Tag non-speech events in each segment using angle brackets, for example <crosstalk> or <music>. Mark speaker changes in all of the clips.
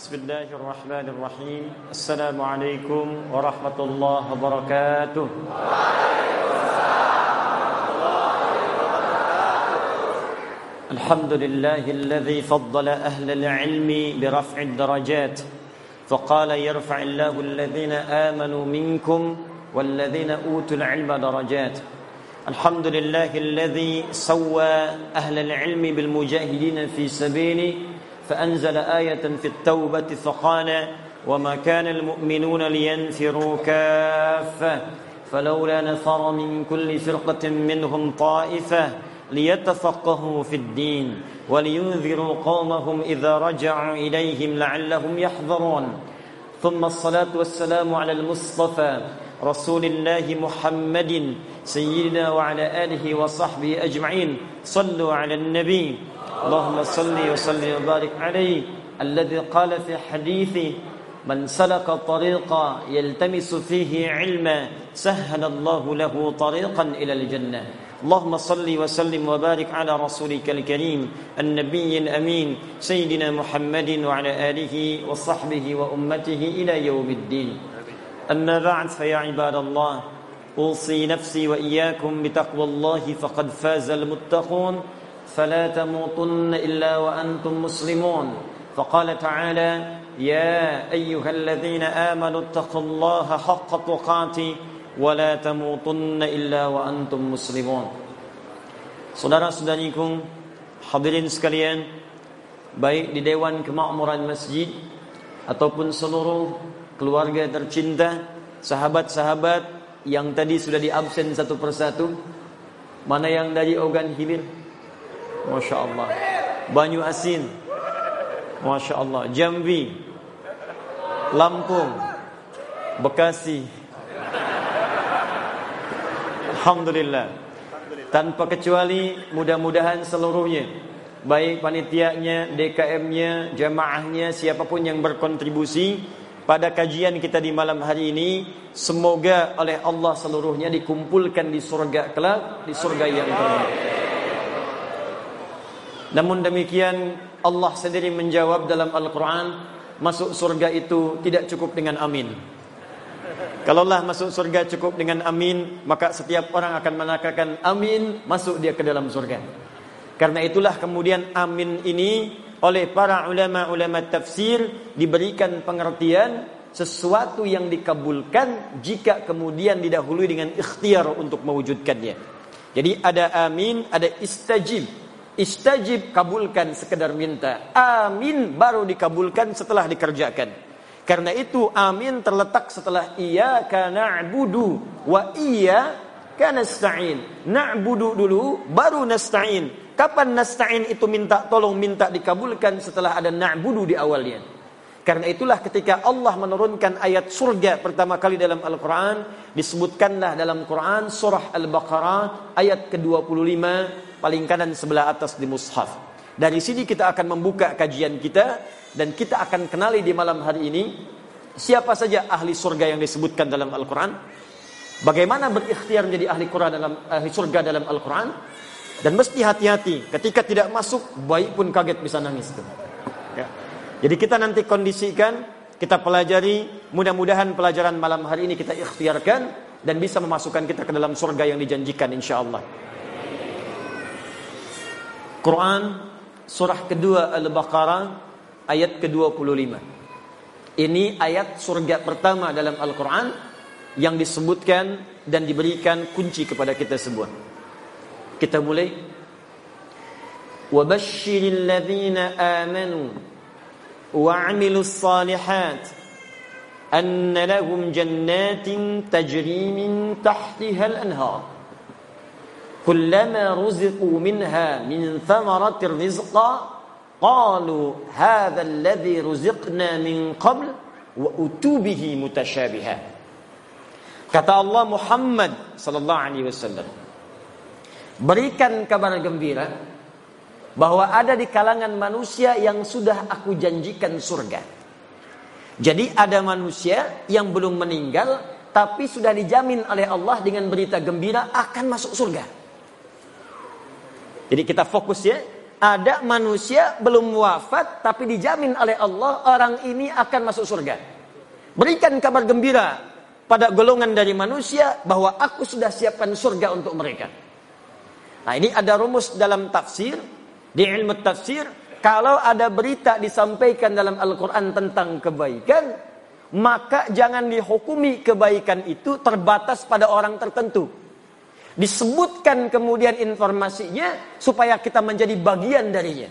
Speaker 1: بسم الله الرحمن الرحيم. السلام عليكم ورحمة الله وبركاته. الحمد لله الذي فضل أهل العلم برفع الدرجات فقال يرفع الله الذين آمنوا منكم والذين أوتوا العلم درجات. الحمد لله الذي سوى أهل العلم بالمجاهدين في سبيله فأنزل آية في التوبة فقال وما كان المؤمنون لينفروا كافة فلولا نفر من كل فرقة منهم طائفة ليتفقهوا في الدين ولينذروا قومهم إذا رجعوا إليهم لعلهم يحذرون. ثم الصلاة والسلام على المصطفى رسول الله محمد سيدنا وعلى آله وصحبه أجمعين. صلوا على النبي اللهم صل وسلم وبارك عليه الذي قال في حديثه من سلك طريقا يلتمس فيه علما سهل الله له طريقا إلى الجنة. اللهم صل وسلم وبارك على رسولك الكريم النبي الأمين سيدنا محمد وعلى آله وصحبه وأمته إلى يوم الدين. أما بعد فيا عباد الله أوصي نفسي وإياكم بتقوى الله فقد فاز المتقون. فلا تموتن إلا وأنتم مسلمون فقال تعالى يا أيها الذين آمنوا اتقوا الله حق تقاته ولا تموتن إلا وأنتم مسلمون Saudara-saudariku hadirin sekalian baik di Dewan Kemakmuran Masjid ataupun seluruh keluarga tercinta, sahabat-sahabat yang tadi sudah diabsen satu persatu, mana yang dari Ogan Hilir, Masya Allah. Banyu Asin. Masya Allah. Jambi. Lampung. Bekasi. Alhamdulillah. Tanpa kecuali mudah-mudahan seluruhnya. Baik panitianya, DKM-nya, jamaahnya, siapa pun yang berkontribusi pada kajian kita di malam hari ini semoga oleh Allah seluruhnya dikumpulkan di surga kelak di surga yang terbaik. Namun demikian Allah sendiri menjawab dalam Al-Quran Masuk surga itu tidak cukup dengan amin. Kalaulah masuk surga cukup dengan amin Maka setiap orang akan menakakan amin Masuk dia ke dalam surga. Karena itulah kemudian amin ini Oleh para ulama-ulama tafsir Diberikan pengertian Sesuatu yang dikabulkan Jika kemudian didahului dengan ikhtiar untuk mewujudkannya. Jadi ada amin, ada istajib Istajib kabulkan sekedar minta. Amin baru dikabulkan setelah dikerjakan. Karena itu amin terletak setelah iya karena na'budu wa iya kana nasta'in. Na'budu dulu baru nasta'in. Kapan nasta'in itu minta tolong minta dikabulkan setelah ada na'budu di awalnya. Karena itulah ketika Allah menurunkan ayat surga pertama kali dalam Al-Quran Disebutkanlah dalam Quran surah Al-Baqarah ayat ke-25 paling kanan sebelah atas di mushaf. Dari sini kita akan membuka kajian kita dan kita akan kenali di malam hari ini siapa saja ahli surga yang disebutkan dalam Al-Quran. Bagaimana berikhtiar menjadi ahli Quran dalam ahli surga dalam Al-Quran dan mesti hati-hati ketika tidak masuk baik pun kaget bisa nangis Ya. Jadi kita nanti kondisikan kita pelajari mudah-mudahan pelajaran malam hari ini kita ikhtiarkan dan bisa memasukkan kita ke dalam surga yang dijanjikan insya Allah. Quran surah kedua Al-Baqarah ayat ke-25. Ini ayat surga pertama dalam Al-Quran yang disebutkan dan diberikan kunci kepada kita semua. Kita mulai. وَبَشِّرِ الَّذِينَ آمَنُوا وَعَمِلُوا الصَّالِحَاتِ أَنَّ لَهُمْ جَنَّاتٍ تَجْرِي مِنْ تَحْتِهَا الْأَنْهَارِ kullama رزقوا minha min thamaratir rizqa qalu hadha alladhi رزقنا min qabl wa utubihi mutasyabiha kata Allah Muhammad sallallahu alaihi wasallam berikan kabar gembira bahwa ada di kalangan manusia yang sudah aku janjikan surga. Jadi ada manusia yang belum meninggal tapi sudah dijamin oleh Allah dengan berita gembira akan masuk surga. Jadi kita fokus ya ada manusia belum wafat tapi dijamin oleh Allah orang ini akan masuk surga. Berikan kabar gembira pada golongan dari manusia bahwa aku sudah siapkan surga untuk mereka. Nah, ini ada rumus dalam tafsir, di ilmu tafsir, kalau ada berita disampaikan dalam Al-Qur'an tentang kebaikan, maka jangan dihukumi kebaikan itu terbatas pada orang tertentu. Disebutkan kemudian informasinya supaya kita menjadi bagian darinya.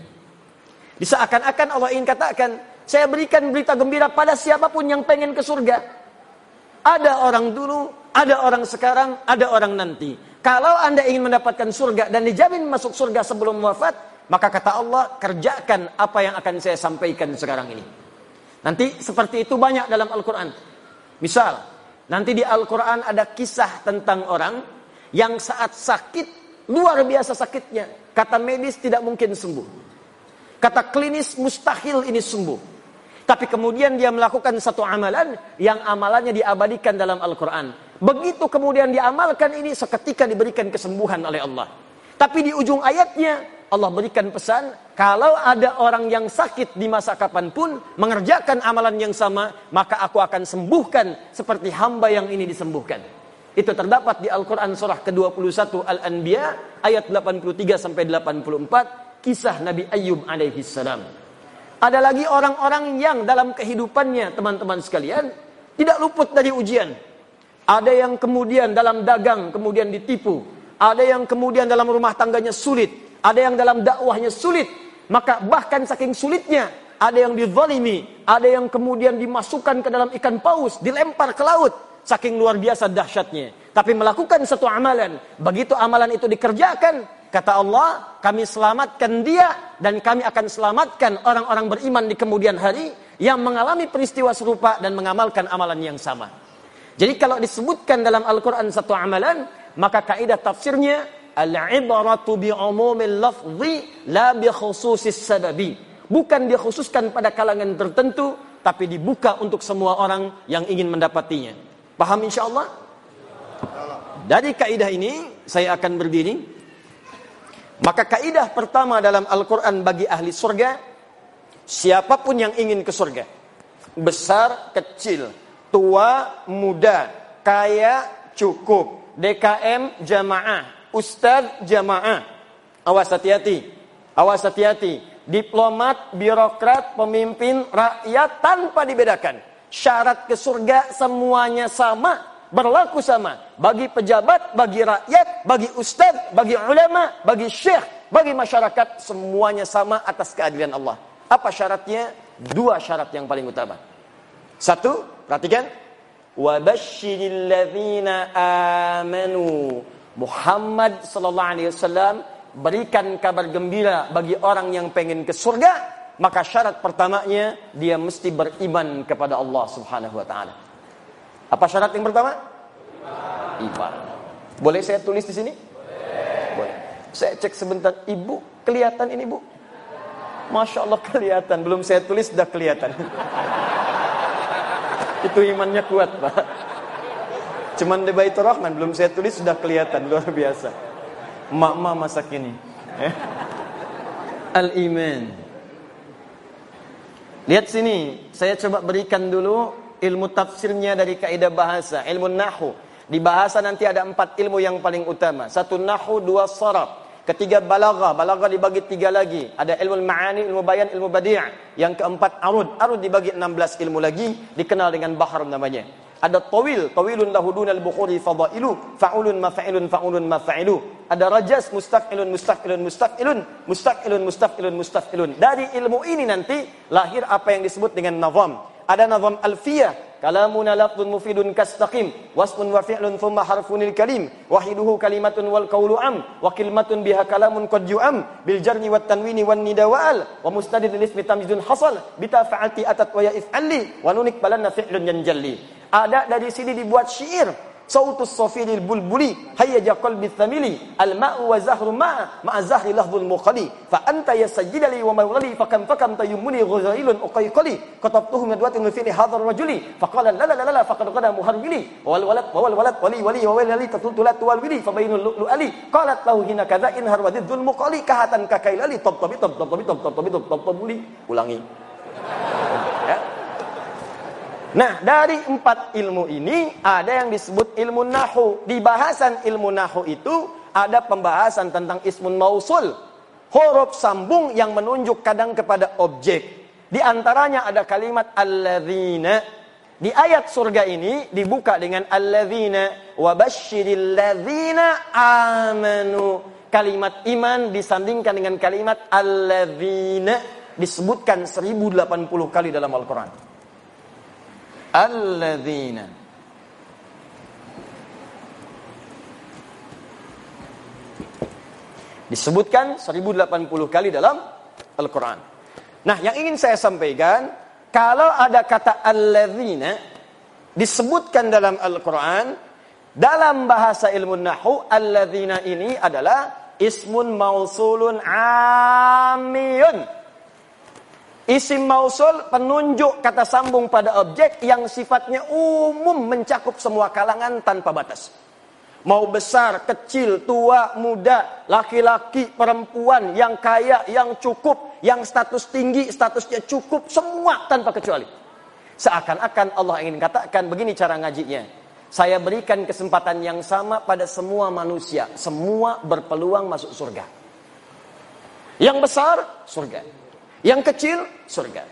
Speaker 1: Diseakan-akan Allah ingin katakan, saya berikan berita gembira pada siapa pun yang pengen ke surga. Ada orang dulu, ada orang sekarang, ada orang nanti. Kalau anda ingin mendapatkan surga dan dijamin masuk surga sebelum wafat, maka kata Allah, kerjakan apa yang akan saya sampaikan sekarang ini. Nanti seperti itu banyak dalam Al-Quran. Misal, nanti di Al-Quran ada kisah tentang orang yang saat sakit luar biasa sakitnya. Kata medis tidak mungkin sembuh. Kata klinis mustahil ini sembuh. Tapi kemudian dia melakukan satu amalan yang amalannya diabadikan dalam Al-Quran. Begitu kemudian diamalkan ini seketika diberikan kesembuhan oleh Allah. Tapi di ujung ayatnya Allah berikan pesan, kalau ada orang yang sakit di masa kapan pun mengerjakan amalan yang sama, maka aku akan sembuhkan seperti hamba yang ini disembuhkan. Itu terdapat di Al-Quran surah ke-21 Al-Anbiya ayat 83 sampai 84 kisah Nabi Ayyub alaihi salam. Ada lagi orang-orang yang dalam kehidupannya teman-teman sekalian tidak luput dari ujian. Ada yang kemudian dalam dagang kemudian ditipu. Ada yang kemudian dalam rumah tangganya sulit. Ada yang dalam dakwahnya sulit. Maka bahkan saking sulitnya ada yang dizalimi, ada yang kemudian dimasukkan ke dalam ikan paus, dilempar ke laut Saking luar biasa dahsyatnya. Tapi melakukan satu amalan. Begitu amalan itu dikerjakan. Kata Allah, kami selamatkan dia. Dan kami akan selamatkan orang-orang beriman di kemudian hari. Yang mengalami peristiwa serupa dan mengamalkan amalan yang sama. Jadi kalau disebutkan dalam Al-Quran satu amalan. Maka kaidah tafsirnya. Al-ibaratu bi'umumil lafzi la bi khususis sababi. Bukan dikhususkan pada kalangan tertentu. Tapi dibuka untuk semua orang yang ingin mendapatinya. Paham insya Allah? Dari kaidah ini saya akan berdiri. Maka kaidah pertama dalam Al-Quran bagi ahli surga. Siapa pun yang ingin ke surga. Besar, kecil. Tua, muda. Kaya, cukup. DKM, jamaah. Ustadz, jamaah. Awas hati-hati. Awas hati-hati. Diplomat, birokrat, pemimpin, rakyat tanpa dibedakan syarat ke surga semuanya sama, berlaku sama bagi pejabat, bagi rakyat, bagi ustaz, bagi ulama, bagi syekh, bagi masyarakat semuanya sama atas keadilan Allah. Apa syaratnya? Dua syarat yang paling utama. Satu, perhatikan. Ladzina amanu. Muhammad sallallahu alaihi wasallam berikan kabar gembira bagi orang yang pengen ke surga maka syarat pertamanya dia mesti beriman kepada Allah Subhanahu wa taala. Apa syarat yang pertama? Iman. Boleh saya tulis di sini? Boleh. Saya cek sebentar, Ibu kelihatan ini, Bu? Masya Allah kelihatan, belum saya tulis sudah kelihatan. <laughs> Itu imannya kuat, Pak. Cuman di Baitur Rahman belum saya tulis sudah kelihatan luar biasa. Mak-mak masa kini. Eh? Al-iman. Lihat sini, saya coba berikan dulu ilmu tafsirnya dari kaidah bahasa, ilmu nahu. Di bahasa nanti ada empat ilmu yang paling utama. Satu nahu, dua sarab. Ketiga balagha, balagha dibagi tiga lagi. Ada ilmu ma'ani, ilmu bayan, ilmu badi'. Yang keempat arud, arud dibagi enam belas ilmu lagi, dikenal dengan bahar namanya. Ada tawil, tawilun lahu dunal bukhuri fadailu, fa'ulun mafa'ilun fa'ulun mafa'ilu. Ada rajas, mustaf'ilun mustaf'ilun mustaf'ilun, mustaf'ilun mustaf'ilun mustaf'ilun. Dari ilmu ini nanti lahir apa yang disebut dengan nazam. Ada nazam alfiyah, kalamuna lafdun mufidun kastaqim, wasmun wa fi'lun thumma harfunil kalim, wahiduhu kalimatun wal qawlu am, wa kalimatun biha kalamun qad yu'am, bil jarni wat tanwini wan nida wa'al, wa mustadid ismi tamjidun hasal, bita fa'alti atat wa ya if'alli, wa nunik balanna fi'lun yanjalli. Ada dari sini dibuat syair. صوت الصفير البلبلي هيج قلبي الثملي الماء وزهر ماء مع زهر لفظ المقلي فأنت يا سيد لي ومولي فكم فكم تيمني غزيل أقيقلي كتبته من دوات في هذا الرجل فقال لا لا لا لا فقد غدا مهرولي والولد والولد ولي ولي وولي لي تطلت لا تولي فبين اللؤلؤ لي قالت له هنا كذا إنهر ذو المقلي كهتن ككيل لي طب طب طب طب طب طب طب طب طب طب ulangi ya Nah, dari empat ilmu ini ada yang disebut ilmu nahu. Di bahasan ilmu nahu itu ada pembahasan tentang ismun mausul. Huruf sambung yang menunjuk kadang kepada objek. Di antaranya ada kalimat alladzina. Di ayat surga ini dibuka dengan alladzina wa basyiril ladzina amanu. Kalimat iman disandingkan dengan kalimat alladzina disebutkan 1080 kali dalam Al-Qur'an alladzina disebutkan 1080 kali dalam Al-Qur'an. Nah, yang ingin saya sampaikan, kalau ada kata alladzina disebutkan dalam Al-Qur'an, dalam bahasa ilmu nahwu alladzina ini adalah ismun mausulun amiyun Isim mausul penunjuk kata sambung pada objek yang sifatnya umum mencakup semua kalangan tanpa batas. Mau besar, kecil, tua, muda, laki-laki, perempuan, yang kaya, yang cukup, yang status tinggi, statusnya cukup, semua tanpa kecuali. Seakan-akan Allah ingin katakan begini cara ngajinya. Saya berikan kesempatan yang sama pada semua manusia. Semua berpeluang masuk surga. Yang besar, surga. Yang kecil surga.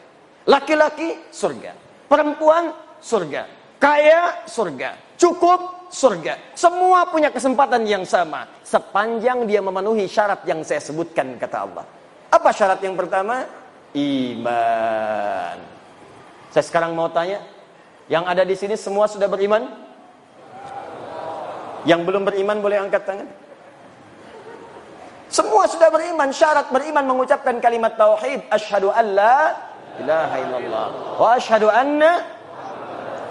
Speaker 1: Laki-laki surga. Perempuan surga. Kaya surga. Cukup surga. Semua punya kesempatan yang sama sepanjang dia memenuhi syarat yang saya sebutkan kata Allah. Apa syarat yang pertama? Iman. Saya sekarang mau tanya, yang ada di sini semua sudah beriman? Yang belum beriman boleh angkat tangan? Semua sudah beriman, syarat beriman mengucapkan kalimat tauhid, asyhadu alla ilaha illallah wa asyhadu anna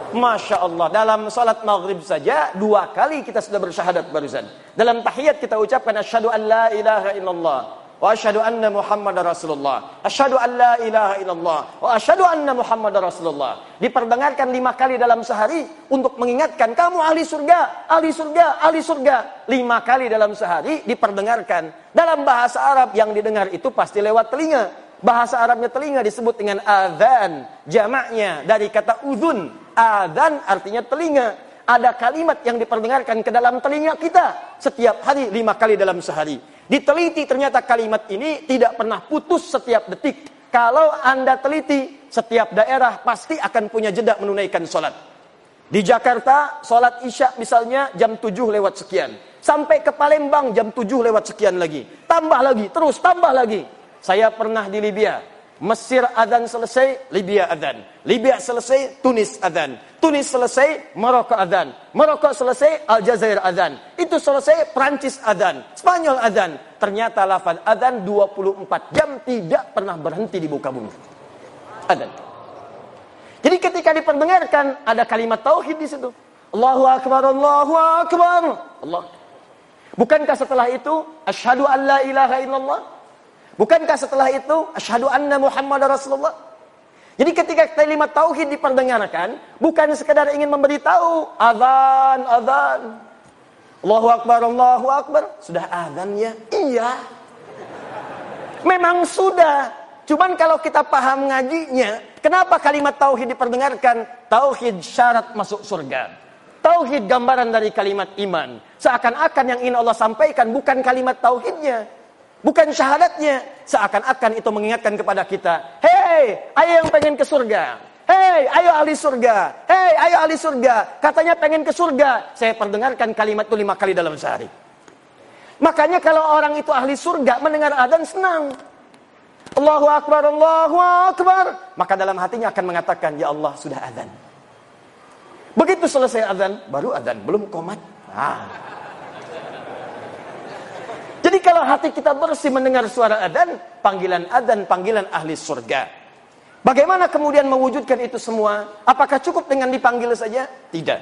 Speaker 1: Masya Allah Dalam salat maghrib saja Dua kali kita sudah bersyahadat barusan. Dalam tahiyat kita ucapkan Asyhadu an la ilaha illallah Wa asyhadu anna Muhammad Rasulullah. Asyhadu an la ilaha illallah wa asyhadu anna Muhammad Rasulullah. Diperdengarkan lima kali dalam sehari untuk mengingatkan kamu ahli surga, ahli surga, ahli surga. Lima kali dalam sehari diperdengarkan. Dalam bahasa Arab yang didengar itu pasti lewat telinga. Bahasa Arabnya telinga disebut dengan adzan. Jamaknya dari kata udhun. Adzan artinya telinga. Ada kalimat yang diperdengarkan ke dalam telinga kita setiap hari lima kali dalam sehari. Diteliti ternyata kalimat ini tidak pernah putus setiap detik. Kalau Anda teliti, setiap daerah pasti akan punya jeda menunaikan sholat. Di Jakarta, sholat isya misalnya jam 7 lewat sekian. Sampai ke Palembang jam 7 lewat sekian lagi. Tambah lagi, terus tambah lagi. Saya pernah di Libya. Mesir adzan selesai, Libya adzan. Libya selesai, Tunis adzan. Tunis selesai, Maroko adzan. Maroko selesai, Aljazair adzan. Itu selesai, Prancis adzan. Spanyol adzan. Ternyata lafaz adzan 24 jam tidak pernah berhenti di muka bumi. Adzan. Jadi ketika diperdengarkan ada kalimat tauhid di situ. Allahu akbar, Allahu akbar. Allah. Bukankah setelah itu asyhadu an la ilaha illallah? Bukankah setelah itu asyhadu anna Muhammad Rasulullah? Jadi ketika kalimat tauhid diperdengarkan, bukan sekedar ingin memberitahu azan, azan. Allahu akbar, Allahu akbar. Sudah azan ya? Iya. Memang sudah. Cuman kalau kita paham ngajinya, kenapa kalimat tauhid diperdengarkan? Tauhid syarat masuk surga. Tauhid gambaran dari kalimat iman. Seakan-akan yang ingin Allah sampaikan bukan kalimat tauhidnya, Bukan syahadatnya. Seakan-akan itu mengingatkan kepada kita. Hei, ayo yang pengen ke surga. Hei, ayo ahli surga. Hei, ayo ahli surga. Katanya pengen ke surga. Saya perdengarkan kalimat itu lima kali dalam sehari. Makanya kalau orang itu ahli surga mendengar adzan senang. Allahu Akbar, Allahu Akbar. Maka dalam hatinya akan mengatakan, Ya Allah sudah adzan. Begitu selesai adzan, baru adzan, belum komat. Nah. Jadi kalau hati kita bersih mendengar suara adan, panggilan adan, panggilan ahli surga. Bagaimana kemudian mewujudkan itu semua? Apakah cukup dengan dipanggil saja? Tidak.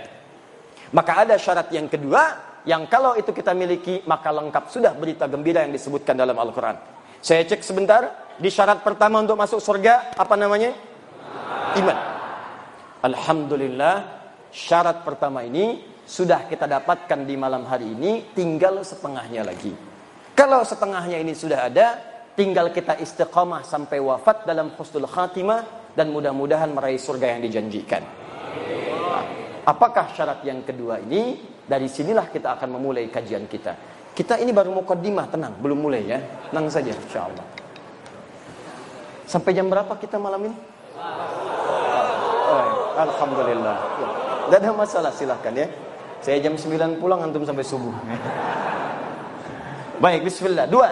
Speaker 1: Maka ada syarat yang kedua yang kalau itu kita miliki maka lengkap sudah berita gembira yang disebutkan dalam Al-Qur'an. Saya cek sebentar di syarat pertama untuk masuk surga apa namanya? Iman. Alhamdulillah syarat pertama ini sudah kita dapatkan di malam hari ini tinggal setengahnya lagi. Kalau setengahnya ini sudah ada, tinggal kita istiqamah sampai wafat dalam husnul khatimah dan mudah-mudahan meraih surga yang dijanjikan. Apakah syarat yang kedua ini? Dari sinilah kita akan memulai kajian kita. Kita ini baru mukaddimah, tenang, belum mulai ya. Tenang saja insyaallah. Sampai jam berapa kita malam ini? Alhamdulillah. Tidak ada masalah, silahkan ya. Saya jam 9 pulang, antum sampai subuh. Baik, bismillah. Dua.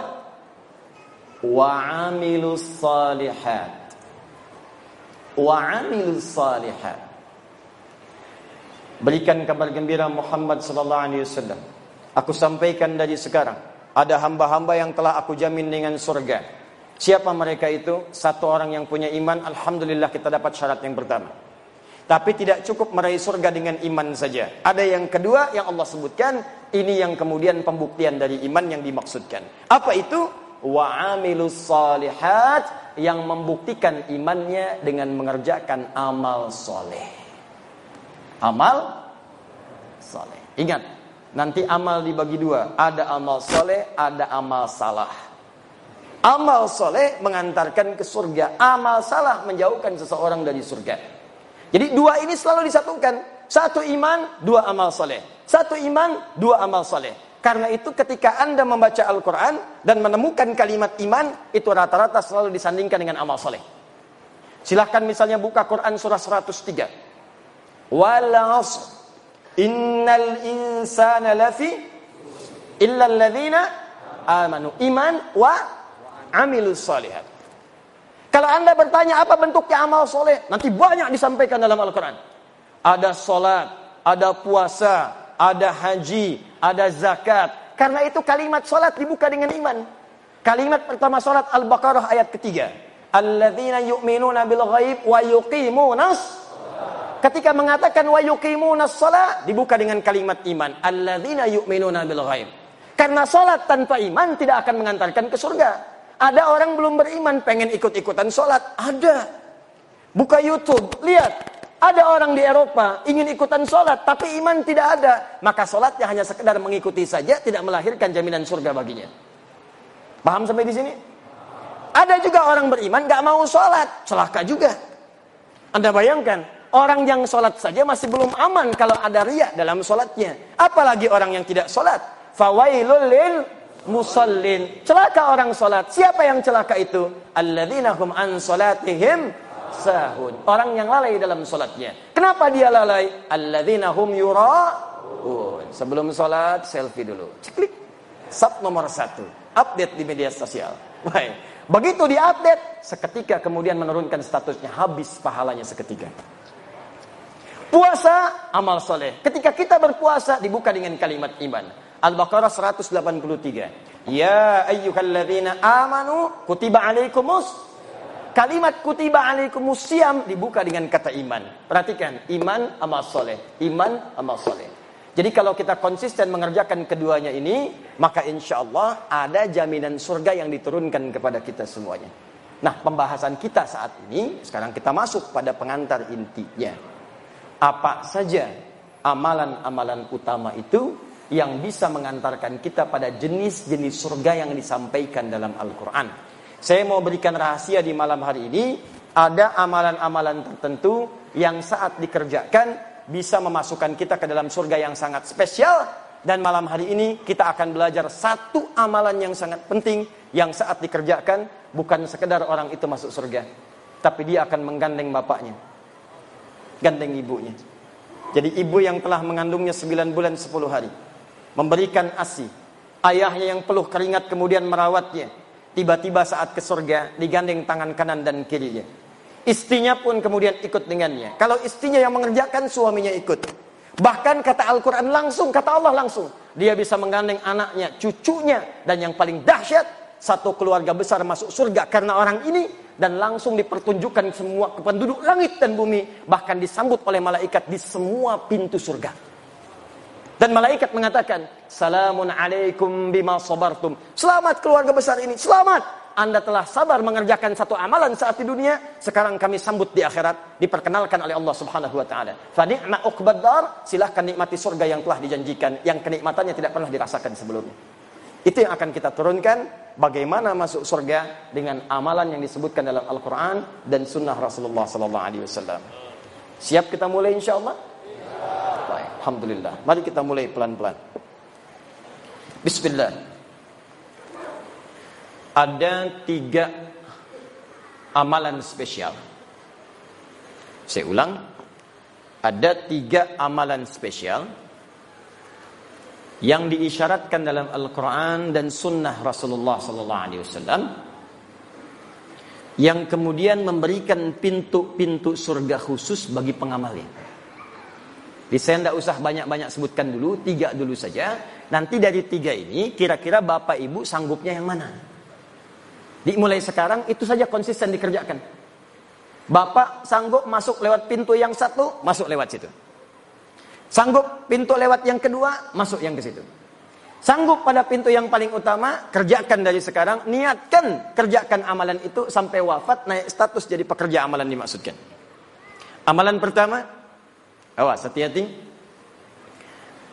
Speaker 1: Wa amilus salihat. Wa amilus salihat. Berikan kabar gembira Muhammad sallallahu alaihi wasallam. Aku sampaikan dari sekarang, ada hamba-hamba yang telah aku jamin dengan surga. Siapa mereka itu? Satu orang yang punya iman, alhamdulillah kita dapat syarat yang pertama. Tapi tidak cukup meraih surga dengan iman saja. Ada yang kedua yang Allah sebutkan, ini yang kemudian pembuktian dari iman yang dimaksudkan. Apa itu? Wa amilus salihat yang membuktikan imannya dengan mengerjakan amal soleh amal soleh. Ingat, nanti amal dibagi dua. Ada amal soleh, ada amal salah. Amal soleh mengantarkan ke surga. Amal salah menjauhkan seseorang dari surga. Jadi dua ini selalu disatukan. Satu iman, dua amal soleh. Satu iman, dua amal soleh. Karena itu ketika anda membaca Al-Quran dan menemukan kalimat iman, itu rata-rata selalu disandingkan dengan amal soleh. Silahkan misalnya buka Quran surah 103 wal 'asr innal insana lafi illa alladziina amanu iman wa amilus salihat kalau anda bertanya apa bentuknya amal soleh? Nanti banyak disampaikan dalam Al-Quran. Ada solat ada puasa ada haji ada zakat. Karena itu kalimat solat dibuka dengan iman. Kalimat pertama solat Al-Baqarah ayat ketiga. Alladzina yu'minuna bil ghaib wa yuqimunas ketika mengatakan wa yuqimunas dibuka dengan kalimat iman. Alladzina yu'minuna bil ghaib. Karena salat tanpa iman tidak akan mengantarkan ke surga ada orang belum beriman pengen ikut-ikutan salat ada. Buka YouTube lihat. Ada orang di Eropa ingin ikutan sholat tapi iman tidak ada. Maka sholatnya hanya sekedar mengikuti saja tidak melahirkan jaminan surga baginya. Paham sampai di sini? Ada juga orang beriman gak mau sholat. Celaka juga. Anda bayangkan Orang yang sholat saja masih belum aman kalau ada riak dalam sholatnya. Apalagi orang yang tidak sholat. Fawailul lil musallin. Celaka orang sholat. Siapa yang celaka itu? Alladzina hum an sholatihim sahun. Orang yang lalai dalam sholatnya. Kenapa dia lalai? Alladzina hum yura'un. Sebelum sholat, selfie dulu. Ciklik. Sub nomor satu. Update di media sosial. Baik. Begitu diupdate, seketika kemudian menurunkan statusnya. Habis pahalanya seketika. Puasa amal soleh. Ketika kita berpuasa dibuka dengan kalimat iman. Al-Baqarah 183. Ya ayyuhalladzina amanu kutiba alaikumus. Kalimat kutiba alaikumus siam dibuka dengan kata iman. Perhatikan, iman amal soleh. Iman amal soleh. Jadi kalau kita konsisten mengerjakan keduanya ini, maka insya Allah ada jaminan surga yang diturunkan kepada kita semuanya. Nah, pembahasan kita saat ini, sekarang kita masuk pada pengantar intinya apa saja amalan-amalan utama itu yang bisa mengantarkan kita pada jenis-jenis surga yang disampaikan dalam Al-Quran. Saya mau berikan rahasia di malam hari ini, ada amalan-amalan tertentu yang saat dikerjakan bisa memasukkan kita ke dalam surga yang sangat spesial dan malam hari ini kita akan belajar satu amalan yang sangat penting yang saat dikerjakan bukan sekedar orang itu masuk surga, tapi dia akan menggandeng bapaknya, gandeng ibunya. Jadi ibu yang telah mengandungnya 9 bulan 10 hari. Memberikan ASI. Ayahnya yang peluh keringat kemudian merawatnya. Tiba-tiba saat ke surga digandeng tangan kanan dan kirinya. Istrinya pun kemudian ikut dengannya. Kalau istrinya yang mengerjakan suaminya ikut. Bahkan kata Al-Quran langsung, kata Allah langsung. Dia bisa menggandeng anaknya, cucunya. Dan yang paling dahsyat, satu keluarga besar masuk surga karena orang ini dan langsung dipertunjukkan semua ke penduduk langit dan bumi bahkan disambut oleh malaikat di semua pintu surga Dan malaikat mengatakan, Salamun alaikum bima sabartum. Selamat keluarga besar ini, selamat. Anda telah sabar mengerjakan satu amalan saat di dunia, sekarang kami sambut di akhirat, diperkenalkan oleh Allah Subhanahu wa taala. Fa ni'ma uqbadar, silahkan nikmati surga yang telah dijanjikan, yang kenikmatannya tidak pernah dirasakan sebelumnya. Itu yang akan kita turunkan bagaimana masuk surga dengan amalan yang disebutkan dalam Al-Qur'an dan sunnah Rasulullah sallallahu alaihi wasallam. Siap kita mulai insyaallah? Baik, alhamdulillah. Mari kita mulai pelan-pelan. Bismillah. Ada tiga amalan spesial. Saya ulang. Ada tiga amalan spesial yang diisyaratkan dalam Al-Quran dan Sunnah Rasulullah Sallallahu Alaihi Wasallam yang kemudian memberikan pintu-pintu surga khusus bagi pengamalnya. Di saya tidak usah banyak-banyak sebutkan dulu, tiga dulu saja. Nanti dari tiga ini, kira-kira bapak ibu sanggupnya yang mana? Dimulai sekarang, itu saja konsisten dikerjakan. Bapak sanggup masuk lewat pintu yang satu, masuk lewat situ. Sanggup pintu lewat yang kedua, masuk yang ke situ. Sanggup pada pintu yang paling utama, kerjakan dari sekarang, niatkan kerjakan amalan itu sampai wafat, naik status jadi pekerja amalan dimaksudkan. Amalan pertama, Awas, hati-hati.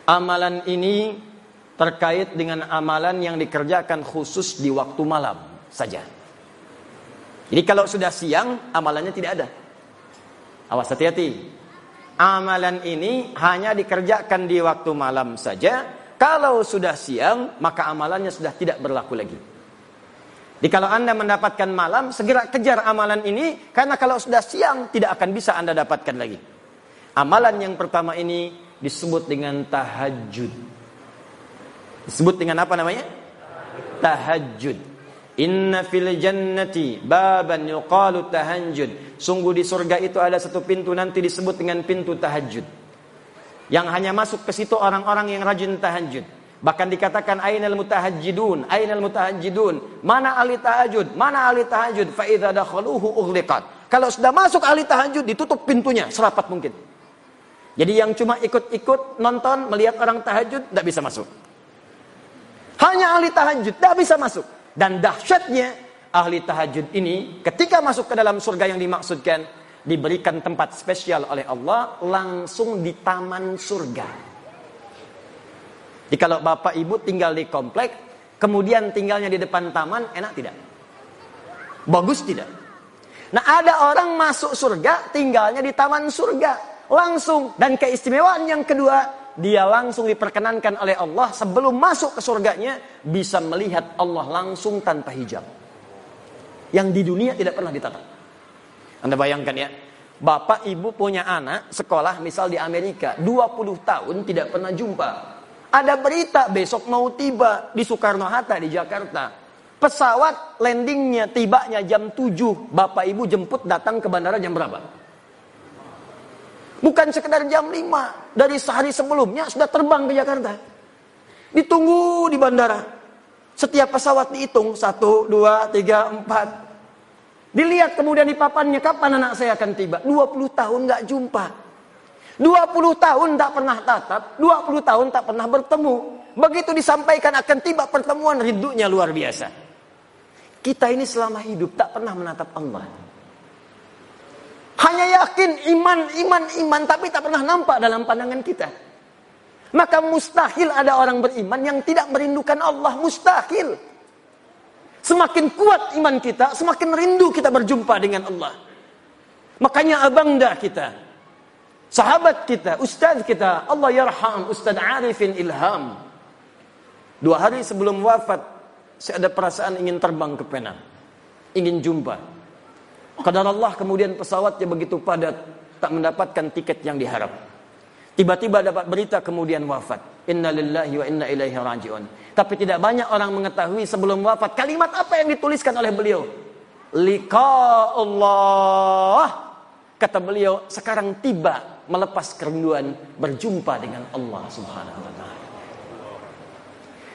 Speaker 1: Amalan ini terkait dengan amalan yang dikerjakan khusus di waktu malam saja. Jadi kalau sudah siang, amalannya tidak ada. Awas, hati-hati. Amalan ini hanya dikerjakan di waktu malam saja. Kalau sudah siang, maka amalannya sudah tidak berlaku lagi. Jadi kalau Anda mendapatkan malam, segera kejar amalan ini. Karena kalau sudah siang, tidak akan bisa Anda dapatkan lagi. Amalan yang pertama ini disebut dengan tahajud. Disebut dengan apa namanya? Tahajud. Inna fil jannati baban yuqalu tahajud. Sungguh di surga itu ada satu pintu nanti disebut dengan pintu tahajud. Yang hanya masuk ke situ orang-orang yang rajin tahajud. Bahkan dikatakan ainal mutahajjidun, ainal mutahajjidun. Mana ahli tahajud? Mana ahli tahajud? Fa idza dakhaluhu ughliqat. Kalau sudah masuk ahli tahajud ditutup pintunya serapat mungkin. Jadi yang cuma ikut-ikut nonton, melihat orang tahajud, tidak bisa masuk. Hanya ahli tahajud, tidak bisa masuk. Dan dahsyatnya, ahli tahajud ini, ketika masuk ke dalam surga yang dimaksudkan, diberikan tempat spesial oleh Allah, langsung di taman surga. Jadi kalau bapak ibu tinggal di komplek, kemudian tinggalnya di depan taman, enak tidak? Bagus tidak? Nah ada orang masuk surga, tinggalnya di taman surga langsung dan keistimewaan yang kedua dia langsung diperkenankan oleh Allah sebelum masuk ke surganya bisa melihat Allah langsung tanpa hijab. Yang di dunia tidak pernah ditatap. Anda bayangkan ya Bapak ibu punya anak sekolah misal di Amerika 20 tahun tidak pernah jumpa. Ada berita besok mau tiba di Soekarno-Hatta di Jakarta. Pesawat landingnya tibanya jam 7 Bapak ibu jemput datang ke bandara jam berapa Bukan sekedar jam 5. Dari sehari sebelumnya sudah terbang ke Jakarta. Ditunggu di bandara. Setiap pesawat dihitung. Satu, dua, tiga, empat. Dilihat kemudian di papannya. Kapan anak saya akan tiba? 20 tahun nggak jumpa. 20 tahun tak pernah tatap. 20 tahun tak pernah bertemu. Begitu disampaikan akan tiba pertemuan rindunya luar biasa. Kita ini selama hidup tak pernah menatap Allah. Hanya yakin iman, iman, iman, tapi tak pernah nampak dalam pandangan kita. Maka mustahil ada orang beriman yang tidak merindukan Allah. Mustahil. Semakin kuat iman kita, semakin rindu kita berjumpa dengan Allah. Makanya abangda kita, sahabat kita, ustaz kita, Allah yarham, Ustaz Arifin Ilham. Dua hari sebelum wafat, saya ada perasaan ingin terbang ke Penang. Ingin jumpa. Kadar Allah kemudian pesawatnya begitu padat, tak mendapatkan tiket yang diharap. Tiba-tiba dapat berita kemudian wafat. Inna lillahi wa inna ilaihi raji'un. Tapi tidak banyak orang mengetahui sebelum wafat kalimat apa yang dituliskan oleh beliau. Liqa Allah. Kata beliau, sekarang tiba melepas kerinduan berjumpa dengan Allah Subhanahu wa taala.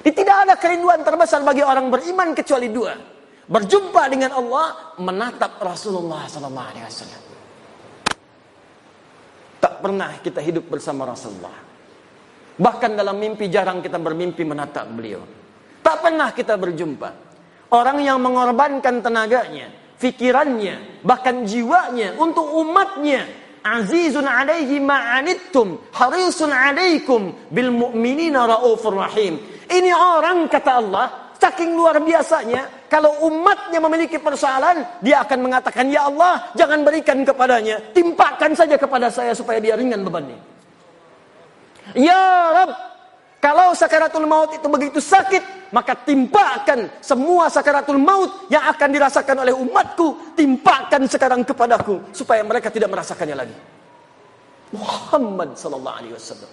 Speaker 1: Tidak ada kerinduan terbesar bagi orang beriman kecuali dua berjumpa dengan Allah, menatap Rasulullah sallallahu alaihi wasallam. Tak pernah kita hidup bersama Rasulullah. Bahkan dalam mimpi jarang kita bermimpi menatap beliau. Tak pernah kita berjumpa. Orang yang mengorbankan tenaganya, fikirannya, bahkan jiwanya untuk umatnya. Azizun alaihi ma'anittum, harisun alaikum bil mu'minina raufur rahim. Ini orang kata Allah, saking luar biasanya, kalau umatnya memiliki persoalan, dia akan mengatakan, Ya Allah, jangan berikan kepadanya, timpakan saja kepada saya supaya dia ringan bebannya. Ya Rab, kalau sakaratul maut itu begitu sakit, maka timpakan semua sakaratul maut yang akan dirasakan oleh umatku, timpakan sekarang kepadaku supaya mereka tidak merasakannya lagi. Muhammad sallallahu alaihi wasallam.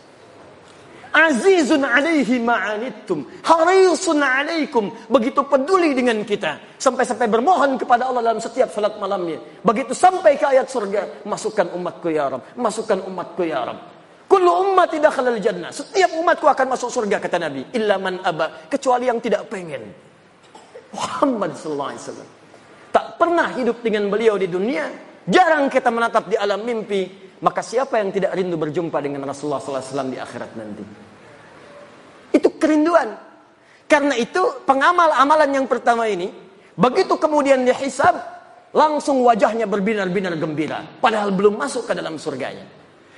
Speaker 1: Azizun alaihi ma'anittum, harisun alaikum, begitu peduli dengan kita sampai-sampai bermohon kepada Allah dalam setiap salat malamnya. Begitu sampai ke ayat surga, masukkan umatku ya Rabb, masukkan umatku ya Rabb. Kullu ummati dakhalal jannah. Setiap umatku akan masuk surga kata Nabi. Illa man aba. Kecuali yang tidak pengen. Muhammad sallallahu alaihi wasallam. Tak pernah hidup dengan beliau di dunia. Jarang kita menatap di alam mimpi. Maka siapa yang tidak rindu berjumpa dengan Rasulullah wasallam di akhirat nanti? Kerinduan. Karena itu pengamal amalan yang pertama ini. Begitu kemudian dihisab. Langsung wajahnya berbinar-binar gembira. Padahal belum masuk ke dalam surganya.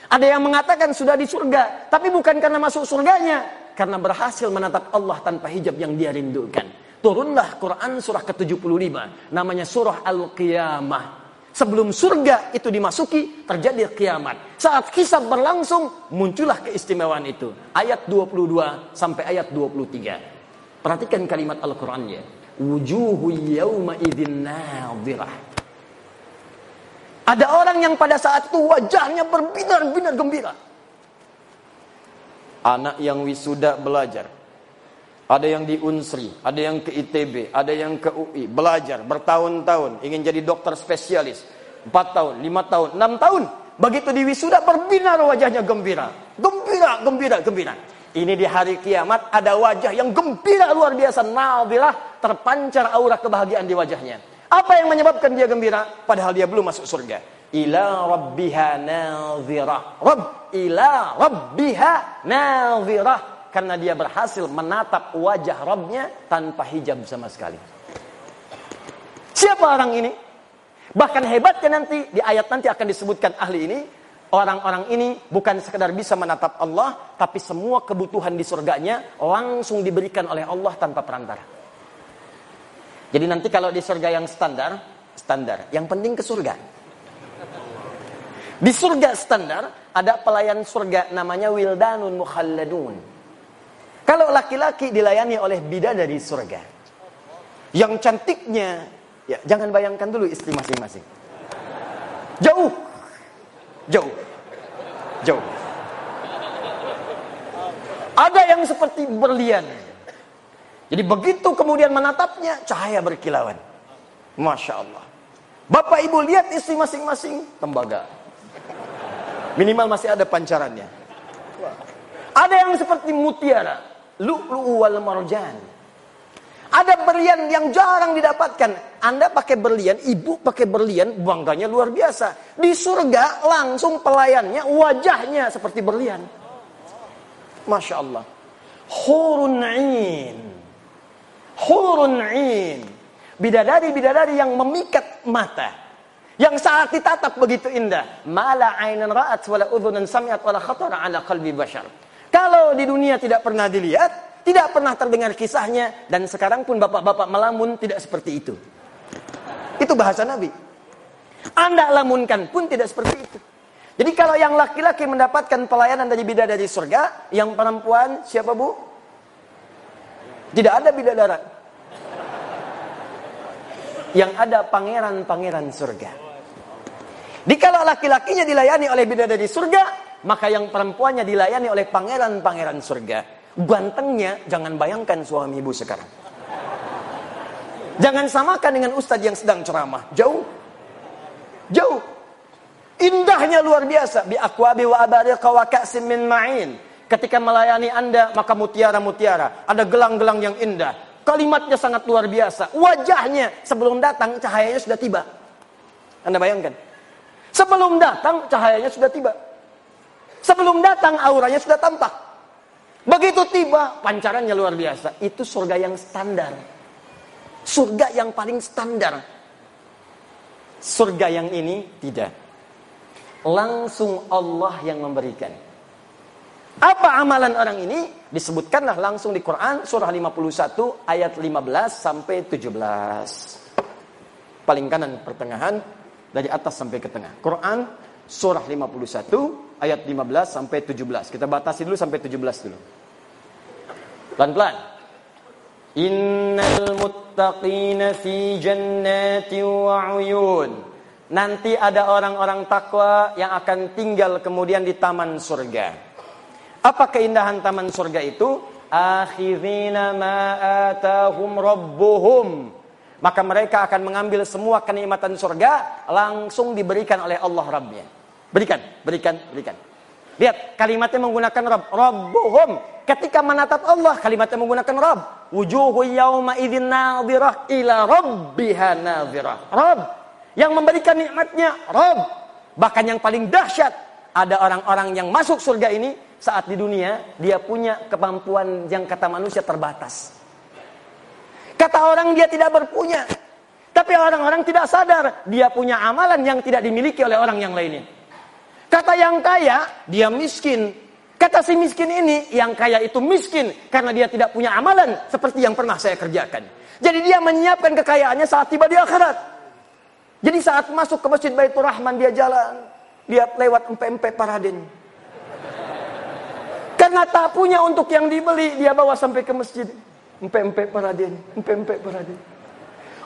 Speaker 1: Ada yang mengatakan sudah di surga, tapi bukan karena masuk surganya, karena berhasil menatap Allah tanpa hijab yang dia rindukan. Turunlah Quran surah ke-75, namanya surah Al-Qiyamah. Sebelum surga itu dimasuki, terjadi kiamat. Saat kisah berlangsung, muncullah keistimewaan itu. Ayat 22 sampai ayat 23. Perhatikan kalimat Al-Qurannya. Wujuhu yawma. Ada orang yang pada saat itu wajahnya berbinar-binar gembira. Anak yang wisuda belajar. Ada yang di Unsri, ada yang ke ITB, ada yang ke UI, belajar bertahun-tahun, ingin jadi dokter spesialis. 4 tahun, 5 tahun, 6 tahun. Begitu di wisuda berbinar wajahnya gembira. Gembira, gembira, gembira. Ini di hari kiamat ada wajah yang gembira luar biasa. Nadhirah terpancar aura kebahagiaan di wajahnya. Apa yang menyebabkan dia gembira? Padahal dia belum masuk surga. Ila rabbiha nazirah. Rabb ila rabbiha nazirah. Karena dia berhasil menatap wajah Rabbnya tanpa hijab sama sekali. Siapa orang ini? Bahkan hebatnya nanti, di ayat nanti akan disebutkan ahli ini. Orang-orang ini bukan sekedar bisa menatap Allah, tapi semua kebutuhan di surganya langsung diberikan oleh Allah tanpa perantara. Jadi nanti kalau di surga yang standar, standar. Yang penting ke surga. Di surga standar ada pelayan surga namanya Wildanun Mukhalladun. Kalau laki-laki dilayani oleh bidadari surga. Yang cantiknya, ya jangan bayangkan dulu istri masing-masing. Jauh. Jauh. Jauh. Ada yang seperti berlian. Jadi begitu kemudian menatapnya, cahaya berkilauan. Masya Allah. Bapak ibu lihat istri masing-masing, tembaga. Minimal masih ada pancarannya. Ada yang seperti mutiara, lu'lu'u wal marjan. Ada berlian yang jarang didapatkan. Anda pakai berlian, ibu pakai berlian, bangganya luar biasa. Di surga langsung pelayannya, wajahnya seperti berlian. Masya Allah. Hurun ain. Bidadari-bidadari yang memikat mata. Yang saat ditatap begitu indah. Mala ainan ra'at wala udhunan sami'at wala khatara ala qalbi bashar. Kalau di dunia tidak pernah dilihat, tidak pernah terdengar kisahnya, dan sekarang pun bapak-bapak melamun tidak seperti itu. Itu bahasa Nabi. Anda lamunkan pun tidak seperti itu. Jadi kalau yang laki-laki mendapatkan pelayanan dari bidadari surga, yang perempuan siapa bu? Tidak ada bidadara. Yang ada pangeran-pangeran surga. Dikala laki-lakinya dilayani oleh bidadari surga, maka yang perempuannya dilayani oleh pangeran-pangeran surga. Gantengnya jangan bayangkan suami ibu sekarang. Jangan samakan dengan ustadz yang sedang ceramah. Jauh. Jauh. Indahnya luar biasa. Bi akwabi wa abariqa wa ka'sim min ma'in. Ketika melayani Anda, maka mutiara-mutiara. Ada gelang-gelang yang indah. Kalimatnya sangat luar biasa. Wajahnya sebelum datang, cahayanya sudah tiba. Anda bayangkan. Sebelum datang, cahayanya sudah tiba. Sebelum datang, auranya sudah tampak. Begitu tiba, pancarannya luar biasa. Itu surga yang standar. Surga yang paling standar. Surga yang ini tidak. Langsung Allah yang memberikan. Apa amalan orang ini? Disebutkanlah langsung di Quran surah 51 ayat 15 sampai 17. Paling kanan pertengahan dari atas sampai ke tengah. Quran surah 51 ayat 15 sampai 17. Kita batasi dulu sampai 17 dulu. Pelan-pelan. Innal muttaqina fi jannati wa uyun. Nanti ada orang-orang takwa yang akan tinggal kemudian di taman surga. Apa keindahan taman surga itu? Akhirina ma atahum rabbuhum. Maka mereka akan mengambil semua kenikmatan surga langsung diberikan oleh Allah Rabbnya. Berikan, berikan, berikan. Lihat, kalimatnya menggunakan Rabb. Rabbuhum. Ketika menatap Allah, kalimatnya menggunakan Rabb. Wujuhu yawma idhin nadhirah ila rabbiha nadhirah. Rabb. Yang memberikan nikmatnya, Rabb. Bahkan yang paling dahsyat, ada orang-orang yang masuk surga ini saat di dunia, dia punya kemampuan yang kata manusia terbatas. Kata orang dia tidak berpunya. Tapi orang-orang tidak sadar, dia punya amalan yang tidak dimiliki oleh orang yang lainnya. Kata yang kaya, dia miskin. Kata si miskin ini, yang kaya itu miskin karena dia tidak punya amalan seperti yang pernah saya kerjakan. Jadi dia menyiapkan kekayaannya saat tiba di akhirat. Jadi saat masuk ke Masjid Baitur Rahman dia jalan, dia lewat empe-empe paraden. Karena tak punya untuk yang dibeli, dia bawa sampai ke masjid. Empe-empe paraden, empe-empe paraden.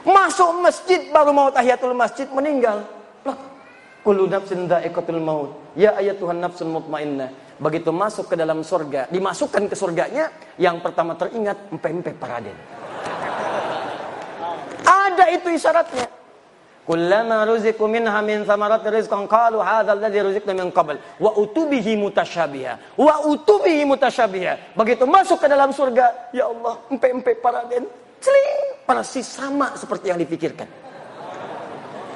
Speaker 1: Masuk masjid baru mau tahiyatul masjid meninggal. Loh, Kullu nafsin dha'iqatul maut. Ya ayat Tuhan nafsun mutmainnah. Begitu masuk ke dalam surga, dimasukkan ke surganya, yang pertama teringat empe-empe paraden. Ada itu isyaratnya. Kullama ruziku minha min thamarat rizqan qalu hadha alladhi ruziqna min qabl wa utubihi mutasyabiha wa utubihi mutasyabiha. Begitu masuk ke dalam surga, ya Allah, empe-empe paraden, celing, persis sama seperti yang dipikirkan.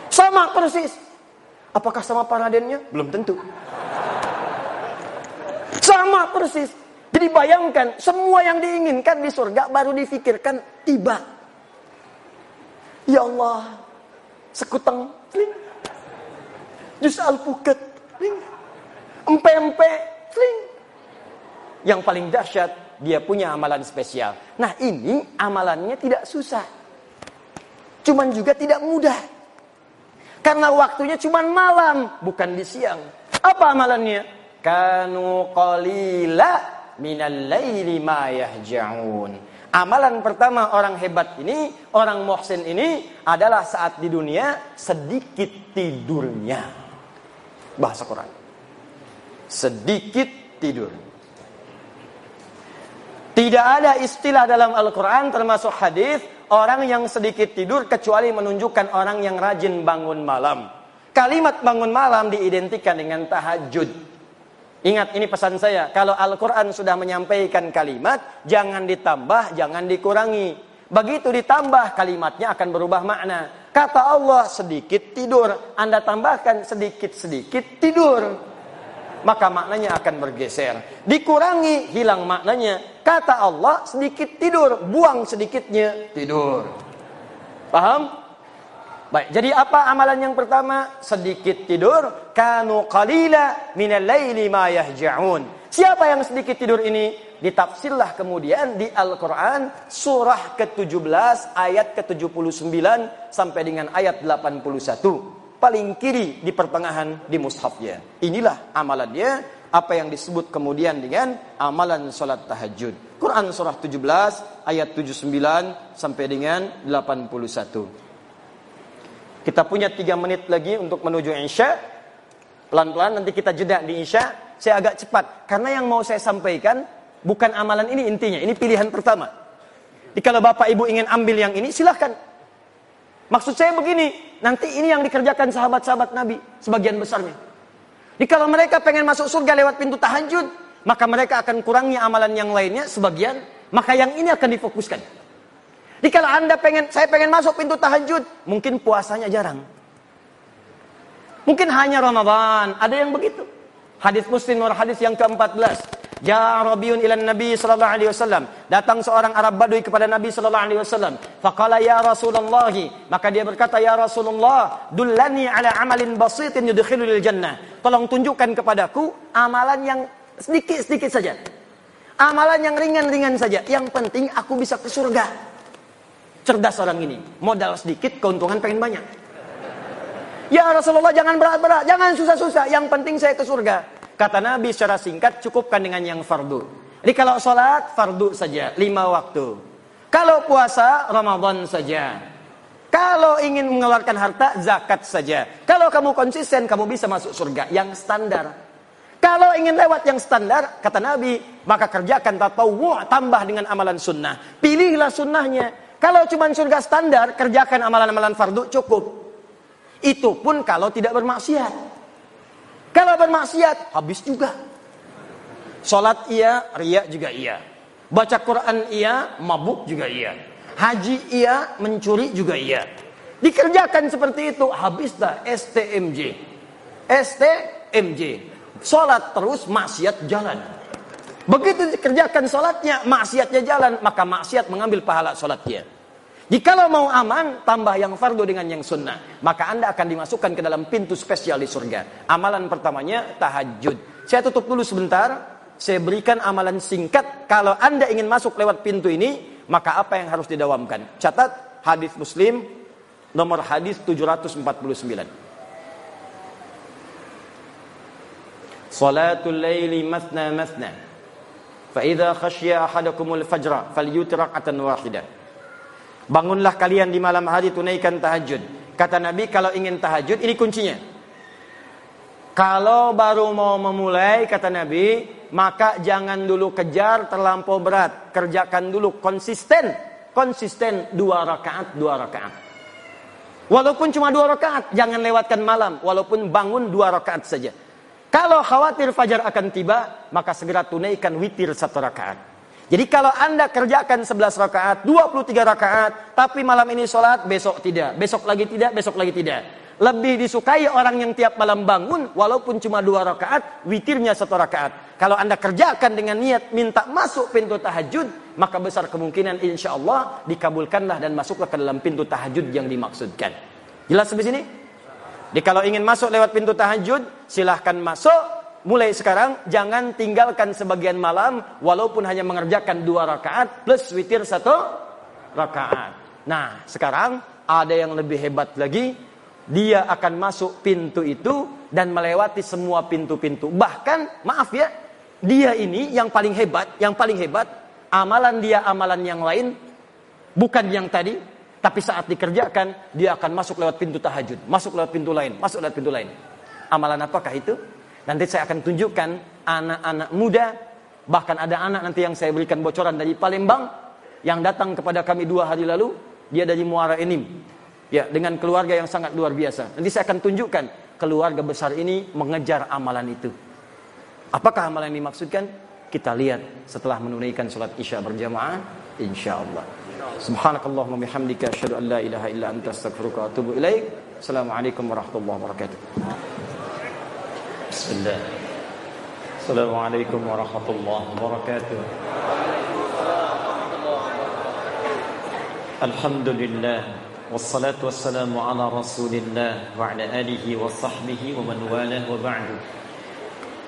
Speaker 1: Sama persis. Apakah sama paradennya? Belum tentu. Sama persis. Jadi bayangkan, semua yang diinginkan di surga baru difikirkan tiba. Ya Allah, sekutang, sling. Jus alpukat, sling. Empe-empe, sling. Yang paling dahsyat, dia punya amalan spesial. Nah ini amalannya tidak susah. Cuman juga tidak mudah. Karena waktunya cuma malam, bukan di siang. Apa amalannya? Kanu qalila minal laili ma yahja'un. Amalan pertama orang hebat ini, orang muhsin ini adalah saat di dunia sedikit tidurnya. Bahasa Quran. Sedikit tidur. Tidak ada istilah dalam Al-Quran termasuk hadis orang yang sedikit tidur kecuali menunjukkan orang yang rajin bangun malam. Kalimat bangun malam diidentikan dengan tahajud. Ingat ini pesan saya, kalau Al-Quran sudah menyampaikan kalimat, jangan ditambah, jangan dikurangi. Begitu ditambah, kalimatnya akan berubah makna. Kata Allah sedikit tidur, Anda tambahkan sedikit-sedikit tidur maka maknanya akan bergeser. Dikurangi, hilang maknanya. Kata Allah, sedikit tidur, buang sedikitnya tidur. Paham? Baik, jadi apa amalan yang pertama? Sedikit tidur, kanu qalila minal laili ma yahja'un. Siapa yang sedikit tidur ini? Ditafsirlah kemudian di Al-Quran surah ke-17 ayat ke-79 sampai dengan ayat 81 paling kiri di pertengahan di mushafnya. Inilah amalannya apa yang disebut kemudian dengan amalan salat tahajud. Quran surah 17 ayat 79 sampai dengan 81. Kita punya tiga menit lagi untuk menuju Isya. Pelan-pelan nanti kita jeda di Isya. Saya agak cepat karena yang mau saya sampaikan bukan amalan ini intinya. Ini pilihan pertama. Jadi kalau Bapak Ibu ingin ambil yang ini silahkan Maksud saya begini, nanti ini yang dikerjakan sahabat-sahabat Nabi sebagian besarnya. Jadi kalau mereka pengen masuk surga lewat pintu tahajud, maka mereka akan kurangi amalan yang lainnya sebagian, maka yang ini akan difokuskan. Jadi kalau Anda pengen saya pengen masuk pintu tahajud, mungkin puasanya jarang. Mungkin hanya Ramadan, ada yang begitu. Hadis Muslim nomor hadis yang ke-14. Ja Rabiun ila Nabi sallallahu alaihi wasallam. Datang seorang Arab Badui kepada Nabi sallallahu alaihi wasallam. Faqala ya Rasulullah, maka dia berkata ya Rasulullah, dullani ala amalin basitin yudkhilul jannah. Tolong tunjukkan kepadaku amalan yang sedikit-sedikit saja. Amalan yang ringan-ringan saja. Yang penting aku bisa ke surga. Cerdas orang ini. Modal sedikit, keuntungan pengen banyak. Ya Rasulullah jangan berat-berat, jangan susah-susah. Yang penting saya ke surga. Kata Nabi secara singkat cukupkan dengan yang fardu. Jadi kalau sholat fardu saja lima waktu. Kalau puasa Ramadan saja. Kalau ingin mengeluarkan harta zakat saja. Kalau kamu konsisten kamu bisa masuk surga yang standar. Kalau ingin lewat yang standar kata Nabi maka kerjakan tatawwu tambah dengan amalan sunnah. Pilihlah sunnahnya. Kalau cuma surga standar kerjakan amalan-amalan fardu cukup. Itu pun kalau tidak bermaksiat. Kalau bermaksiat, habis juga. Salat iya, riya juga iya. Baca Quran iya, mabuk juga iya. Haji iya, mencuri juga iya. Dikerjakan seperti itu, habis dah STMJ. STMJ. Salat terus, maksiat jalan. Begitu dikerjakan salatnya, maksiatnya jalan, maka maksiat mengambil pahala salatnya. Jikalau mau aman, tambah yang fardu dengan yang sunnah. Maka anda akan dimasukkan ke dalam pintu spesial di surga. Amalan pertamanya, tahajud. Saya tutup dulu sebentar. Saya berikan amalan singkat. Kalau anda ingin masuk lewat pintu ini, maka apa yang harus didawamkan? Catat hadis muslim, nomor hadis 749. Salatul laili masna masna. Fa khasya ahadakumul fajra falyutir rak'atan wahidah. Bangunlah kalian di malam hari tunaikan tahajud. Kata Nabi kalau ingin tahajud ini kuncinya. Kalau baru mau memulai kata Nabi, maka jangan dulu kejar terlampau berat. Kerjakan dulu konsisten. Konsisten dua rakaat, dua rakaat. Walaupun cuma dua rakaat, jangan lewatkan malam. Walaupun bangun dua rakaat saja. Kalau khawatir fajar akan tiba, maka segera tunaikan witir satu rakaat. Jadi kalau anda kerjakan 11 rakaat, 23 rakaat, tapi malam ini sholat, besok tidak. Besok lagi tidak, besok lagi tidak. Lebih disukai orang yang tiap malam bangun, walaupun cuma dua rakaat, witirnya satu rakaat. Kalau anda kerjakan dengan niat minta masuk pintu tahajud, maka besar kemungkinan insya Allah dikabulkanlah dan masuklah ke dalam pintu tahajud yang dimaksudkan. Jelas sampai sini? Jadi kalau ingin masuk lewat pintu tahajud, silahkan masuk mulai sekarang jangan tinggalkan sebagian malam walaupun hanya mengerjakan dua rakaat plus witir satu rakaat. Nah, sekarang ada yang lebih hebat lagi. Dia akan masuk pintu itu dan melewati semua pintu-pintu. Bahkan, maaf ya, dia ini yang paling hebat, yang paling hebat, amalan dia amalan yang lain, bukan yang tadi, tapi saat dikerjakan, dia akan masuk lewat pintu tahajud, masuk lewat pintu lain, masuk lewat pintu lain. Amalan apakah itu? Nanti saya akan tunjukkan anak-anak muda, bahkan ada anak nanti yang saya berikan bocoran dari Palembang, yang datang kepada kami dua hari lalu, dia dari Muara Enim. Ya, dengan keluarga yang sangat luar biasa. Nanti saya akan tunjukkan keluarga besar ini mengejar amalan itu. Apakah amalan yang dimaksudkan? Kita lihat setelah menunaikan sholat isya berjamaah, insya Allah. Subhanakallahumma bihamdika asyhadu an la ilaha illa anta astaghfiruka wa atubu ilaik. Assalamualaikum warahmatullahi wabarakatuh. بسم الله السلام عليكم ورحمة الله وبركاته الحمد لله والصلاة والسلام على رسول الله وعلى آله وصحبه ومن والاه وبعد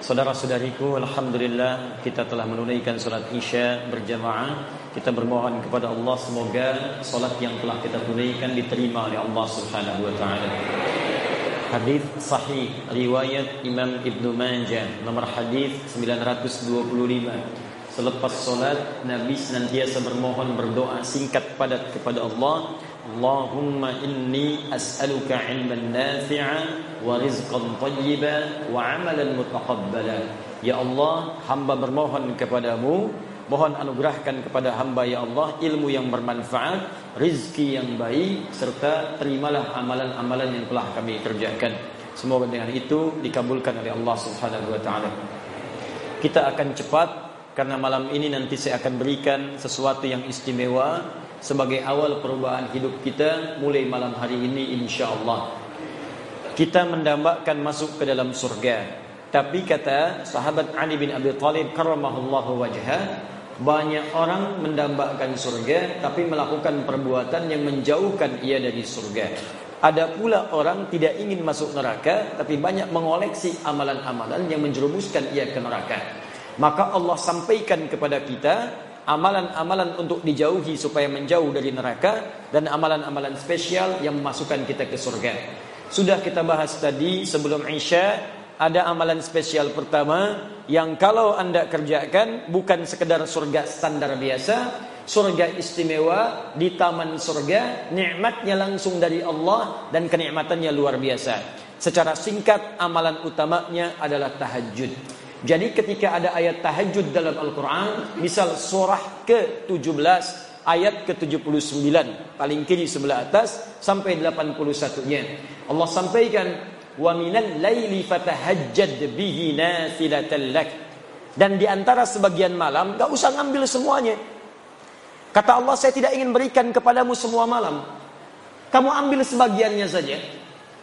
Speaker 1: Saudara-saudariku, Alhamdulillah kita telah menunaikan salat Isya berjamaah. Kita bermohon kepada Allah semoga salat yang telah kita tunaikan diterima oleh Allah Subhanahu wa taala. Hadis sahih riwayat Imam Ibnu Majah nomor hadis 925. Selepas solat Nabi senantiasa bermohon berdoa singkat padat kepada Allah. Allahumma inni as'aluka ilman nafi'a wa rizqan tayyiban wa amalan mutaqabbala. Ya Allah, hamba bermohon kepadamu Mohon anugerahkan kepada hamba ya Allah ilmu yang bermanfaat, rizki yang baik, serta terimalah amalan-amalan yang telah kami kerjakan. Semoga dengan itu dikabulkan oleh Allah Subhanahu wa taala. Kita akan cepat karena malam ini nanti saya akan berikan sesuatu yang istimewa sebagai awal perubahan hidup kita mulai malam hari ini insya Allah. Kita mendambakan masuk ke dalam surga. Tapi kata sahabat Ali bin Abi Thalib karramallahu wajhah, banyak orang mendambakan surga tapi melakukan perbuatan yang menjauhkan ia dari surga. Ada pula orang tidak ingin masuk neraka tapi banyak mengoleksi amalan-amalan yang menjerumuskan ia ke neraka. Maka Allah sampaikan kepada kita amalan-amalan untuk dijauhi supaya menjauh dari neraka dan amalan-amalan spesial yang memasukkan kita ke surga. Sudah kita bahas tadi sebelum Isya ada amalan spesial pertama yang kalau Anda kerjakan bukan sekedar surga standar biasa, surga istimewa di taman surga, nikmatnya langsung dari Allah dan kenikmatannya luar biasa. Secara singkat amalan utamanya adalah tahajud. Jadi ketika ada ayat tahajud dalam Al-Qur'an, misal surah ke-17 ayat ke-79 paling kiri sebelah atas sampai 81-nya. Allah sampaikan wa laili fatahajjad bihi. Dan di antara sebagian malam gak usah ngambil semuanya. Kata Allah saya tidak ingin berikan kepadamu semua malam. Kamu ambil sebagiannya saja.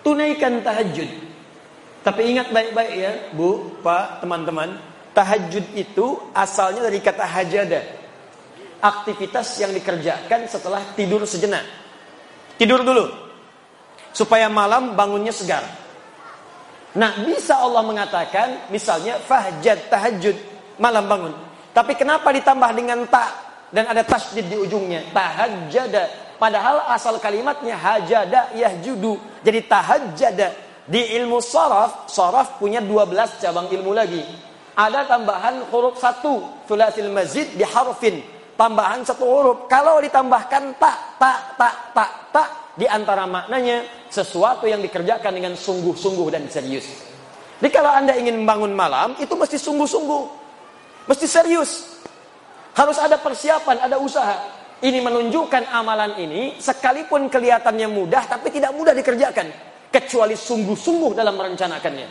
Speaker 1: Tunaikan tahajud. Tapi ingat baik-baik ya, Bu, Pak, teman-teman. Tahajud itu asalnya dari kata hajada. Aktivitas yang dikerjakan setelah tidur sejenak. Tidur dulu. Supaya malam bangunnya segar. Nah, bisa Allah mengatakan misalnya fahjad tahajud malam bangun. Tapi kenapa ditambah dengan tak dan ada tasdid di ujungnya? Tahajjada. Padahal asal kalimatnya hajada yahjudu. Jadi tahajjada. Di ilmu saraf, saraf punya 12 cabang ilmu lagi. Ada tambahan huruf satu, thulathil mazid di harfin. Tambahan satu huruf. Kalau ditambahkan tak, tak, tak, tak, tak, di antara maknanya sesuatu yang dikerjakan dengan sungguh-sungguh dan serius. Jadi kalau Anda ingin membangun malam, itu mesti sungguh-sungguh. Mesti serius. Harus ada persiapan, ada usaha. Ini menunjukkan amalan ini sekalipun kelihatannya mudah tapi tidak mudah dikerjakan kecuali sungguh-sungguh dalam merencanakannya.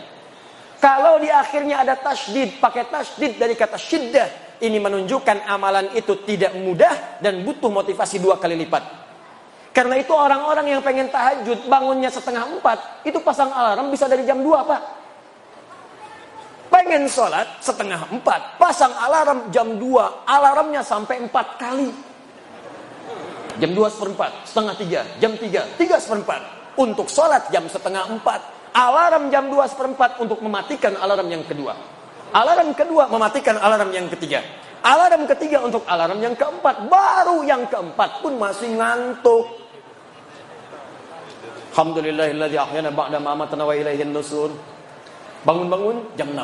Speaker 1: Kalau di akhirnya ada tasdid, pakai tasdid dari kata syiddah, ini menunjukkan amalan itu tidak mudah dan butuh motivasi dua kali lipat. Karena itu orang-orang yang pengen tahajud bangunnya setengah empat, itu pasang alarm bisa dari jam dua pak. Pengen sholat setengah empat, pasang alarm jam dua, alarmnya sampai empat kali. Jam dua seperempat, setengah tiga, jam tiga, tiga seperempat. Untuk sholat jam setengah empat, alarm jam dua seperempat untuk mematikan alarm yang kedua. Alarm kedua mematikan alarm yang ketiga. Alarm ketiga untuk alarm yang keempat. Baru yang keempat pun masih ngantuk. Alhamdulillahilladzi ahyana ba'da ma amatna wa ilaihin nusur. Bangun-bangun jam 6.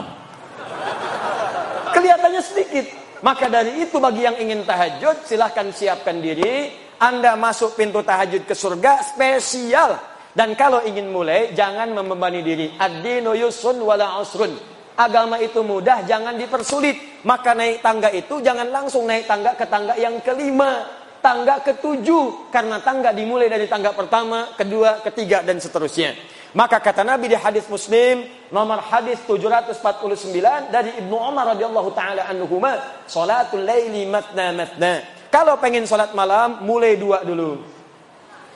Speaker 1: Kelihatannya sedikit. Maka dari itu bagi yang ingin tahajud silahkan siapkan diri. Anda masuk pintu tahajud ke surga spesial. Dan kalau ingin mulai jangan membebani diri. Ad-dinu yusun wala usrun. Agama itu mudah, jangan dipersulit. Maka naik tangga itu jangan langsung naik tangga ke tangga yang kelima tangga ketujuh karena tangga dimulai dari tangga pertama, kedua, ketiga dan seterusnya. Maka kata Nabi di hadis Muslim nomor hadis 749 dari Ibnu Umar radhiyallahu taala anhuma, salatul laili matna matna. Kalau pengen salat malam mulai dua dulu.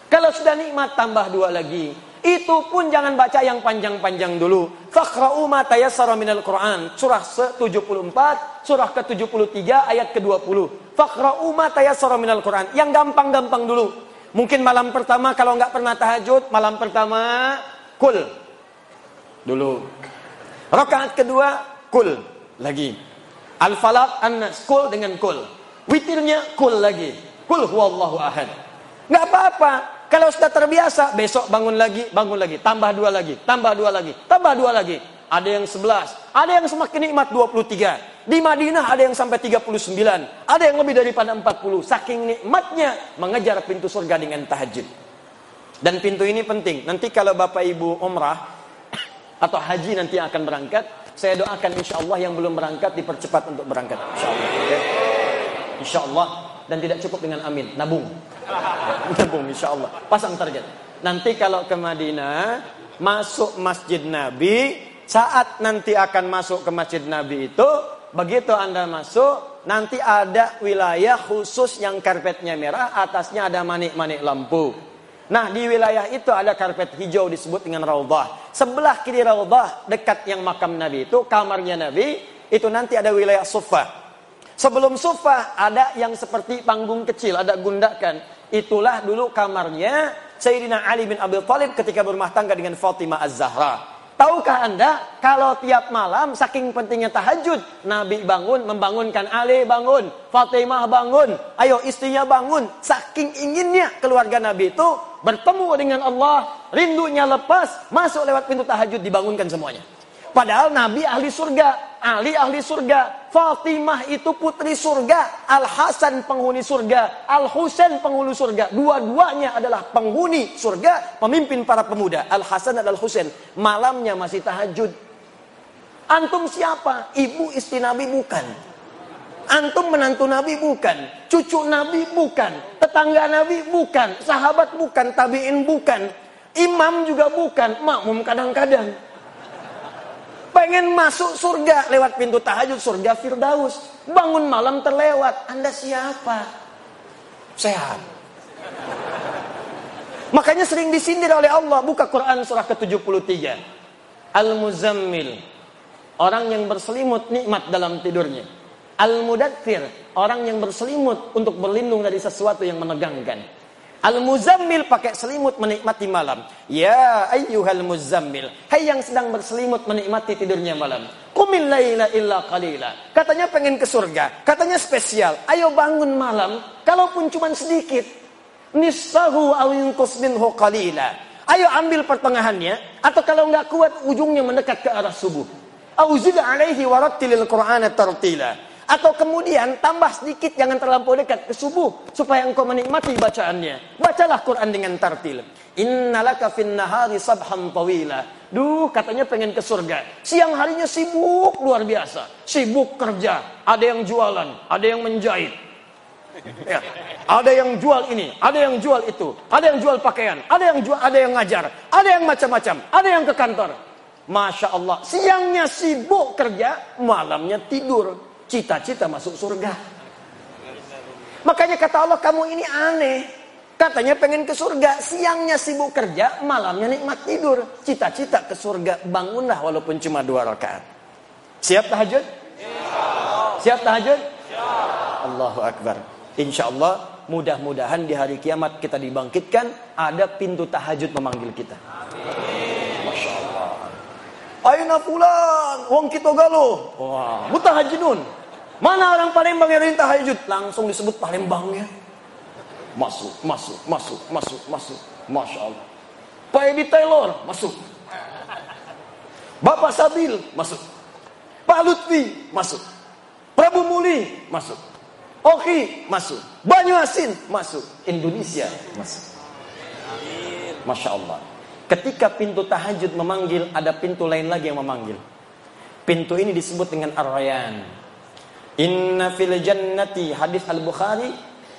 Speaker 1: Kalau sudah nikmat tambah dua lagi. Itu pun jangan baca yang panjang-panjang dulu. Faqra'u ma tayassara minal Qur'an. Surah 74, surah ke-73 ayat ke-20. Faqra'u ma tayassara minal Qur'an. Yang gampang-gampang dulu. Mungkin malam pertama kalau nggak pernah tahajud, malam pertama kul. Dulu. Rakaat kedua kul lagi. Al-Falaq An-Nas kul dengan kul. Witirnya kul lagi. Kul huwallahu ahad. Nggak apa-apa. Kalau sudah terbiasa, besok bangun lagi, bangun lagi, tambah dua lagi, tambah dua lagi, tambah dua lagi. Ada yang sebelas, ada yang semakin nikmat 23. Di Madinah ada yang sampai 39, ada yang lebih daripada 40. Saking nikmatnya mengejar pintu surga dengan tahajud. Dan pintu ini penting. Nanti kalau Bapak Ibu umrah <coughs> atau haji nanti akan berangkat, saya doakan insya Allah yang belum berangkat dipercepat untuk berangkat. Insya Allah. Okay? Insya Allah dan tidak cukup dengan amin, nabung. <laughs> Nabung insya Allah. Pasang target. Nanti kalau ke Madinah, masuk Masjid Nabi, saat nanti akan masuk ke Masjid Nabi itu, begitu Anda masuk, nanti ada wilayah khusus yang karpetnya merah, atasnya ada manik-manik lampu. Nah, di wilayah itu ada karpet hijau disebut dengan raudhah. Sebelah kiri raudhah dekat yang makam Nabi itu, kamarnya Nabi, itu nanti ada wilayah sofa. Sebelum sofa ada yang seperti panggung kecil, ada gundakan. Itulah dulu kamarnya Sayyidina Ali bin Abi Thalib ketika berumah tangga dengan Fatimah Az-Zahra. Tahukah anda kalau tiap malam saking pentingnya tahajud Nabi bangun membangunkan Ali bangun Fatimah bangun ayo istrinya bangun saking inginnya keluarga Nabi itu bertemu dengan Allah rindunya lepas masuk lewat pintu tahajud dibangunkan semuanya Padahal Nabi ahli surga, Ali ahli surga, Fatimah itu putri surga, Al Hasan penghuni surga, Al Husain penghuni surga. Dua-duanya adalah penghuni surga, pemimpin para pemuda. Al Hasan dan Al Husain. Malamnya masih tahajud. Antum siapa? Ibu istri Nabi bukan. Antum menantu Nabi bukan, cucu Nabi bukan, tetangga Nabi bukan, sahabat bukan, tabiin bukan, imam juga bukan, makmum kadang-kadang. Pengen masuk surga lewat pintu tahajud surga Firdaus. Bangun malam terlewat. Anda siapa? Sehat. Makanya sering disindir oleh Allah. Buka Quran surah ke-73. Al-Muzammil. Orang yang berselimut nikmat dalam tidurnya. Al-Mudathir. Orang yang berselimut untuk berlindung dari sesuatu yang menegangkan. Al-muzammil pakai selimut menikmati malam. Ya ayyuhal muzammil. Hai yang sedang berselimut menikmati tidurnya malam. Qumil laila illa qalila. Katanya pengen ke surga. Katanya spesial. Ayo bangun malam. Kalaupun cuma sedikit. Nisfahu aw yunqus minhu qalila. Ayo ambil pertengahannya. Atau kalau nggak kuat ujungnya mendekat ke arah subuh. Auzid alaihi warattilil qur'ana tartila. Atau kemudian tambah sedikit jangan terlampau dekat ke subuh supaya engkau menikmati bacaannya. Bacalah Quran dengan tartil. Innalaka fin nahari sabhan tawila. Duh, katanya pengen ke surga. Siang harinya sibuk luar biasa. Sibuk kerja. Ada yang jualan, ada yang menjahit. Ya. Ada yang jual ini, ada yang jual itu, ada yang jual pakaian, ada yang jual, ada yang ngajar, ada yang macam-macam, ada yang ke kantor. Masya Allah, siangnya sibuk kerja, malamnya tidur cita-cita masuk surga. Makanya kata Allah kamu ini aneh. Katanya pengen ke surga, siangnya sibuk kerja, malamnya nikmat tidur. Cita-cita ke surga, bangunlah walaupun cuma dua rakaat. Siap tahajud? Siap tahajud? Allahu Akbar. Insya Allah mudah-mudahan di hari kiamat kita dibangkitkan, ada pintu tahajud memanggil kita. Masya Allah. Aina fulan, wong kita galuh. Wah, mutahajidun. Mana orang Palembang yang rinta tahajud? Langsung disebut Palembang ya. Masuk, masuk, masuk, masuk, masuk. Masya Allah. Pak Edi Taylor, masuk. Bapak Sabil, masuk. Pak Lutfi, masuk. Prabu Muli, masuk. Oki, masuk. Banyu Asin, masuk. Indonesia, masuk. Masya Allah. Ketika pintu tahajud memanggil, ada pintu lain lagi yang memanggil. Pintu ini disebut dengan Ar-Rayyan. Inna fil jannati hadis Al-Bukhari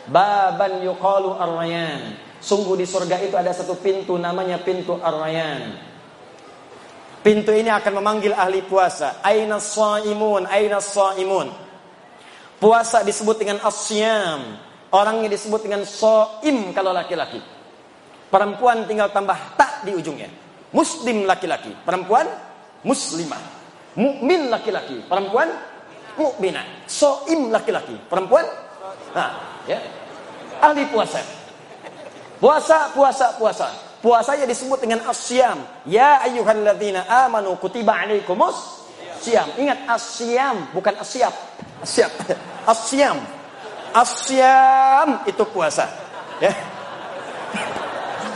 Speaker 1: baban yuqalu ar-rayyan. Sungguh di surga itu ada satu pintu namanya pintu ar-rayyan. Pintu ini akan memanggil ahli puasa. Aina shaimun, aina shaimun. Puasa disebut dengan asyam. Orangnya disebut dengan soim kalau laki-laki. Perempuan tinggal tambah tak di ujungnya. Muslim laki-laki, perempuan muslimah. Mukmin laki-laki, perempuan mukminah. Soim laki-laki, perempuan nah, ya. Ahli puasa. Puasa, puasa, puasa. Puasanya disebut dengan asyam. Ya ayyuhalladzina amanu kutiba alaikumus siam. Ingat asyam bukan asyap. Asyap. Asyam. Asyam itu puasa. Ya.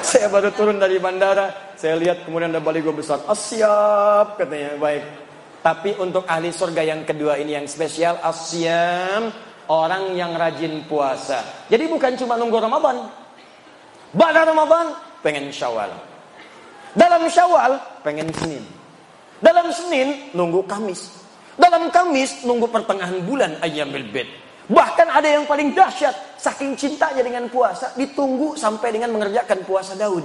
Speaker 1: Saya baru turun dari bandara, saya lihat kemudian ada baligo besar. Asyap katanya. Baik. Tapi untuk ahli surga yang kedua ini yang spesial asyam orang yang rajin puasa. Jadi bukan cuma nunggu Ramadan. Pada Ramadan pengen Syawal. Dalam Syawal pengen Senin. Dalam Senin nunggu Kamis. Dalam Kamis nunggu pertengahan bulan ayam bid. Bahkan ada yang paling dahsyat saking cintanya dengan puasa ditunggu sampai dengan mengerjakan puasa Daud.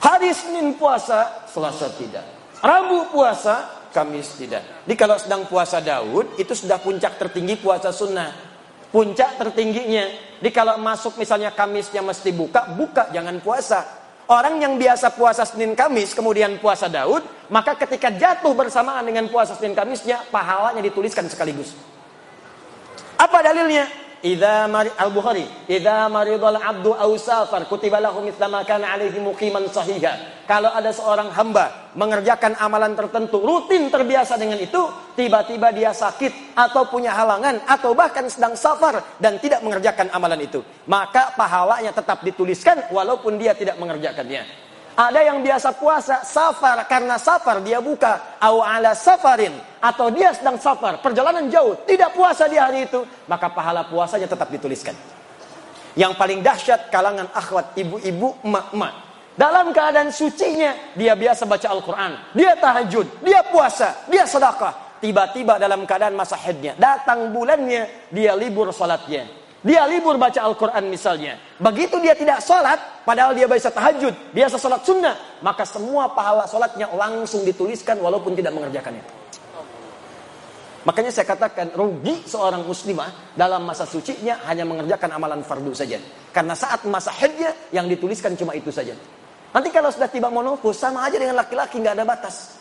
Speaker 1: Hari Senin puasa, Selasa tidak. Rabu puasa, Kamis tidak. Jadi kalau sedang puasa Daud, itu sudah puncak tertinggi puasa sunnah. Puncak tertingginya. Di kalau masuk misalnya Kamisnya mesti buka, buka jangan puasa. Orang yang biasa puasa Senin Kamis kemudian puasa Daud, maka ketika jatuh bersamaan dengan puasa Senin Kamisnya, pahalanya dituliskan sekaligus. Apa dalilnya? Idza mari Al-Bukhari, idza maridal abdu aw safar kutiba lahu mithla ma kana alaihi muqiman sahiha. Kalau ada seorang hamba mengerjakan amalan tertentu, rutin terbiasa dengan itu, tiba-tiba dia sakit atau punya halangan atau bahkan sedang safar dan tidak mengerjakan amalan itu, maka pahalanya tetap dituliskan walaupun dia tidak mengerjakannya. Ada yang biasa puasa safar karena safar dia buka au ala safarin atau dia sedang safar perjalanan jauh tidak puasa di hari itu maka pahala puasanya tetap dituliskan. Yang paling dahsyat kalangan akhwat ibu-ibu emak-emak dalam keadaan sucinya dia biasa baca Al-Qur'an, dia tahajud, dia puasa, dia sedekah. Tiba-tiba dalam keadaan masa haidnya, datang bulannya, dia libur salatnya. Dia libur baca Al-Quran misalnya. Begitu dia tidak sholat, padahal dia biasa tahajud, biasa sholat sunnah. Maka semua pahala sholatnya langsung dituliskan walaupun tidak mengerjakannya. Makanya saya katakan rugi seorang muslimah dalam masa sucinya hanya mengerjakan amalan fardu saja. Karena saat masa haidnya yang dituliskan cuma itu saja. Nanti kalau sudah tiba monofus sama aja dengan laki-laki nggak ada batas.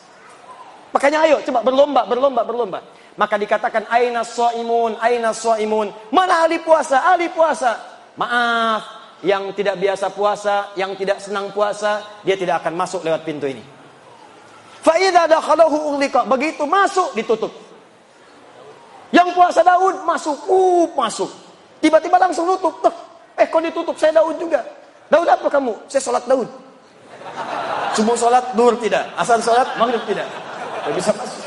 Speaker 1: Makanya ayo coba berlomba, berlomba, berlomba. Maka dikatakan aina soimun, aina soimun. Mana ahli puasa, ahli puasa. Maaf, yang tidak biasa puasa, yang tidak senang puasa, dia tidak akan masuk lewat pintu ini. Faidah dakhalahu ughliqa. Begitu masuk ditutup. Yang puasa Daud masuk, uh masuk. Tiba-tiba langsung tutup. Tuh, eh kok ditutup? Saya Daud juga. Daud apa kamu? Saya sholat Daud. Subuh sholat, dur tidak. Asal sholat, maghrib tidak. Tidak bisa masuk.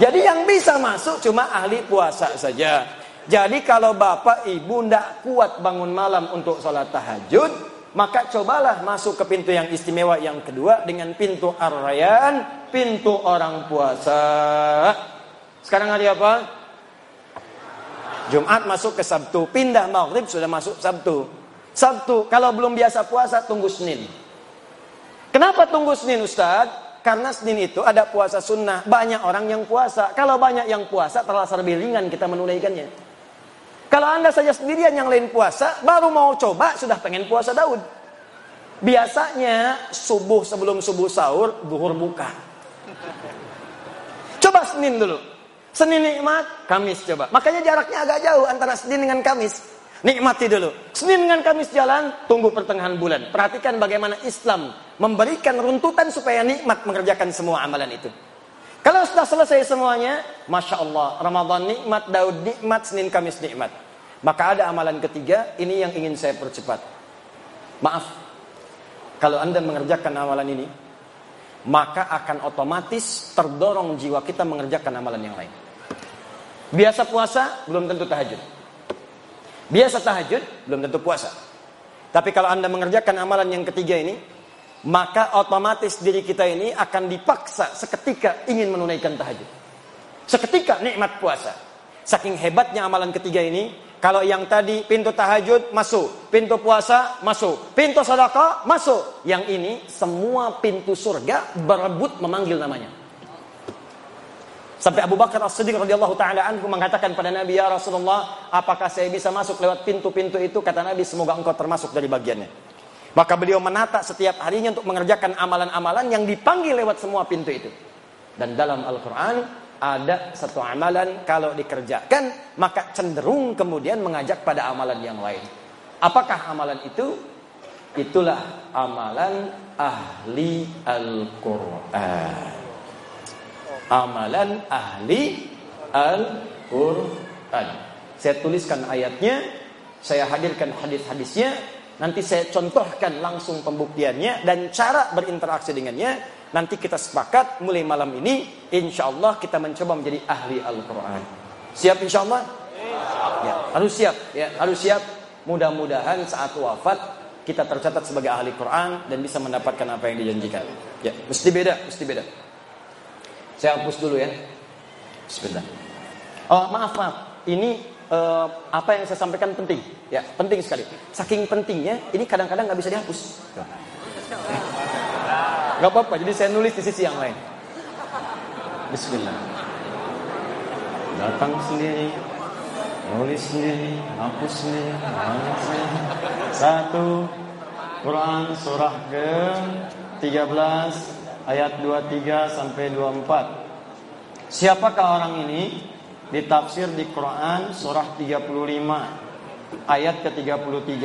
Speaker 1: Jadi yang bisa masuk cuma ahli puasa saja. Jadi kalau bapak ibu tidak kuat bangun malam untuk sholat tahajud, maka cobalah masuk ke pintu yang istimewa yang kedua dengan pintu ar-rayan, pintu orang puasa. Sekarang hari apa? Jumat masuk ke Sabtu, pindah maghrib sudah masuk Sabtu. Sabtu, kalau belum biasa puasa tunggu Senin. Kenapa tunggu Senin Ustadz? Karena Senin itu ada puasa sunnah. Banyak orang yang puasa. Kalau banyak yang puasa, terasa lebih ringan kita menunaikannya. Kalau anda saja sendirian yang lain puasa, baru mau coba sudah pengen puasa Daud. Biasanya subuh sebelum subuh sahur, duhur buka. Coba Senin dulu. Senin nikmat, Kamis coba. Makanya jaraknya agak jauh antara Senin dengan Kamis. Nikmati dulu. Senin dengan Kamis jalan, tunggu pertengahan bulan. Perhatikan bagaimana Islam memberikan runtutan supaya nikmat mengerjakan semua amalan itu. Kalau sudah selesai semuanya, Masya Allah, Ramadan nikmat, Daud nikmat, Senin Kamis nikmat. Maka ada amalan ketiga, ini yang ingin saya percepat. Maaf, kalau Anda mengerjakan amalan ini, maka akan otomatis terdorong jiwa kita mengerjakan amalan yang lain. Biasa puasa, belum tentu tahajud. Biasa tahajud, belum tentu puasa. Tapi kalau Anda mengerjakan amalan yang ketiga ini, maka otomatis diri kita ini akan dipaksa seketika ingin menunaikan tahajud. Seketika nikmat puasa. Saking hebatnya amalan ketiga ini, kalau yang tadi pintu tahajud masuk, pintu puasa masuk, pintu sedekah masuk. Yang ini semua pintu surga berebut memanggil namanya. Sampai Abu Bakar As-Siddiq radhiyallahu taala anhu mengatakan pada Nabi ya Rasulullah, apakah saya bisa masuk lewat pintu-pintu itu? Kata Nabi, semoga engkau termasuk dari bagiannya. Maka beliau menata setiap harinya untuk mengerjakan amalan-amalan yang dipanggil lewat semua pintu itu. Dan dalam Al-Qur'an ada satu amalan kalau dikerjakan maka cenderung kemudian mengajak pada amalan yang lain. Apakah amalan itu? Itulah amalan ahli Al-Qur'an amalan ahli Al-Quran. Saya tuliskan ayatnya, saya hadirkan hadis-hadisnya, nanti saya contohkan langsung pembuktiannya dan cara berinteraksi dengannya. Nanti kita sepakat mulai malam ini, insya Allah kita mencoba menjadi ahli Al-Quran. Siap insya Allah? Ya, harus siap, ya, harus siap. Mudah-mudahan saat wafat kita tercatat sebagai ahli Quran dan bisa mendapatkan apa yang dijanjikan. Ya, mesti beda, mesti beda. Saya hapus dulu ya. Sebentar. Oh, maaf, maaf. Ini uh, apa yang saya sampaikan penting. Ya, penting sekali. Saking pentingnya, ini kadang-kadang nggak bisa dihapus. Gak apa-apa, jadi saya nulis di sisi yang lain. Bismillah. Datang sendiri, Tulis sendiri, hapus sendiri, hapus sendiri. Satu, Quran surah ke 13 ayat 23 sampai 24. Siapakah orang ini? Ditafsir di Quran surah 35 ayat ke-33.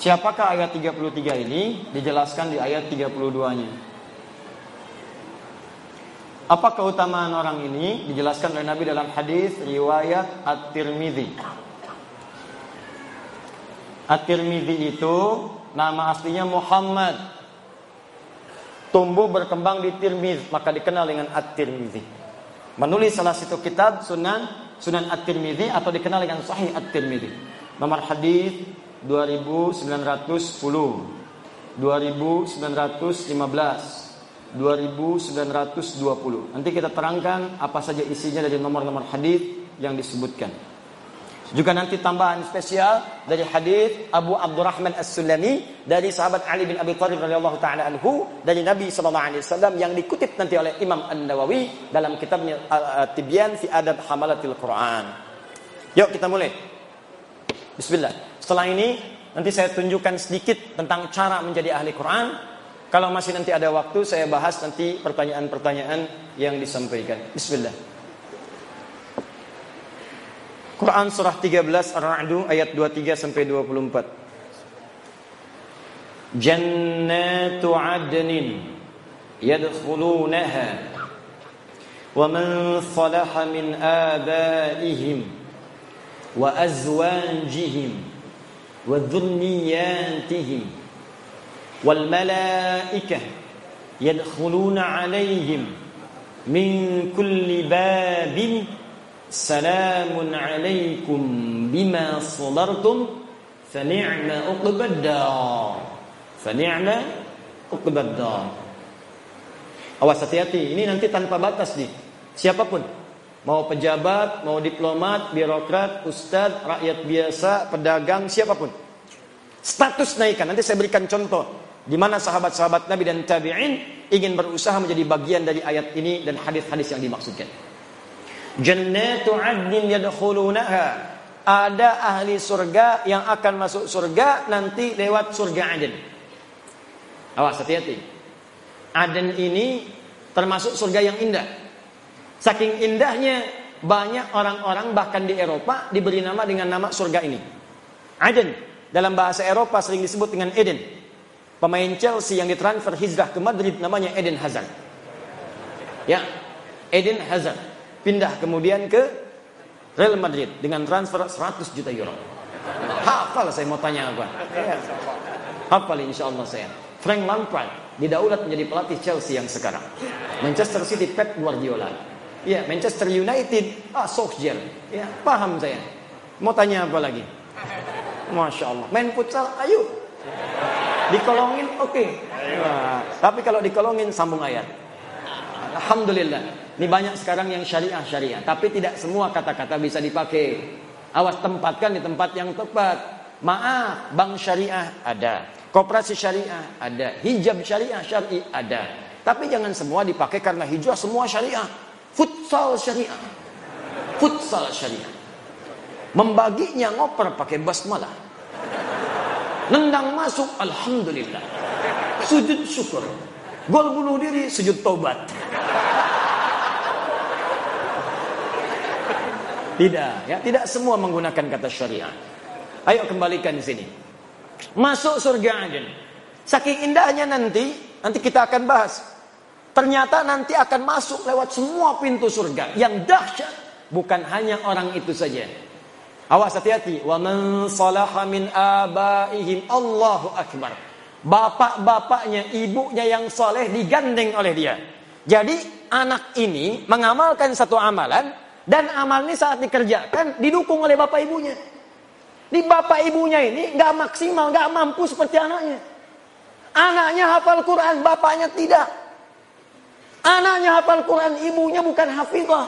Speaker 1: Siapakah ayat 33 ini? Dijelaskan di ayat 32-nya. Apa keutamaan orang ini? Dijelaskan oleh Nabi dalam hadis riwayat At-Tirmidzi. At-Tirmidzi itu nama aslinya Muhammad. Tumbuh berkembang di Tirmidz, maka dikenal dengan At-Tirmidzi. Menulis salah satu kitab Sunan Sunan At-Tirmidzi atau dikenal dengan Sahih At-Tirmidzi. Nomor hadis 2910, 2915, 2920. Nanti kita terangkan apa saja isinya dari nomor-nomor hadis yang disebutkan. Juga nanti tambahan spesial dari hadis Abu Abdurrahman As-Sulami dari sahabat Ali bin Abi Thalib radhiyallahu taala anhu dari Nabi sallallahu alaihi wasallam yang dikutip nanti oleh Imam An-Nawawi dalam kitabnya Tibyan fi Adab Hamalatil Quran. Yuk kita mulai. Bismillah. Setelah ini nanti saya tunjukkan sedikit tentang cara menjadi ahli Quran kalau masih nanti ada waktu saya bahas nanti pertanyaan-pertanyaan yang disampaikan. Bismillah. Quran surah 13 Ar-Ra'd ayat 23 sampai 24. Jannatu 'adnin yadkhulunaha wa man salaha min abaihim wa azwajihim wa dhurriyyatihim والملائكة يدخلون عليهم من كل باب Salamun alaikum bima sabartum fani'ma uqbad dar. Fani'ma uqbad dar. Awas hati-hati, ini nanti tanpa batas nih. Siapa pun, mau pejabat, mau diplomat, birokrat, ustadz, rakyat biasa, pedagang, siapa pun. Status naikkan, nanti saya berikan contoh di mana sahabat-sahabat Nabi dan tabi'in ingin berusaha menjadi bagian dari ayat ini dan hadis-hadis yang dimaksudkan. Jannatu 'adnin yadkhulunaha. Ada ahli surga yang akan masuk surga nanti lewat surga Aden. Awas hati-hati. Aden ini termasuk surga yang indah. Saking indahnya banyak orang-orang bahkan di Eropa diberi nama dengan nama surga ini. Aden dalam bahasa Eropa sering disebut dengan Eden. Pemain Chelsea yang ditransfer hijrah ke Madrid namanya Eden Hazard. Ya, Eden Hazard pindah kemudian ke Real Madrid dengan transfer 100 juta euro. Hafal saya mau tanya apa? Ya. Hafal insya Allah saya. Frank Lampard didaulat menjadi pelatih Chelsea yang sekarang. Manchester City Pep Guardiola. Ya, Manchester United ah Solskjaer. Ya, paham saya. Mau tanya apa lagi? Masya Allah. Main futsal, ayo Dikolongin oke. Okay. Nah, tapi kalau dikolongin sambung ayat. Alhamdulillah. Ini banyak sekarang yang syariah syariah, tapi tidak semua kata-kata bisa dipakai. Awas tempatkan di tempat yang tepat. Maaf, bank syariah ada, koperasi syariah ada, hijab syariah syari ada. Tapi jangan semua dipakai karena hijab semua syariah. Futsal syariah. Futsal syariah. Membaginya ngoper pakai basmalah. Nendang masuk, Alhamdulillah. Sujud syukur. Gol bunuh diri, sujud tobat. Tidak, ya, tidak semua menggunakan kata syariah. Ayo kembalikan di sini. Masuk surga Aden. Saking indahnya nanti, nanti kita akan bahas. Ternyata nanti akan masuk lewat semua pintu surga. Yang dahsyat bukan hanya orang itu saja. Awas hati-hati. Wa man salaha min abaihim Allahu akbar. Bapak-bapaknya, ibunya yang soleh digandeng oleh dia. Jadi anak ini mengamalkan satu amalan dan amal ini saat dikerjakan didukung oleh bapak ibunya. Di bapak ibunya ini nggak maksimal, nggak mampu seperti anaknya. Anaknya hafal Quran, bapaknya tidak. Anaknya hafal Quran, ibunya bukan hafizah.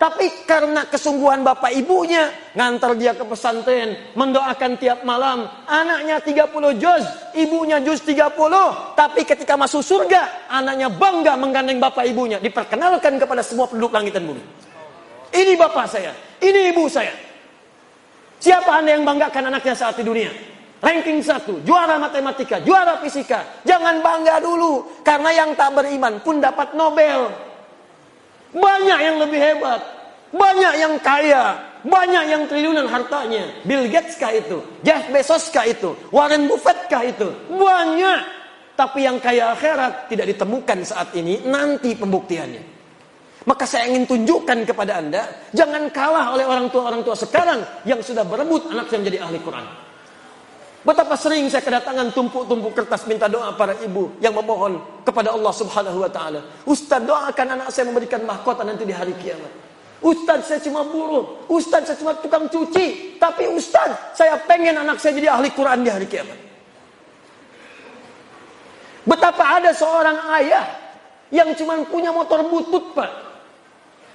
Speaker 1: Tapi karena kesungguhan bapak ibunya, ngantar dia ke pesantren, mendoakan tiap malam. Anaknya 30 juz, ibunya juz 30. Tapi ketika masuk surga, anaknya bangga menggandeng bapak ibunya. Diperkenalkan kepada semua penduduk langit dan bumi. Ini bapak saya, ini ibu saya. Siapa Anda yang banggakan anaknya saat di dunia? Ranking satu, juara matematika, juara fisika. Jangan bangga dulu. Karena yang tak beriman pun dapat Nobel. Banyak yang lebih hebat. Banyak yang kaya. Banyak yang triliunan hartanya. Bill Gates kah itu? Jeff Bezos kah itu? Warren Buffett kah itu? Banyak. Tapi yang kaya akhirat tidak ditemukan saat ini. Nanti pembuktiannya. Maka saya ingin tunjukkan kepada anda. Jangan kalah oleh orang tua-orang tua sekarang. Yang sudah berebut anak saya menjadi ahli Quran. Betapa sering saya kedatangan tumpuk-tumpuk kertas minta doa para ibu yang memohon kepada Allah Subhanahu wa taala. Ustaz doakan anak saya memberikan mahkota nanti di hari kiamat. Ustaz saya cuma buruh, Ustaz saya cuma tukang cuci, tapi Ustaz saya pengen anak saya jadi ahli Quran di hari kiamat. Betapa ada seorang ayah yang cuma punya motor butut pak,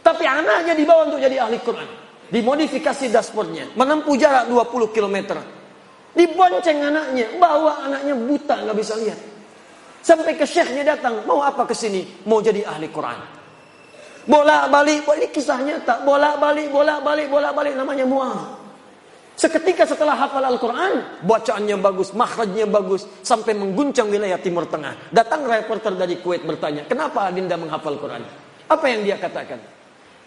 Speaker 1: tapi anaknya dibawa untuk jadi ahli Quran. Dimodifikasi dashboardnya, menempuh jarak 20 kilometer Dibonceng anaknya, bawa anaknya buta, nggak bisa lihat. Sampai ke syekhnya datang, mau apa ke sini? Mau jadi ahli Quran. Bolak balik, ini kisah nyata. Bolak balik, bolak balik, bolak balik, namanya muah. Seketika setelah hafal Al-Quran, bacaannya bagus, makhrajnya bagus, sampai mengguncang wilayah Timur Tengah. Datang reporter dari Kuwait bertanya, kenapa Adinda menghafal Quran? Apa yang dia katakan?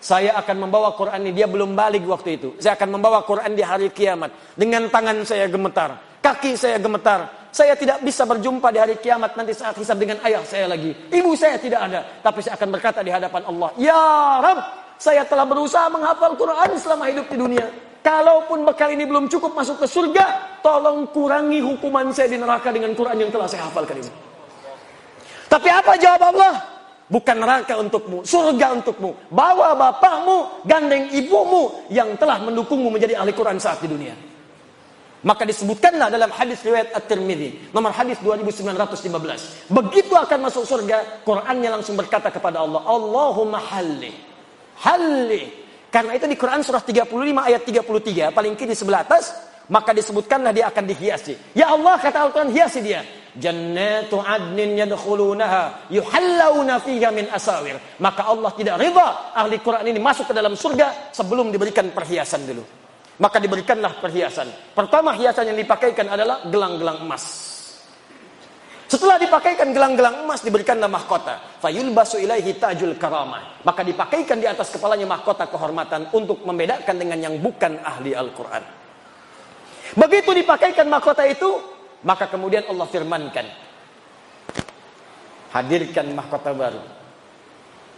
Speaker 1: Saya akan membawa Quran ini. Dia belum balik waktu itu. Saya akan membawa Quran di hari kiamat. Dengan tangan saya gemetar. Kaki saya gemetar. Saya tidak bisa berjumpa di hari kiamat nanti saat hisab dengan ayah saya lagi. Ibu saya tidak ada. Tapi saya akan berkata di hadapan Allah. Ya Rab, saya telah berusaha menghafal Quran selama hidup di dunia. Kalaupun bekal ini belum cukup masuk ke surga, tolong kurangi hukuman saya di neraka dengan Quran yang telah saya hafalkan ini. Tapi apa jawab Allah? Bukan neraka untukmu, surga untukmu. Bawa bapakmu, gandeng ibumu yang telah mendukungmu menjadi ahli Quran saat di dunia. Maka disebutkanlah dalam hadis riwayat At-Tirmidzi, nomor hadis 2915. Begitu akan masuk surga, Qurannya langsung berkata kepada Allah, Allahumma halli. Halli. Karena itu di Quran surah 35 ayat 33, paling kiri sebelah atas, maka disebutkanlah dia akan dihiasi. Ya Allah kata Al-Quran hiasi dia. Jannatu adnin yadkhulunaha yuhallawna fiha min asawir. Maka Allah tidak rida ahli Quran ini masuk ke dalam surga sebelum diberikan perhiasan dulu. Maka diberikanlah perhiasan. Pertama hiasan yang dipakaikan adalah gelang-gelang emas. Setelah dipakaikan gelang-gelang emas diberikanlah mahkota. Fayulbasu ilaihi tajul karamah. Maka dipakaikan di atas kepalanya mahkota kehormatan untuk membedakan dengan yang bukan ahli Al-Quran. Begitu dipakaikan mahkota itu, maka kemudian Allah firmankan. Hadirkan mahkota baru.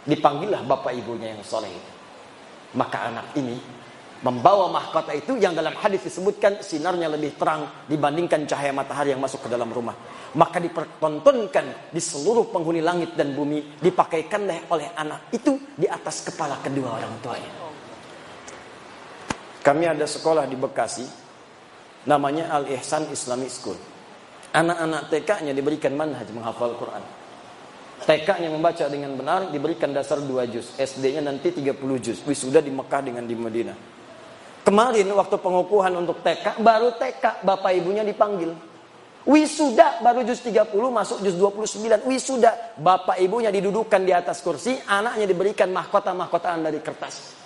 Speaker 1: Dipanggillah bapak ibunya yang soleh itu. Maka anak ini membawa mahkota itu yang dalam hadis disebutkan sinarnya lebih terang dibandingkan cahaya matahari yang masuk ke dalam rumah. Maka dipertontonkan di seluruh penghuni langit dan bumi dipakaikan oleh anak itu di atas kepala kedua orang tuanya. Kami ada sekolah di Bekasi namanya Al Ihsan Islamic School. Anak-anak TK-nya diberikan manhaj menghafal Quran. TK-nya membaca dengan benar diberikan dasar 2 juz. SD-nya nanti 30 juz. Wisuda di Mekah dengan di Madinah. Kemarin waktu pengukuhan untuk TK, baru TK bapak ibunya dipanggil. Wisuda baru juz 30 masuk juz 29. Wisuda bapak ibunya didudukan di atas kursi, anaknya diberikan mahkota-mahkotaan dari kertas.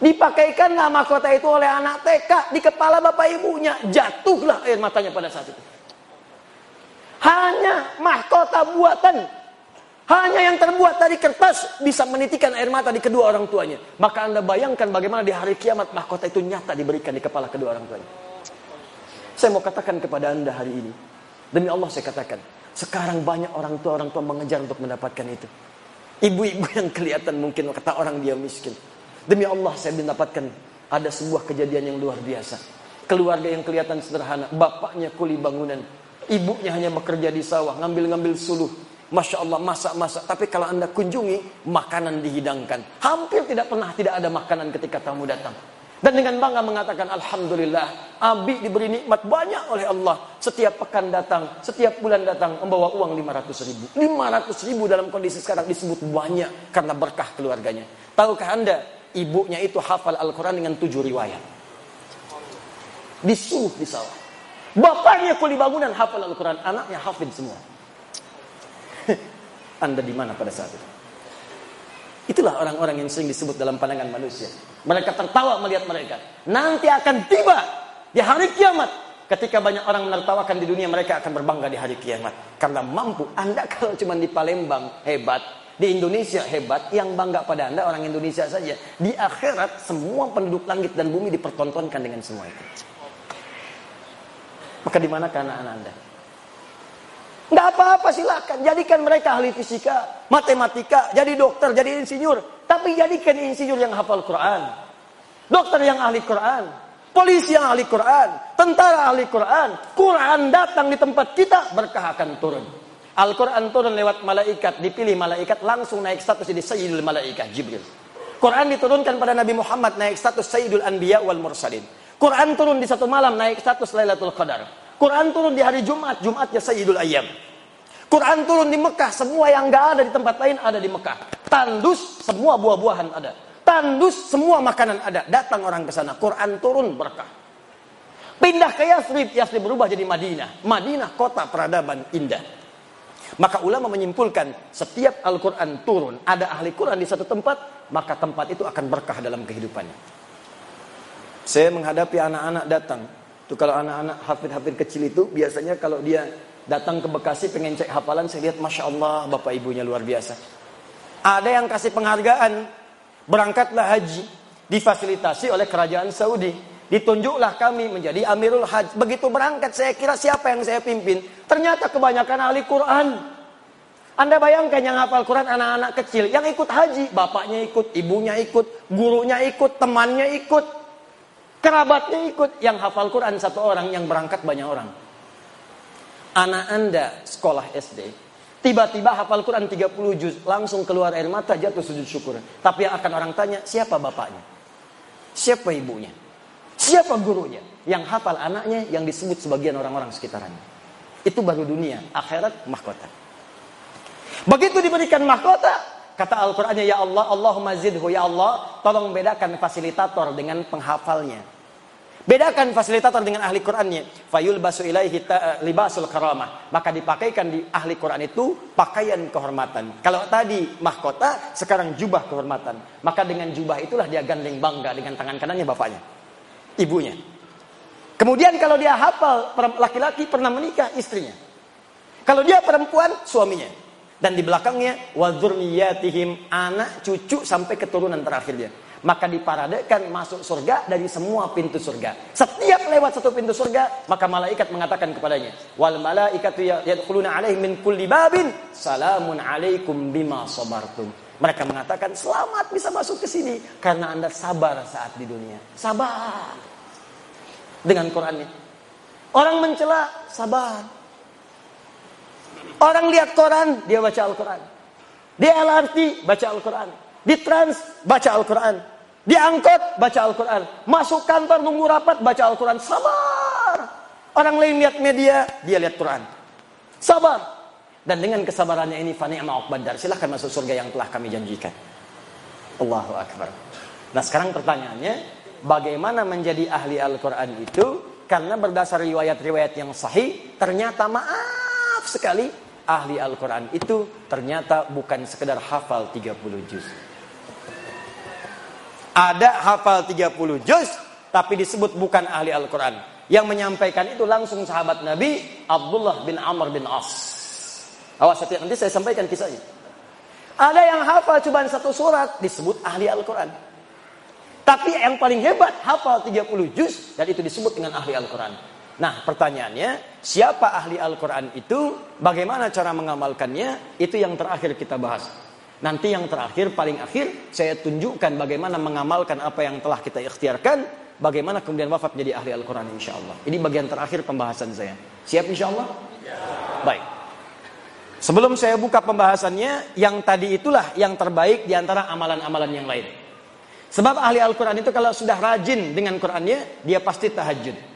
Speaker 1: Dipakaikanlah mahkota itu oleh anak TK di kepala bapak ibunya. Jatuhlah air matanya pada saat itu. Hanya mahkota buatan. Hanya yang terbuat dari kertas bisa menitikan air mata di kedua orang tuanya. Maka anda bayangkan bagaimana di hari kiamat mahkota itu nyata diberikan di kepala kedua orang tuanya. Saya mau katakan kepada anda hari ini. Demi Allah saya katakan. Sekarang banyak orang tua orang tua mengejar untuk mendapatkan itu. Ibu-ibu yang kelihatan mungkin kata orang dia miskin. Demi Allah saya mendapatkan ada sebuah kejadian yang luar biasa. Keluarga yang kelihatan sederhana. Bapaknya kuli bangunan Ibunya hanya bekerja di sawah, ngambil-ngambil suluh. Masya Allah, masak-masak. Tapi kalau anda kunjungi, makanan dihidangkan. Hampir tidak pernah tidak ada makanan ketika tamu datang. Dan dengan bangga mengatakan Alhamdulillah Abi diberi nikmat banyak oleh Allah Setiap pekan datang Setiap bulan datang Membawa uang 500 ribu 500 ribu dalam kondisi sekarang disebut banyak Karena berkah keluarganya Tahukah anda Ibunya itu hafal Al-Quran dengan tujuh riwayat Disuruh di sawah Bapaknya kuli bangunan hafal Al-Quran. Anaknya hafid semua. <laughs> Anda di mana pada saat itu? Itulah orang-orang yang sering disebut dalam pandangan manusia. Mereka tertawa melihat mereka. Nanti akan tiba di hari kiamat. Ketika banyak orang menertawakan di dunia, mereka akan berbangga di hari kiamat. Karena mampu. Anda kalau cuma di Palembang, hebat. Di Indonesia hebat, yang bangga pada Anda orang Indonesia saja. Di akhirat, semua penduduk langit dan bumi dipertontonkan dengan semua itu. Maka di mana anak-anak Anda? Nggak apa-apa silakan. Jadikan mereka ahli fisika, matematika, jadi dokter, jadi insinyur. Tapi jadikan insinyur yang hafal Quran. Dokter yang ahli Quran. Polisi yang ahli Quran. Tentara ahli Quran. Quran datang di tempat kita, berkah akan turun. Al-Quran turun lewat malaikat. Dipilih malaikat langsung naik status jadi Sayyidul Malaikat, Jibril. Quran diturunkan pada Nabi Muhammad naik status Sayyidul Anbiya wal Mursalin. Quran turun di satu malam naik status Lailatul Qadar. Quran turun di hari Jumat, Jumatnya Sayyidul Ayyam. Quran turun di Mekah, semua yang nggak ada di tempat lain ada di Mekah. Tandus, semua buah-buahan ada. Tandus, semua makanan ada. Datang orang ke sana, Quran turun berkah. Pindah ke Yasrib, Yasrib berubah jadi Madinah. Madinah kota peradaban indah. Maka ulama menyimpulkan setiap Al-Quran turun, ada ahli Quran di satu tempat, maka tempat itu akan berkah dalam kehidupannya. Saya menghadapi anak-anak datang, Tuh kalau anak-anak hafid-hafid kecil itu biasanya kalau dia datang ke Bekasi pengen cek hafalan saya lihat Masya Allah Bapak Ibunya luar biasa. Ada yang kasih penghargaan berangkatlah haji difasilitasi oleh kerajaan Saudi. Ditunjuklah kami menjadi Amirul Hajj. Begitu berangkat saya kira siapa yang saya pimpin. Ternyata kebanyakan ahli Quran. Anda bayangkan yang hafal Quran anak-anak kecil. Yang ikut haji. Bapaknya ikut, ibunya ikut, gurunya ikut, temannya ikut. Kerabatnya ikut yang hafal Quran satu orang, yang berangkat banyak orang. Anak Anda sekolah SD, tiba-tiba hafal Quran 30 juz, langsung keluar air mata, jatuh sujud syukur. Tapi yang akan orang tanya, siapa bapaknya? Siapa ibunya? Siapa gurunya? Yang hafal anaknya yang disebut sebagian orang-orang sekitarnya. Itu baru dunia, akhirat mahkota. Begitu diberikan mahkota, kata Al-Qur'annya ya Allah, Allahumma zidhu ya Allah, tolong bedakan fasilitator dengan penghafalnya. Bedakan fasilitator dengan ahli Qur'annya. Fayul basu ilaihi libasul karamah. Maka dipakaikan di ahli Qur'an itu pakaian kehormatan. Kalau tadi mahkota, sekarang jubah kehormatan. Maka dengan jubah itulah dia gandeng bangga dengan tangan kanannya bapaknya. Ibunya. Kemudian kalau dia hafal laki-laki pernah menikah istrinya. Kalau dia perempuan suaminya. Dan di belakangnya wadzurriyatihim anak cucu sampai keturunan terakhir dia maka diparadekan masuk surga dari semua pintu surga. Setiap lewat satu pintu surga, maka malaikat mengatakan kepadanya, "Wal malaikatu ya-, yadkhuluna alaihi min kulli babin, salamun alaikum bima sabartum." Mereka mengatakan, "Selamat bisa masuk ke sini karena Anda sabar saat di dunia." Sabar. Dengan Qur'annya. Orang mencela, sabar. Orang lihat Quran, dia baca Al-Quran. Di LRT, baca Al-Quran. Di trans, baca Al-Quran. Di angkot, baca Al-Quran. Masuk kantor, nunggu rapat, baca Al-Quran. Sabar. Orang lain lihat media, dia lihat Quran. Sabar. Dan dengan kesabarannya ini, fani'ma uqbadar. Silahkan masuk surga yang telah kami janjikan. Allahu Akbar. Nah sekarang pertanyaannya, bagaimana menjadi ahli Al-Quran itu? Karena berdasar riwayat-riwayat yang sahih, ternyata maaf sekali, ahli Al-Quran itu ternyata bukan sekedar hafal 30 juz. Ada hafal 30 juz tapi disebut bukan ahli Al-Quran. Yang menyampaikan itu langsung sahabat Nabi Abdullah bin Amr bin As. Awas setiap nanti saya sampaikan kisahnya. Ada yang hafal cuma satu surat disebut ahli Al-Quran. Tapi yang paling hebat hafal 30 juz dan itu disebut dengan ahli Al-Quran. Nah pertanyaannya siapa ahli Al-Quran itu Bagaimana cara mengamalkannya Itu yang terakhir kita bahas Nanti yang terakhir, paling akhir, saya tunjukkan bagaimana mengamalkan apa yang telah kita ikhtiarkan, bagaimana kemudian wafat menjadi ahli Al-Quran insya Allah. Ini bagian terakhir pembahasan saya. Siap insya Allah? Baik. Sebelum saya buka pembahasannya, yang tadi itulah yang terbaik di antara amalan-amalan yang lain. Sebab ahli Al-Quran itu kalau sudah rajin dengan Qurannya, dia pasti tahajud.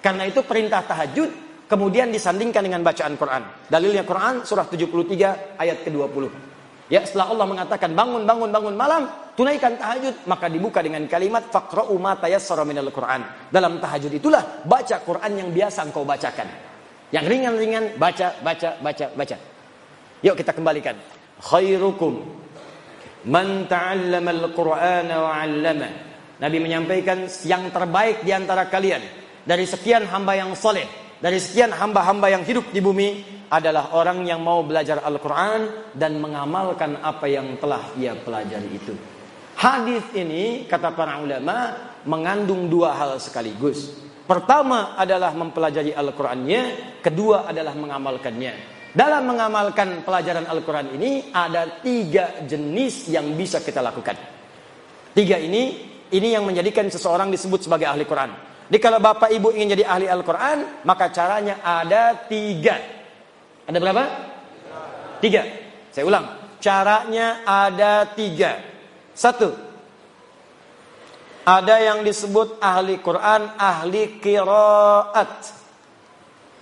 Speaker 1: Karena itu perintah tahajud, kemudian disandingkan dengan bacaan Quran. Dalilnya Quran surah 73 ayat ke-20. Ya setelah Allah mengatakan bangun bangun bangun malam, tunaikan tahajud, maka dibuka dengan kalimat faqra'u ma tayassara minal Qur'an. Dalam tahajud itulah baca Quran yang biasa engkau bacakan. Yang ringan-ringan baca baca baca baca. Yuk kita kembalikan. Khairukum Man ta'allama al-Qur'ana wa 'allama. Nabi menyampaikan yang terbaik di antara kalian dari sekian hamba yang soleh, dari sekian hamba-hamba yang hidup di bumi adalah orang yang mau belajar Al-Quran dan mengamalkan apa yang telah ia pelajari itu. Hadis ini kata para ulama mengandung dua hal sekaligus. Pertama adalah mempelajari Al-Qur'annya, kedua adalah mengamalkannya. Dalam mengamalkan pelajaran Al-Quran ini ada tiga jenis yang bisa kita lakukan. Tiga ini, ini yang menjadikan seseorang disebut sebagai ahli Quran. Jadi kalau bapak ibu ingin jadi ahli Al-Quran, maka caranya ada tiga. Ada berapa? Tiga. Saya ulang. Caranya ada tiga. Satu, ada yang disebut ahli Quran, ahli kiraat.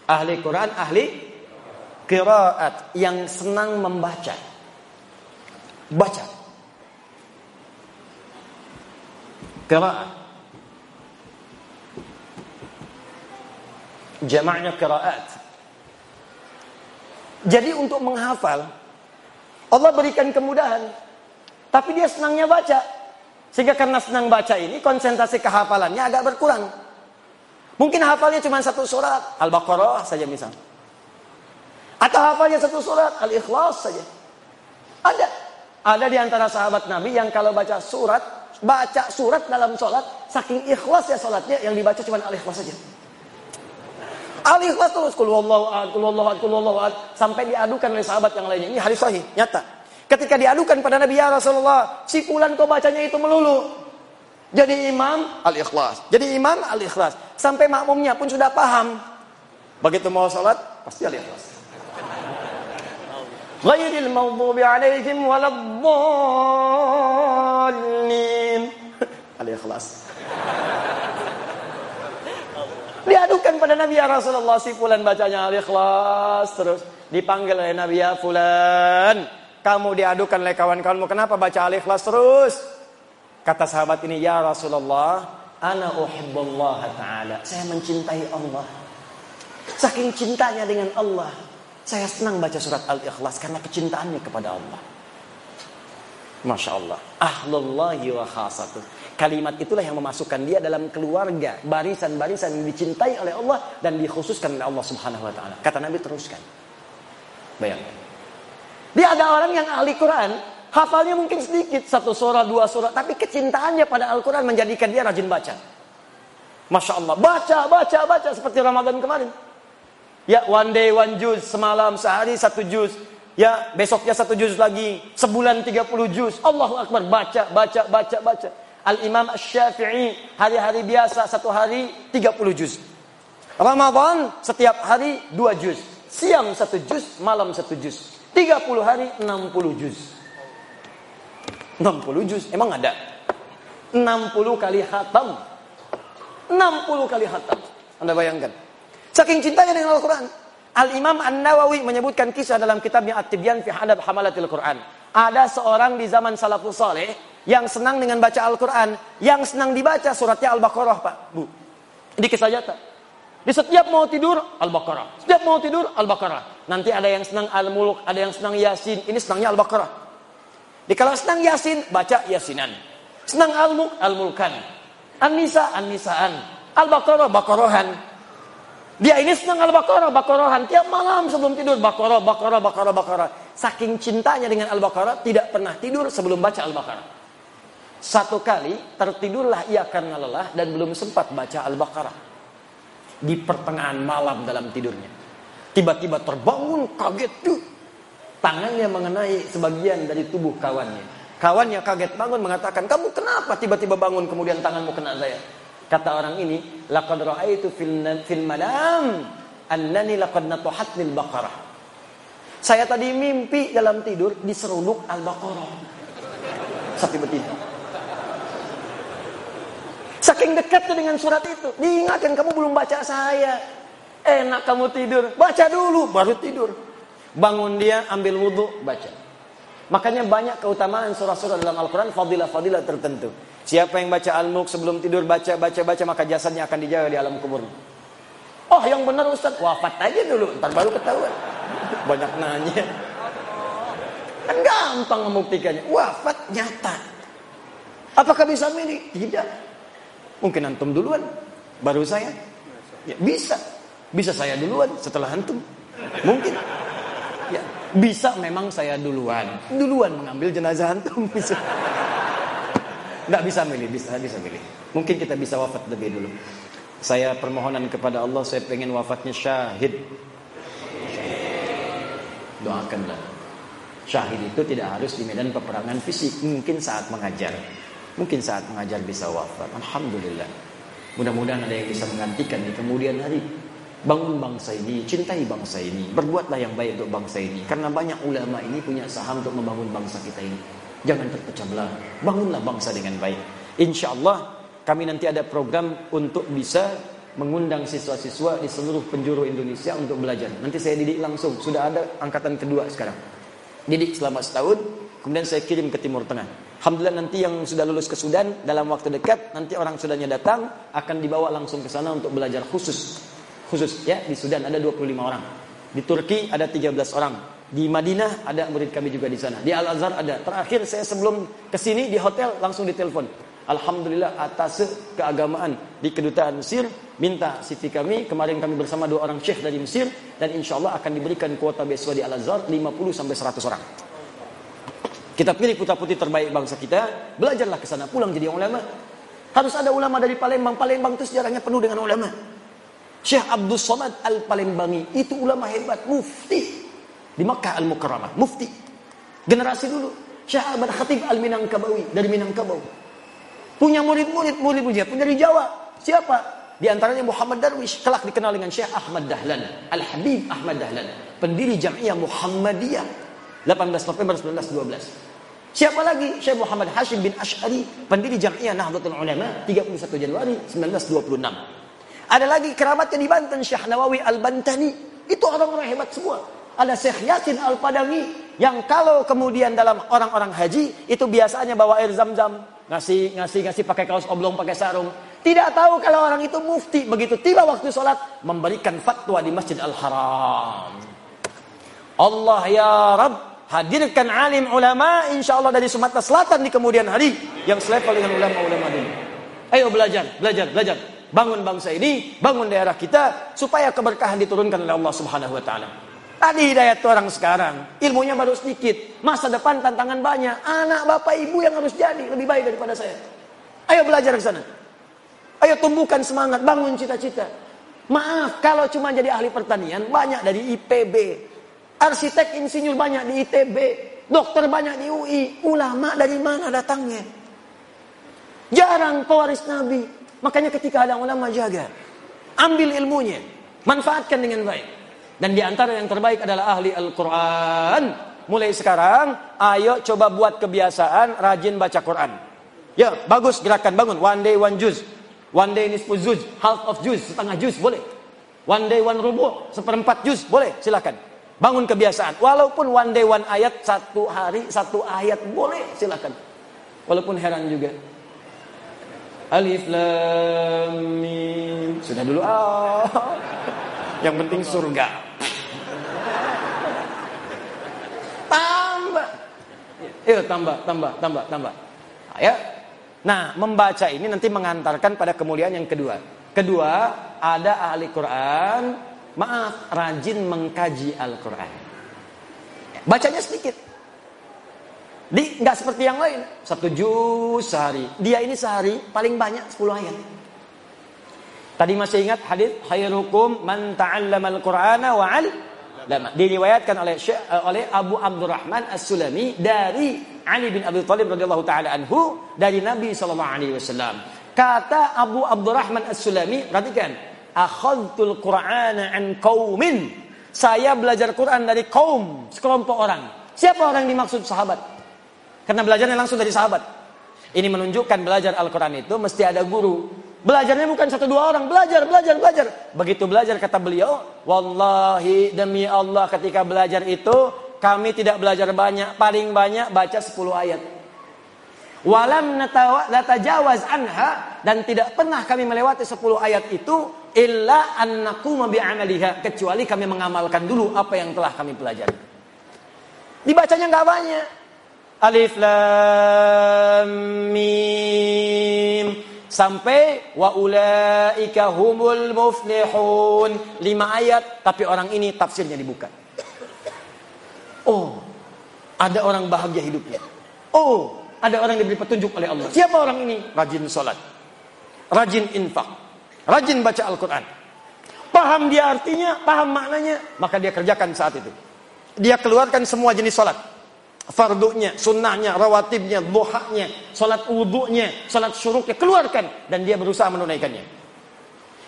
Speaker 1: Ahli Quran, ahli kiraat yang senang membaca. Baca. Kiraat. Jamaknya kiraat. Jadi untuk menghafal, Allah berikan kemudahan. Tapi dia senangnya baca. Sehingga karena senang baca ini konsentrasi kehafalannya agak berkurang. Mungkin hafalnya cuma satu surat, Al-Baqarah saja misal. Atau hafalnya satu surat, Al-Ikhlas saja. Ada. Ada di antara sahabat Nabi yang kalau baca surat, baca surat dalam sholat, saking ikhlas ya sholatnya, yang dibaca cuma Al-Ikhlas saja. Al-Ikhlas terus, ahad, kulullahu ahad, kulullahu ahad, sampai diadukan oleh sahabat yang lainnya. Ini hadis sahih, nyata. Ketika diadukan pada Nabi ya Rasulullah, si fulan kau bacanya itu melulu. Jadi imam al-ikhlas. Jadi imam al-ikhlas. Sampai makmumnya pun sudah paham. Begitu mau sholat, pasti al-ikhlas. <laughs> Ghairil maghdubi alaihim waladdallin. <laughs> Al-ikhlas. <laughs> Diadukan pada Nabi ya Rasulullah si fulan bacanya al-ikhlas terus dipanggil oleh Nabi ya fulan kamu diadukan oleh kawan-kawanmu, kenapa baca al-ikhlas terus? Kata sahabat ini, ya Rasulullah, ana uhibbullah ta'ala. Saya mencintai Allah. Saking cintanya dengan Allah, saya senang baca surat al-ikhlas karena kecintaannya kepada Allah. Masya Allah. Ahlullahi wa khasatuh. Kalimat itulah yang memasukkan dia dalam keluarga, barisan-barisan yang dicintai oleh Allah dan dikhususkan oleh Allah Subhanahu wa taala. Kata Nabi teruskan. Bayangkan. Dia ada orang yang ahli Quran, hafalnya mungkin sedikit, satu surah, dua surah, tapi kecintaannya pada Al-Quran menjadikan dia rajin baca. Masya Allah, baca, baca, baca, seperti Ramadan kemarin. Ya, one day, one juz, semalam, sehari, satu juz. Ya, besoknya satu juz lagi, sebulan tiga puluh juz. Allahu Akbar, baca, baca, baca, baca. Al-Imam Syafi'i, hari-hari biasa, satu hari tiga puluh juz. Ramadan, setiap hari dua juz. Siang satu juz, malam satu juz. 30 hari 60 juz. 60 juz, emang ada? 60 kali khatam. 60 kali khatam. Anda bayangkan. Saking cintanya dengan Al-Quran. Al-Imam An-Nawawi menyebutkan kisah dalam kitabnya At-Tibyan fi Hadab Hamalatil Quran. Ada seorang di zaman salafus saleh yang senang dengan baca Al-Quran. Yang senang dibaca suratnya Al-Baqarah, Pak. Bu. Ini kisah nyata. Di setiap mau tidur Al-Baqarah. Setiap mau tidur Al-Baqarah. Nanti ada yang senang Al-Mulk, ada yang senang Yasin. Ini senangnya Al-Baqarah. Di kalau senang Yasin, baca Yasinan. Senang Al-Mulk, Al-Mulkan. An-Nisa, An-Nisaan. Al-Baqarah, Baqarahan. Dia ini senang Al-Baqarah, Baqarahan. Tiap malam sebelum tidur, Baqarah, Baqarah, Baqarah, Baqarah. Saking cintanya dengan Al-Baqarah, tidak pernah tidur sebelum baca Al-Baqarah. Satu kali tertidurlah ia karena lelah dan belum sempat baca Al-Baqarah di pertengahan malam dalam tidurnya. Tiba-tiba terbangun kaget tuh. Tangannya mengenai sebagian dari tubuh kawannya. Kawannya kaget bangun mengatakan, "Kamu kenapa tiba-tiba bangun kemudian tanganmu kena saya?" Kata orang ini, "Laqad ra'aitu fil fil manam annani laqad natuhatnil baqarah." Saya tadi mimpi dalam tidur diseruduk Al-Baqarah. Sapi betina. Saking dekatnya dengan surat itu. Diingatkan kamu belum baca saya. Enak kamu tidur. Baca dulu baru tidur. Bangun dia ambil wudhu baca. Makanya banyak keutamaan surah-surah dalam Al-Quran fadilah-fadilah tertentu. Siapa yang baca Al-Mulk sebelum tidur baca baca baca maka jasadnya akan dijaga di alam kubur. Oh yang benar Ustaz wafat aja dulu ntar baru ketahuan. Banyak nanya. Kan gampang membuktikannya. Wafat nyata. Apakah bisa milih? Tidak. Mungkin antum duluan, baru saya. Ya, bisa. Bisa saya duluan setelah antum. Mungkin. Ya, bisa memang saya duluan. Duluan mengambil jenazah antum <laughs> bisa. Nggak bisa milih, bisa bisa milih. Mungkin kita bisa wafat lebih dulu. Saya permohonan kepada Allah saya pengen wafatnya syahid. Doakanlah. Syahid itu tidak harus di medan peperangan fisik, mungkin saat mengajar. Mungkin saat mengajar bisa wafat. Alhamdulillah. Mudah-mudahan ada yang bisa menggantikan di kemudian hari. Bangun bangsa ini, cintai bangsa ini, berbuatlah yang baik untuk bangsa ini. Karena banyak ulama ini punya saham untuk membangun bangsa kita ini. Jangan terpecah belah. Bangunlah bangsa dengan baik. Insya Allah kami nanti ada program untuk bisa mengundang siswa-siswa di seluruh penjuru Indonesia untuk belajar. Nanti saya didik langsung. Sudah ada angkatan kedua sekarang. Didik selama setahun. Kemudian saya kirim ke Timur Tengah. Alhamdulillah nanti yang sudah lulus ke Sudan dalam waktu dekat nanti orang Sudannya datang akan dibawa langsung ke sana untuk belajar khusus. Khusus ya di Sudan ada 25 orang. Di Turki ada 13 orang. Di Madinah ada murid kami juga di sana. Di Al Azhar ada. Terakhir saya sebelum ke sini di hotel langsung ditelepon. Alhamdulillah atas keagamaan di kedutaan Mesir minta CV kami kemarin kami bersama dua orang syekh dari Mesir dan insya Allah akan diberikan kuota beasiswa di Al Azhar 50 sampai 100 orang. Kita pilih putra putri terbaik bangsa kita, belajarlah ke sana, pulang jadi ulama. Harus ada ulama dari Palembang. Palembang itu sejarahnya penuh dengan ulama. Syekh Abdul Somad Al-Palembangi itu ulama hebat, mufti di Makkah Al-Mukarramah, mufti. Generasi dulu, Syekh Ahmad Khatib Al-Minangkabawi dari Minangkabau. Punya murid-murid, murid-muridnya pun dari Jawa. Siapa? Di antaranya Muhammad Darwish, kelak dikenal dengan Syekh Ahmad Dahlan, Al-Habib Ahmad Dahlan, pendiri Jamiah Muhammadiyah 18 November 1912. Siapa lagi? Syekh Muhammad Hashim bin Ash'ari, pendiri Jamiah Nahdlatul Ulama 31 Januari 1926. Ada lagi kerabatnya di Banten, Syekh Nawawi Al-Bantani. Itu orang-orang hebat semua ada Syekh Yasin Al-Padami yang kalau kemudian dalam orang-orang haji itu biasanya bawa air zam-zam, ngasih ngasih ngasih pakai kaos oblong, pakai sarung. Tidak tahu kalau orang itu mufti begitu tiba waktu sholat memberikan fatwa di Masjid Al-Haram. Allah ya Rabb hadirkan alim ulama insya Allah dari Sumatera Selatan di kemudian hari yang selevel dengan ulama-ulama dulu. Ayo belajar, belajar, belajar. Bangun bangsa ini, bangun daerah kita supaya keberkahan diturunkan oleh Allah Subhanahu wa taala. Tadi hidayat orang sekarang. Ilmunya baru sedikit. Masa depan tantangan banyak. Anak bapak ibu yang harus jadi. Lebih baik daripada saya. Ayo belajar ke sana. Ayo tumbuhkan semangat. Bangun cita-cita. Maaf kalau cuma jadi ahli pertanian. Banyak dari IPB. Arsitek insinyur banyak di ITB. Dokter banyak di UI. Ulama dari mana datangnya? Jarang pewaris Nabi. Makanya ketika ada ulama jaga. Ambil ilmunya. Manfaatkan dengan baik. Dan di antara yang terbaik adalah ahli Al-Quran. Mulai sekarang, ayo coba buat kebiasaan rajin baca Quran. Ya, bagus gerakan bangun. One day one juz. One day nisfu juz. Half of juz. Setengah juz. Boleh. One day one rubu. Seperempat juz. Boleh. Silakan. Bangun kebiasaan. Walaupun one day one ayat. Satu hari satu ayat. Boleh. Silakan. Walaupun heran juga. Alif lam mim. Sudah dulu. Ah. Yang penting surga. Tambah. Yuk tambah, tambah, tambah, tambah. Ya. Nah, membaca ini nanti mengantarkan pada kemuliaan yang kedua. Kedua, ada ahli Quran, maaf, rajin mengkaji Al-Quran. Bacanya sedikit. Di nggak seperti yang lain, satu juz sehari. Dia ini sehari paling banyak 10 ayat. Tadi masih ingat hadis khairukum man ta'allamal Qur'ana wa 'al lama. Diriwayatkan oleh Syekh, eh, oleh Abu Abdurrahman As-Sulami dari Ali bin Abi Thalib radhiyallahu taala anhu dari Nabi sallallahu alaihi wasallam. Kata Abu Abdurrahman As-Sulami, perhatikan, akhadtul Qur'ana an qaumin. Saya belajar Quran dari kaum, sekelompok orang. Siapa orang yang dimaksud sahabat? Karena belajarnya langsung dari sahabat. Ini menunjukkan belajar Al-Quran itu mesti ada guru. Belajarnya bukan satu dua orang, belajar, belajar, belajar. Begitu belajar kata beliau, wallahi demi Allah ketika belajar itu kami tidak belajar banyak, paling banyak baca 10 ayat. Walam natajawaz anha dan tidak pernah kami melewati 10 ayat itu illa annakum bi'amaliha kecuali kami mengamalkan dulu apa yang telah kami pelajari. Dibacanya nggak banyak. Alif lam mim sampai wa ulaika humul muflihun. Lima ayat tapi orang ini tafsirnya dibuka. Oh, ada orang bahagia hidupnya. Oh, ada orang diberi petunjuk oleh Allah. Siapa orang ini? Rajin sholat. Rajin infak. Rajin baca Al-Quran. Paham dia artinya, paham maknanya, maka dia kerjakan saat itu. Dia keluarkan semua jenis sholat. Fardunya, sunnahnya, rawatibnya, duhanya, sholat wudhunya, sholat syuruknya, keluarkan. Dan dia berusaha menunaikannya.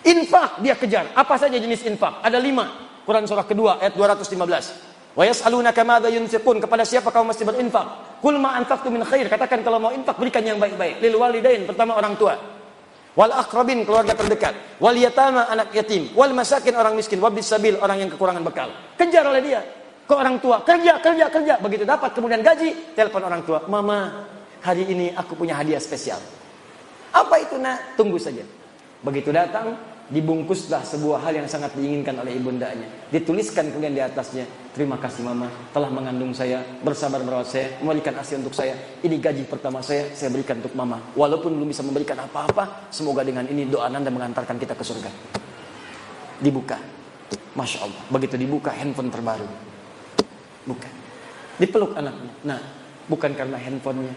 Speaker 1: Infak dia kejar. Apa saja jenis infak? Ada lima. Quran surah kedua ayat 215. Wa yas'alunaka madza yunfiqun? Kepada siapa kau mesti berinfak? Kul ma anfaqtu min khair. Katakan kalau mau infak berikan yang baik-baik. Lil walidain pertama orang tua. Wal akrabin keluarga terdekat. Wal yatama anak yatim. Wal masakin orang miskin. Wabis sabil orang yang kekurangan bekal. Kejar oleh dia ke orang tua, kerja, kerja, kerja. Begitu dapat kemudian gaji, telepon orang tua, "Mama, hari ini aku punya hadiah spesial." Apa itu, Nak? Tunggu saja. Begitu datang, dibungkuslah sebuah hal yang sangat diinginkan oleh ibundanya. Dituliskan kemudian di atasnya, "Terima kasih Mama telah mengandung saya, bersabar merawat saya, memberikan ASI untuk saya. Ini gaji pertama saya, saya berikan untuk Mama. Walaupun belum bisa memberikan apa-apa, semoga dengan ini doa Anda mengantarkan kita ke surga." Dibuka. Masya Allah. Begitu dibuka handphone terbaru Bukan. Dipeluk anaknya. Nah, bukan karena handphonenya,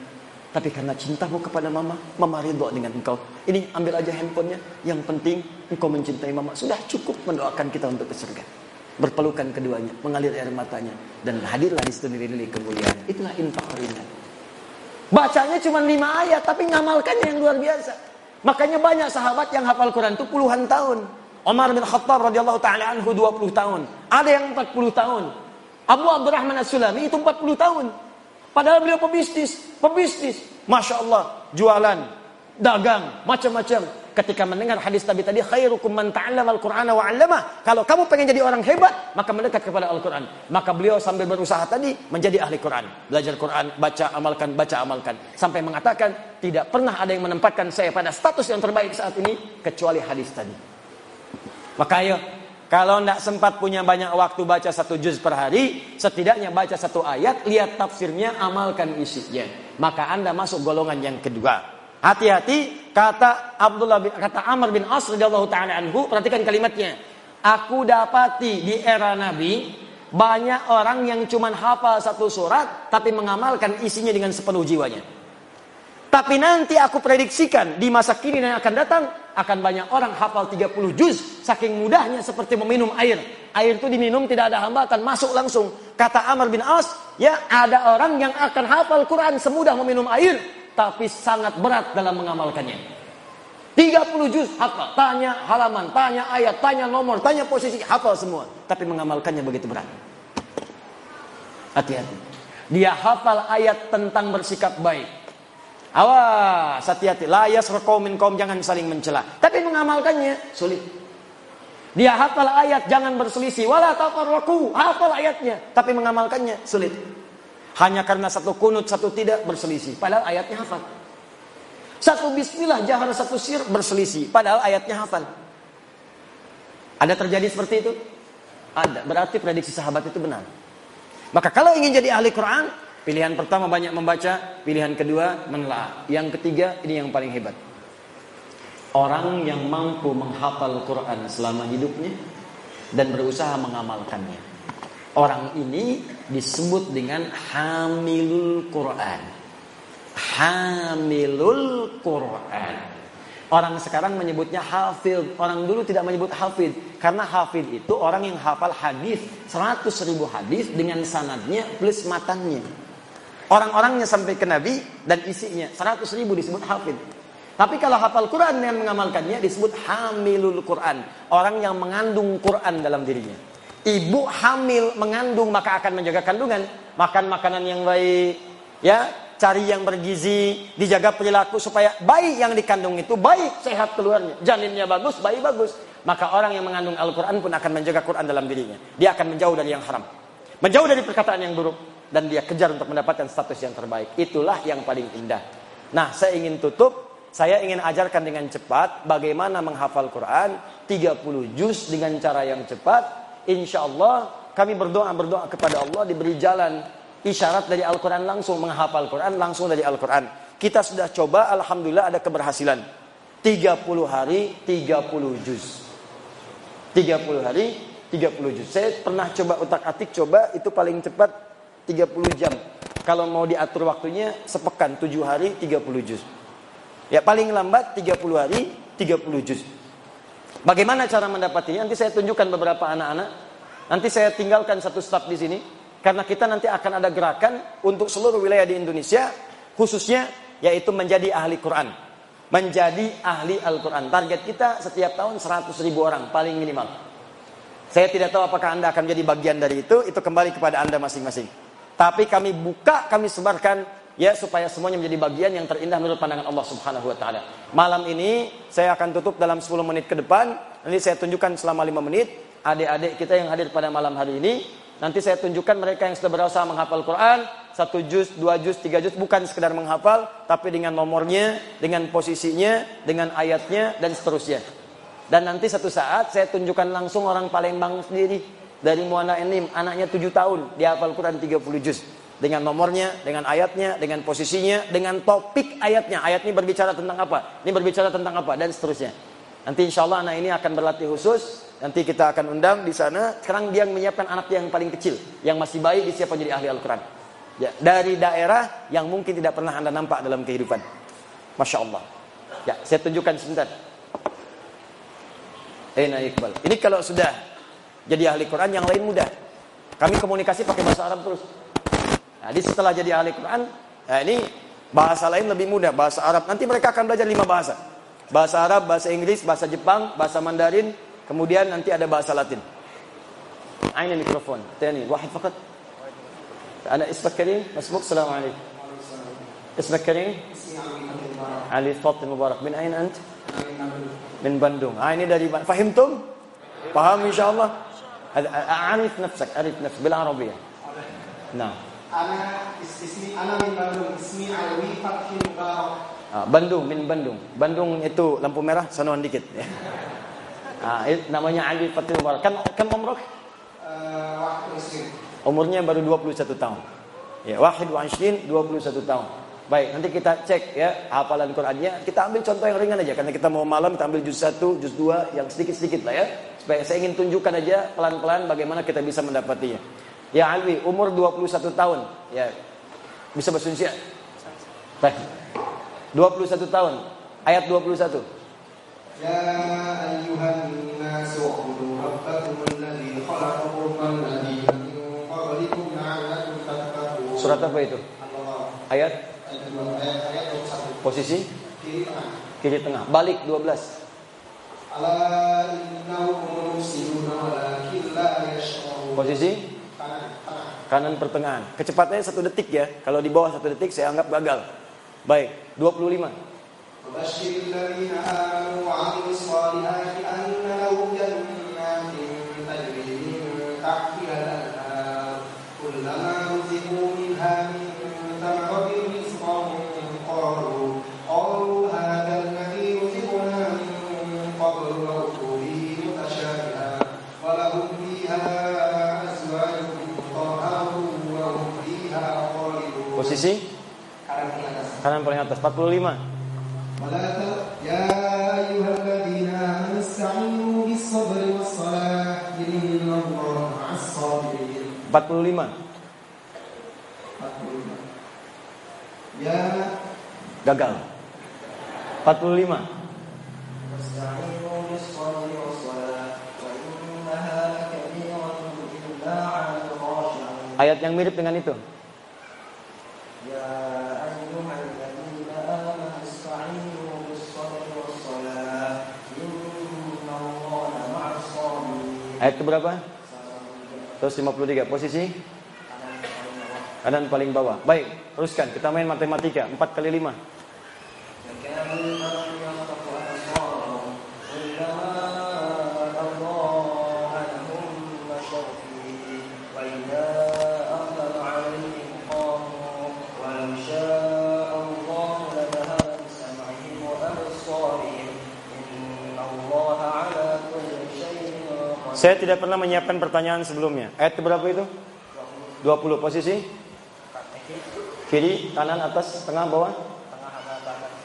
Speaker 1: tapi karena cintamu kepada mama, mama ridho dengan engkau. Ini ambil aja handphonenya. Yang penting engkau mencintai mama. Sudah cukup mendoakan kita untuk ke surga. Berpelukan keduanya, mengalir air matanya. Dan hadirlah di situ nilai kemuliaan. Itulah infak ringan. Bacanya cuma lima ayat, tapi ngamalkannya yang luar biasa. Makanya banyak sahabat yang hafal Quran itu puluhan tahun. Umar bin Khattab radhiyallahu taala anhu 20 tahun. Ada yang 40 tahun. Abu Abdurrahman As-Sulami itu 40 tahun. Padahal beliau pebisnis, pebisnis. Masya Allah, jualan, dagang, macam-macam. Ketika mendengar hadis Nabi tadi, khairukum man ta'allama al-Qur'ana wa 'allamah. Kalau kamu pengen jadi orang hebat, maka mendekat kepada Al-Qur'an. Maka beliau sambil berusaha tadi menjadi ahli Qur'an. Belajar Qur'an, baca, amalkan, baca, amalkan. Sampai mengatakan, tidak pernah ada yang menempatkan saya pada status yang terbaik saat ini, kecuali hadis tadi. Maka ayo, kalau tidak sempat punya banyak waktu baca satu juz per hari, setidaknya baca satu ayat, lihat tafsirnya, amalkan isinya. Maka anda masuk golongan yang kedua. Hati-hati, kata Abdullah bin, kata Amr bin As radhiyallahu taala anhu, perhatikan kalimatnya. Aku dapati di era Nabi banyak orang yang cuma hafal satu surat tapi mengamalkan isinya dengan sepenuh jiwanya. Tapi nanti aku prediksikan di masa kini yang akan datang akan banyak orang hafal 30 juz saking mudahnya seperti meminum air. Air itu diminum tidak ada hambatan, masuk langsung. Kata Amr bin As, ya ada orang yang akan hafal Quran semudah meminum air tapi sangat berat dalam mengamalkannya. 30 juz hafal, tanya halaman, tanya ayat, tanya nomor, tanya posisi, hafal semua, tapi mengamalkannya begitu berat. Hati-hati. Dia hafal ayat tentang bersikap baik, Awas, hati-hati. Layas rekomin kaum jangan saling mencela. Tapi mengamalkannya sulit. Dia hafal ayat jangan berselisih. Wala tafarraku. Hafal ayatnya. Tapi mengamalkannya sulit. Hanya karena satu kunut, satu tidak berselisih. Padahal ayatnya hafal. Satu bismillah, jahar satu sir berselisih. Padahal ayatnya hafal. Ada terjadi seperti itu? Ada. Berarti prediksi sahabat itu benar. Maka kalau ingin jadi ahli Quran, Pilihan pertama banyak membaca, pilihan kedua menelaah. Yang ketiga ini yang paling hebat. Orang yang mampu menghafal Quran selama hidupnya dan berusaha mengamalkannya. Orang ini disebut dengan hamilul Quran. Hamilul Quran. Orang sekarang menyebutnya hafid. Orang dulu tidak menyebut hafid. Karena hafid itu orang yang hafal hadis 100 ribu hadis dengan sanadnya plus matanya. Orang-orangnya sampai ke Nabi dan isinya 100 ribu disebut hafid. Tapi kalau hafal Quran dengan mengamalkannya disebut hamilul Quran. Orang yang mengandung Quran dalam dirinya. Ibu hamil mengandung maka akan menjaga kandungan. Makan makanan yang baik. Ya, cari yang bergizi. Dijaga perilaku supaya bayi yang dikandung itu baik, sehat keluarnya. Janinnya bagus, bayi bagus. Maka orang yang mengandung Al-Quran pun akan menjaga Quran dalam dirinya. Dia akan menjauh dari yang haram. Menjauh dari perkataan yang buruk dan dia kejar untuk mendapatkan status yang terbaik. Itulah yang paling indah. Nah, saya ingin tutup, saya ingin ajarkan dengan cepat bagaimana menghafal Quran 30 juz dengan cara yang cepat. Insya Allah kami berdoa berdoa kepada Allah diberi jalan isyarat dari Al-Quran langsung menghafal Quran langsung dari Al-Quran. Kita sudah coba, alhamdulillah ada keberhasilan. 30 hari, 30 juz. 30 hari, 30 juz. Saya pernah coba utak-atik coba itu paling cepat 30 jam. Kalau mau diatur waktunya sepekan 7 hari 30 juz. Ya paling lambat 30 hari 30 juz. Bagaimana cara mendapatinya? Nanti saya tunjukkan beberapa anak-anak. Nanti saya tinggalkan satu staf di sini karena kita nanti akan ada gerakan untuk seluruh wilayah di Indonesia khususnya yaitu menjadi ahli Quran. Menjadi ahli Al-Quran. Target kita setiap tahun 100 ribu orang paling minimal. Saya tidak tahu apakah Anda akan menjadi bagian dari itu, itu kembali kepada Anda masing-masing. Tapi kami buka, kami sebarkan ya supaya semuanya menjadi bagian yang terindah menurut pandangan Allah Subhanahu wa taala. Malam ini saya akan tutup dalam 10 menit ke depan. Nanti saya tunjukkan selama 5 menit adik-adik kita yang hadir pada malam hari ini. Nanti saya tunjukkan mereka yang sudah berusaha menghafal Quran, satu juz, dua juz, tiga juz, bukan sekedar menghafal, tapi dengan nomornya, dengan posisinya, dengan ayatnya, dan seterusnya. Dan nanti satu saat saya tunjukkan langsung orang Palembang sendiri dari Muana Enim, anaknya 7 tahun, dia hafal Quran 30 juz. Dengan nomornya, dengan ayatnya, dengan posisinya, dengan topik ayatnya. Ayat ini berbicara tentang apa? Ini berbicara tentang apa? Dan seterusnya. Nanti insya Allah anak ini akan berlatih khusus. Nanti kita akan undang di sana. Sekarang dia menyiapkan anak yang paling kecil. Yang masih bayi disiapkan jadi ahli Al-Quran. Ya, dari daerah yang mungkin tidak pernah anda nampak dalam kehidupan. Masya Allah. Ya, saya tunjukkan sebentar. Eh, Iqbal. Ini kalau sudah jadi ahli Quran yang lain mudah. Kami komunikasi pakai bahasa Arab terus. Jadi setelah jadi ahli Quran, nah ini bahasa lain lebih mudah, bahasa Arab. Nanti mereka akan belajar lima bahasa. Bahasa Arab, bahasa Inggris, bahasa Jepang, bahasa Mandarin, kemudian nanti ada bahasa Latin. Aina mikrofon. Tani, wahid fakat. Ana ismak Karim, masmuk, Assalamualaikum. Ismak Karim? Ali Fatin Mubarak. Min aina ant? Min Bandung. Ah ini dari Fahimtum? Paham insyaallah? Arif nafsak, arif nafsak bil Arabiyah. Nah. Ana ismi ana min Bandung, ismi Alwi Fathi Mubarak. Ah, Bandung, min Bandung. Bandung itu lampu merah, sanuan dikit. <laughs> ah, namanya Ali Fathi Mubarak. Kan kan umrah? Uh, Umurnya baru 21 tahun. Ya, wahid wa 21 tahun. Baik, nanti kita cek ya hafalan Qur'annya. Kita ambil contoh yang ringan aja karena kita mau malam kita ambil juz 1, juz 2 yang sedikit-sedikit lah ya. Supaya saya ingin tunjukkan aja pelan-pelan bagaimana kita bisa mendapatinya. Ya Alwi, umur 21 tahun. Ya. Bisa bahasa Indonesia? Baik. 21 tahun. Ayat 21. Ya ayyuhan nasu ubudu rabbakum alladhi khalaqakum alladhi min qablikum la'allakum tattaqun. Surat apa itu? Ayat Posisi kiri tengah. Kiri tengah. Balik 12. Posisi kanan pertengahan. Kecepatannya satu detik ya. Kalau di bawah satu detik saya anggap gagal. Baik, 25. Posisi kanan paling atas 45. Ya ayyuhalladzina amanu ista'inu bis-sabri was-salah innallaha ma'as-sabirin. 45. 45. Ya gagal. 45. Ayat yang mirip dengan itu. Ayat berapa? 153. Posisi? Kanan paling bawah. Baik, teruskan. Kita main matematika. 4 kali 5. Saya tidak pernah menyiapkan pertanyaan sebelumnya. Ayat berapa itu? 20 posisi? Kiri, kanan, atas, tengah, bawah?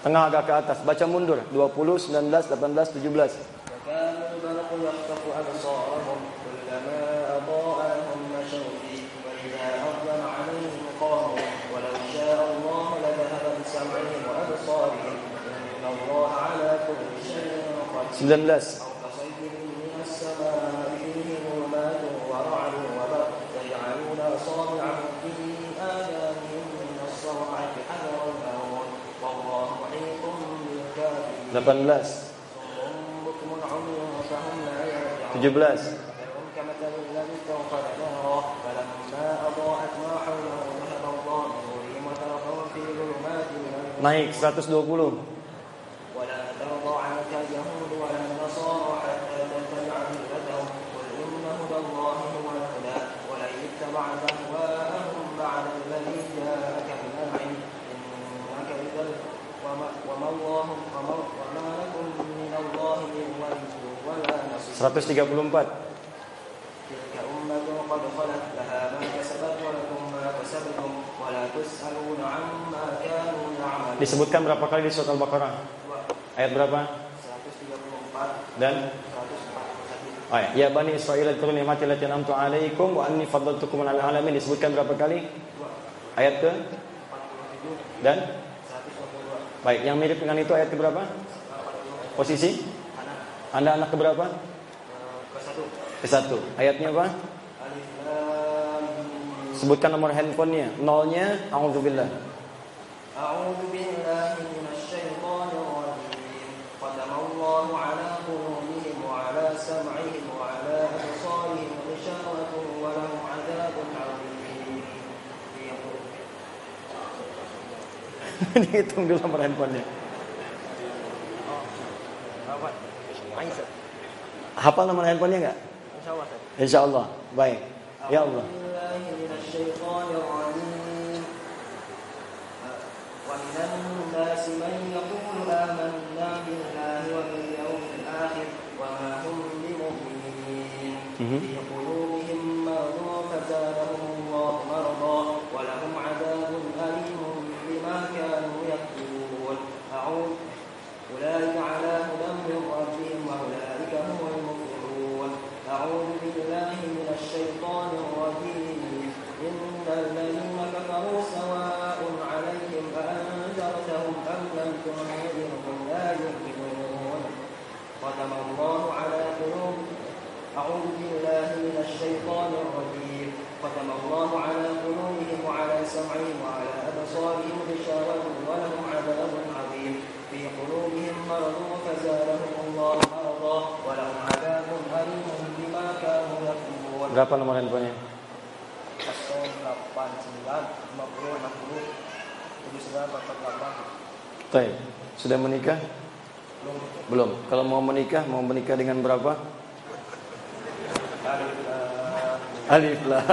Speaker 1: Tengah agak ke atas. Baca mundur. 20, 19, 18, 17. Sembilan belas. Delapan belas. Tujuh belas. Naik 120. 134 Disebutkan berapa kali di surat Al-Baqarah? Ayat berapa?
Speaker 2: 134
Speaker 1: dan Oh ya, ya Bani Israel adkuru nikmati ya, allati an'amtu 'alaikum wa anni faddaltukum 'alal 'alamin disebutkan berapa kali? Ayat ke dan Baik, yang mirip dengan itu ayat ke berapa? Posisi? Anda anak ke berapa? Ke-1. Ayatnya apa? Sebutkan nomor handphonenya. Nolnya, Alhamdulillah. Dihitung <laughs> dulu nomor handphonenya. Hafal nomor handphonenya nggak? Insya Allah. Baik. Ya Allah.
Speaker 2: الشيطان الرجيم. إن الذين كفروا سواء عليهم أأنذرتهم أم لم تنذرهم لا يؤمنون. ختم الله على قلوب. أعوذ بالله من الشيطان الرجيم. ختم الله على قلوبهم وعلى سمعهم وعلى أبصارهم غشاوة ولهم عذاب عظيم. في قلوبهم مرض فزادهم الله مرضا ولهم عذاب أليم.
Speaker 1: Berapa nomor handphonenya?
Speaker 2: 089
Speaker 1: Baik. Sudah menikah? Belum. Kalau mau menikah, mau menikah dengan berapa? Alif lam. <laughs>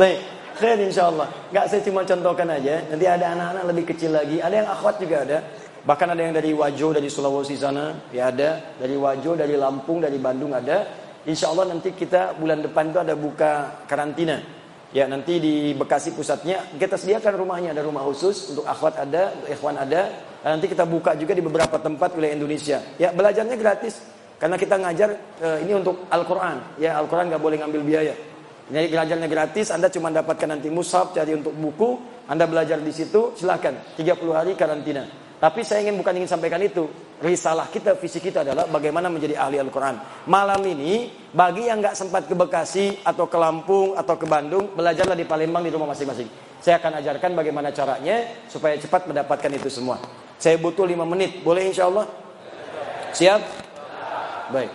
Speaker 1: Baik. Khair insyaallah. Enggak saya cuma contohkan aja. Nanti ada anak-anak lebih kecil lagi. Ada yang akhwat juga ada. Bahkan ada yang dari Wajo, dari Sulawesi sana. Ya ada. Dari Wajo, dari Lampung, dari Bandung ada. Insya Allah nanti kita bulan depan itu ada buka karantina. Ya nanti di Bekasi pusatnya kita sediakan rumahnya ada rumah khusus untuk akhwat ada, untuk ikhwan ada. Dan nanti kita buka juga di beberapa tempat wilayah Indonesia. Ya belajarnya gratis karena kita ngajar eh, ini untuk Al-Quran. Ya Al-Quran nggak boleh ngambil biaya. Jadi belajarnya gratis, Anda cuma dapatkan nanti mushaf, cari untuk buku, Anda belajar di situ, silakan 30 hari karantina. Tapi saya ingin bukan ingin sampaikan itu. Risalah kita, visi kita adalah bagaimana menjadi ahli Al-Quran. Malam ini, bagi yang nggak sempat ke Bekasi, atau ke Lampung, atau ke Bandung, belajarlah di Palembang di rumah masing-masing. Saya akan ajarkan bagaimana caranya, supaya cepat mendapatkan itu semua. Saya butuh 5 menit, boleh insya Allah? Siap? Baik.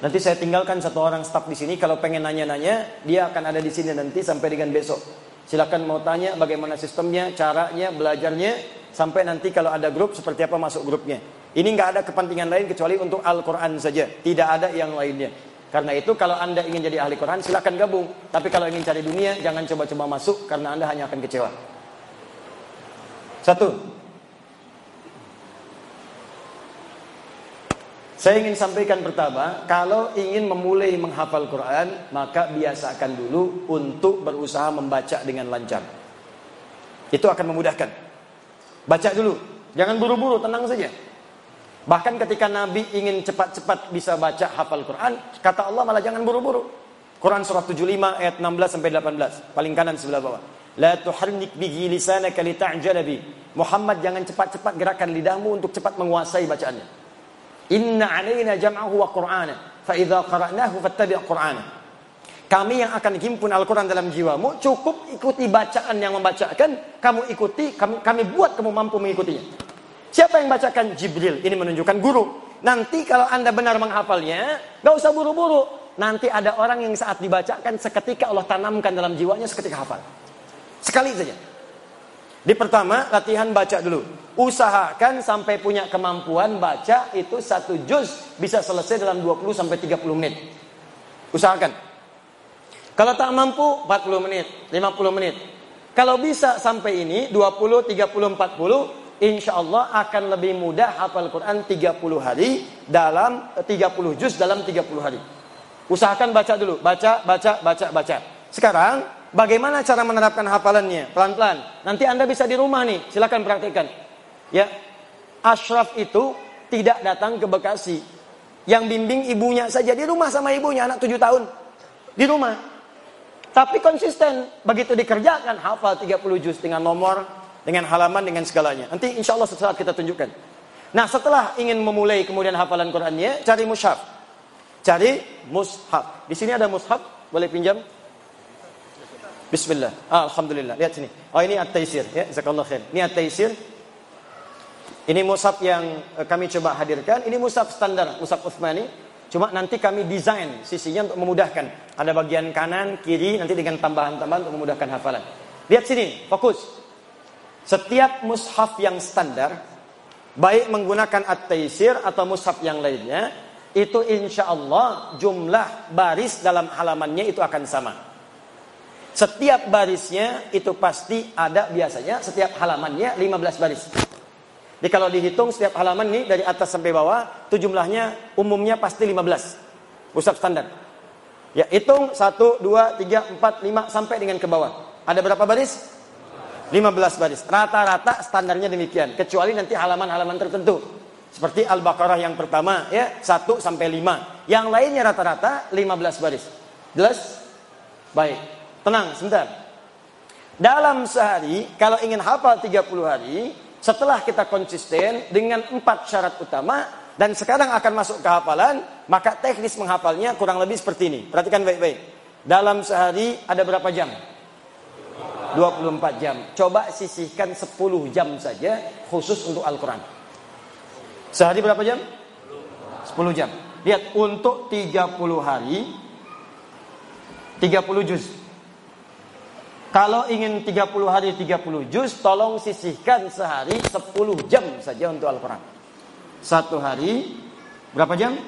Speaker 1: Nanti saya tinggalkan satu orang staf di sini. Kalau pengen nanya-nanya, dia akan ada di sini nanti sampai dengan besok. Silakan mau tanya bagaimana sistemnya, caranya, belajarnya, sampai nanti kalau ada grup seperti apa masuk grupnya. Ini nggak ada kepentingan lain kecuali untuk Al-Quran saja. Tidak ada yang lainnya. Karena itu kalau anda ingin jadi ahli Quran silakan gabung. Tapi kalau ingin cari dunia jangan coba-coba masuk karena anda hanya akan kecewa. Satu. Saya ingin sampaikan pertama, kalau ingin memulai menghafal Quran, maka biasakan dulu untuk berusaha membaca dengan lancar. Itu akan memudahkan. Baca dulu, jangan buru-buru, tenang saja. Bahkan ketika Nabi ingin cepat-cepat bisa baca hafal Quran, kata Allah malah jangan buru-buru. Quran surah 75 ayat 16 sampai 18, paling kanan sebelah bawah. La tuharnik bihi lisanaka. Muhammad jangan cepat-cepat gerakan lidahmu untuk cepat menguasai bacaannya. Inna alaina jam'ahu wa qur'ana. Fa idza qara'nahu fattabi' qur'ana. Kami yang akan himpun Al-Quran dalam jiwamu, cukup ikuti bacaan yang membacakan, kamu ikuti, kami, kami buat kamu mampu mengikutinya. Siapa yang bacakan? Jibril. Ini menunjukkan guru. Nanti kalau anda benar menghafalnya, gak usah buru-buru. Nanti ada orang yang saat dibacakan, seketika Allah tanamkan dalam jiwanya, seketika hafal. Sekali saja. Di pertama, latihan baca dulu. Usahakan sampai punya kemampuan baca itu satu juz bisa selesai dalam 20 sampai 30 menit. Usahakan. Kalau tak mampu 40 menit, 50 menit. Kalau bisa sampai ini 20, 30, 40, insya Allah akan lebih mudah hafal Quran 30 hari dalam 30 juz dalam 30 hari. Usahakan baca dulu, baca, baca, baca, baca. Sekarang bagaimana cara menerapkan hafalannya? Pelan-pelan. Nanti Anda bisa di rumah nih, silakan praktikkan. Ya, Ashraf itu tidak datang ke Bekasi. Yang bimbing ibunya saja di rumah sama ibunya anak tujuh tahun. Di rumah. Tapi konsisten. Begitu dikerjakan hafal 30 juz dengan nomor, dengan halaman, dengan segalanya. Nanti insya Allah setelah kita tunjukkan. Nah setelah ingin memulai kemudian hafalan Qurannya, cari mushaf. Cari mushaf. Di sini ada mushaf, boleh pinjam? Bismillah. Ah, Alhamdulillah. Lihat sini. Oh ini at-taisir. Ya, Zakallah khair. Ini at-taisir. Ini musab yang eh, kami coba hadirkan. Ini musab standar, musab Uthmani. Cuma nanti kami desain sisinya untuk memudahkan. Ada bagian kanan, kiri, nanti dengan tambahan-tambahan untuk memudahkan hafalan. Lihat sini, fokus. Setiap mushaf yang standar, baik menggunakan at-taisir atau mushaf yang lainnya, itu insya Allah jumlah baris dalam halamannya itu akan sama. Setiap barisnya itu pasti ada biasanya setiap halamannya 15 baris. Jadi kalau dihitung setiap halaman nih dari atas sampai bawah, itu jumlahnya umumnya pasti 15. Pusat standar. Ya, hitung 1, 2, 3, 4, 5 sampai dengan ke bawah. Ada berapa baris? 15 baris. Rata-rata standarnya demikian. Kecuali nanti halaman-halaman tertentu. Seperti Al-Baqarah yang pertama, ya 1 sampai 5. Yang lainnya rata-rata 15 baris. Jelas? Baik. Tenang, sebentar. Dalam sehari, kalau ingin hafal 30 hari, setelah kita konsisten dengan empat syarat utama dan sekarang akan masuk ke hafalan, maka teknis menghafalnya kurang lebih seperti ini. Perhatikan baik-baik. Dalam sehari ada berapa jam? 24 jam. Coba sisihkan 10 jam saja khusus untuk Al-Quran. Sehari berapa jam? 10 jam. Lihat, untuk 30 hari, 30 juz. Kalau ingin 30 hari 30 juz, tolong sisihkan sehari 10 jam saja untuk Al-Quran. Satu hari, berapa jam?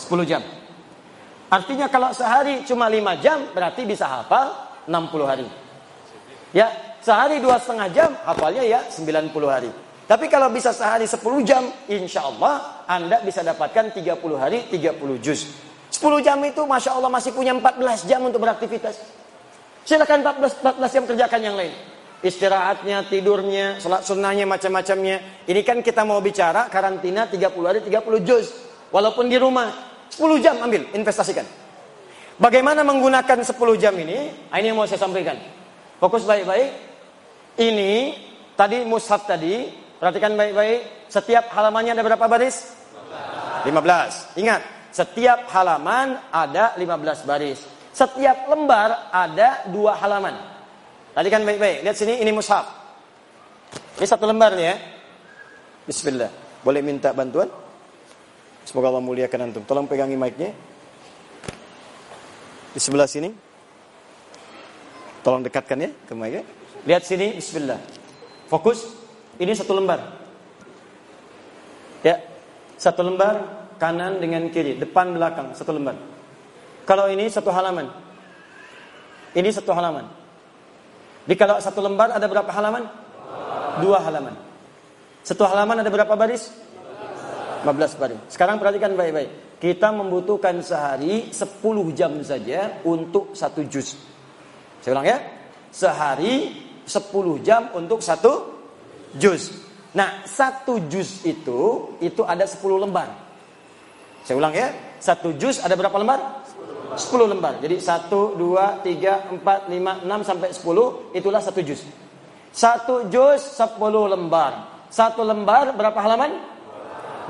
Speaker 1: 10 jam. Artinya kalau sehari cuma 5 jam, berarti bisa hafal 60 hari. Ya, sehari dua setengah jam, hafalnya ya 90 hari. Tapi kalau bisa sehari 10 jam, insya Allah Anda bisa dapatkan 30 hari 30 juz. 10 jam itu Masya Allah masih punya 14 jam untuk beraktivitas. Silakan 14 14 jam kerjakan yang lain. Istirahatnya, tidurnya, salat sunnahnya, macam-macamnya. Ini kan kita mau bicara karantina 30 hari 30 juz. Walaupun di rumah 10 jam ambil, investasikan. Bagaimana menggunakan 10 jam ini? Nah, ini yang mau saya sampaikan. Fokus baik-baik. Ini tadi mushaf tadi, perhatikan baik-baik. Setiap halamannya ada berapa baris? 15. Ingat, setiap halaman ada 15 baris. Setiap lembar ada dua halaman. Tadi kan baik-baik. Lihat sini, ini mushaf. Ini satu lembar nih ya. Bismillah. Boleh minta bantuan? Semoga Allah muliakan antum. Tolong pegangi mic-nya. Di sebelah sini. Tolong dekatkan ya ke mic-nya. Lihat sini, bismillah. Fokus. Ini satu lembar. Ya. Satu lembar kanan dengan kiri, depan belakang, satu lembar. Kalau ini satu halaman. Ini satu halaman. Di kalau satu lembar ada berapa halaman? Dua halaman. Satu halaman ada berapa baris? 15 baris. Sekarang perhatikan baik-baik. Kita membutuhkan sehari 10 jam saja untuk satu juz. Saya ulang ya. Sehari 10 jam untuk satu juz. Nah, satu juz itu itu ada 10 lembar. Saya ulang ya. Satu juz ada berapa lembar? 10 lembar. Jadi 1, 2, 3, 4, 5, 6 sampai 10 itulah satu juz. Satu juz 10 lembar. Satu lembar berapa halaman?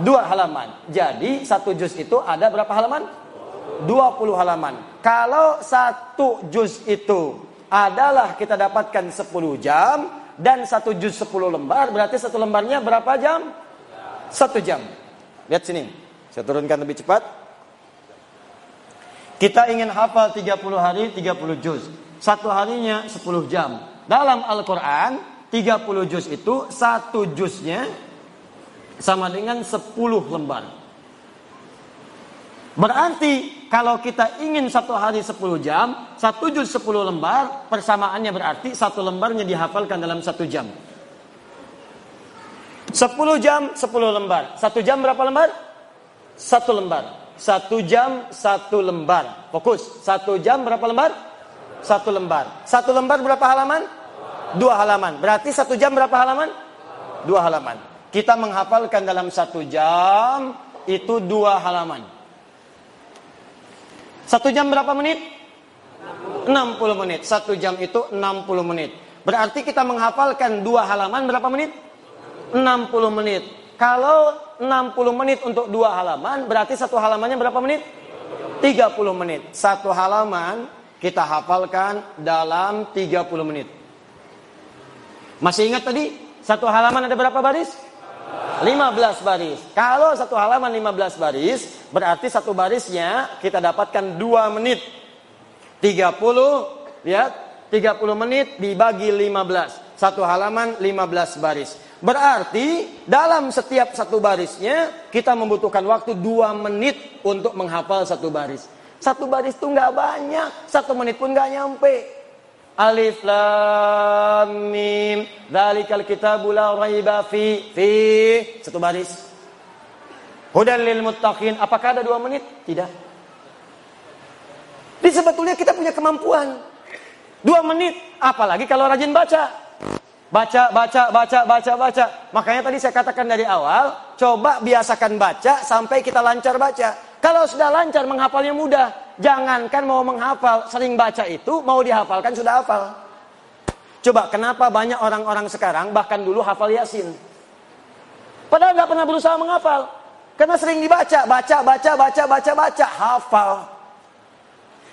Speaker 1: dua halaman. Jadi satu juz itu ada berapa halaman? 20 halaman. Kalau satu juz itu adalah kita dapatkan 10 jam dan satu juz 10 lembar berarti satu lembarnya berapa jam? Satu jam. Lihat sini. Saya turunkan lebih cepat. Kita ingin hafal 30 hari 30 juz. Satu harinya 10 jam. Dalam Al-Quran 30 juz itu satu juznya sama dengan 10 lembar. Berarti kalau kita ingin satu hari 10 jam, satu juz 10 lembar, persamaannya berarti satu lembarnya dihafalkan dalam satu jam. 10 jam 10 lembar. Satu jam berapa lembar? Satu lembar. Satu jam satu lembar. Fokus. Satu jam berapa lembar? Satu lembar. Satu lembar berapa halaman? Dua halaman. Berarti satu jam berapa halaman? Dua halaman. Kita menghafalkan dalam satu jam itu dua halaman. Satu jam berapa menit? 60 menit. Satu jam itu 60 menit. Berarti kita menghafalkan dua halaman berapa menit? 60 menit. Kalau 60 menit untuk dua halaman, berarti satu halamannya berapa menit? 30 menit. Satu halaman kita hafalkan dalam 30 menit. Masih ingat tadi? Satu halaman ada berapa baris? 15 baris. Kalau satu halaman 15 baris, berarti satu barisnya kita dapatkan 2 menit. 30, lihat, 30 menit dibagi 15. Satu halaman 15 baris. Berarti dalam setiap satu barisnya kita membutuhkan waktu 2 menit untuk menghafal satu baris. Satu baris itu nggak banyak, satu menit pun nggak nyampe. Alif lam mim. Dzalikal kitabu la raiba fi fi satu baris. Hudan lil muttaqin. Apakah ada dua menit? Tidak. Jadi sebetulnya kita punya kemampuan. Dua menit. Apalagi kalau rajin baca. Baca, baca, baca, baca, baca. Makanya tadi saya katakan dari awal, coba biasakan baca sampai kita lancar baca. Kalau sudah lancar menghafalnya mudah. Jangankan mau menghafal, sering baca itu, mau dihafalkan sudah hafal. Coba kenapa banyak orang-orang sekarang bahkan dulu hafal Yasin. Padahal nggak pernah berusaha menghafal. Karena sering dibaca, baca, baca, baca, baca, baca, hafal.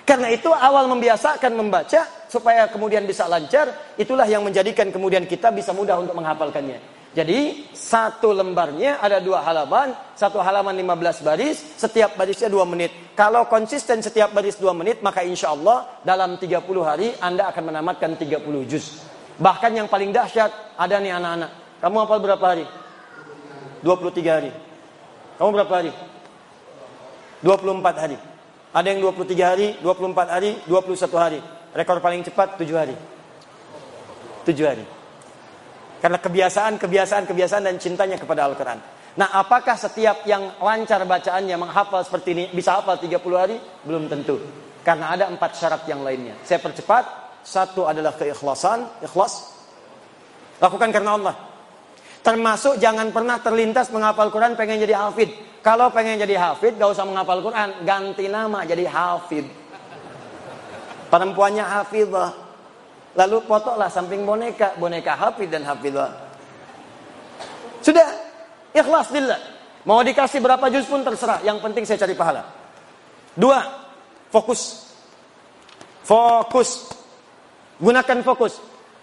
Speaker 1: Karena itu awal membiasakan membaca supaya kemudian bisa lancar, itulah yang menjadikan kemudian kita bisa mudah untuk menghafalkannya. Jadi satu lembarnya ada dua halaman, satu halaman 15 baris, setiap barisnya dua menit. Kalau konsisten setiap baris dua menit, maka insya Allah dalam 30 hari Anda akan menamatkan 30 juz. Bahkan yang paling dahsyat, ada nih anak-anak. Kamu hafal berapa hari? 23 hari. Kamu berapa hari? 24 hari. Ada yang 23 hari, 24 hari, 21 hari. Rekor paling cepat 7 hari. 7 hari. Karena kebiasaan, kebiasaan, kebiasaan dan cintanya kepada Al-Quran. Nah, apakah setiap yang lancar bacaannya menghafal seperti ini bisa hafal 30 hari? Belum tentu. Karena ada empat syarat yang lainnya. Saya percepat. Satu adalah keikhlasan, ikhlas. Lakukan karena Allah. Termasuk jangan pernah terlintas menghafal Quran pengen jadi hafid. Kalau pengen jadi hafid, gak usah menghafal Quran. Ganti nama jadi hafid. Perempuannya hafidah. Lalu potoklah samping boneka, boneka hafid dan hafidah. Sudah, ikhlas dillah. Mau dikasih berapa juz pun terserah, yang penting saya cari pahala. Dua, fokus. Fokus. Gunakan fokus.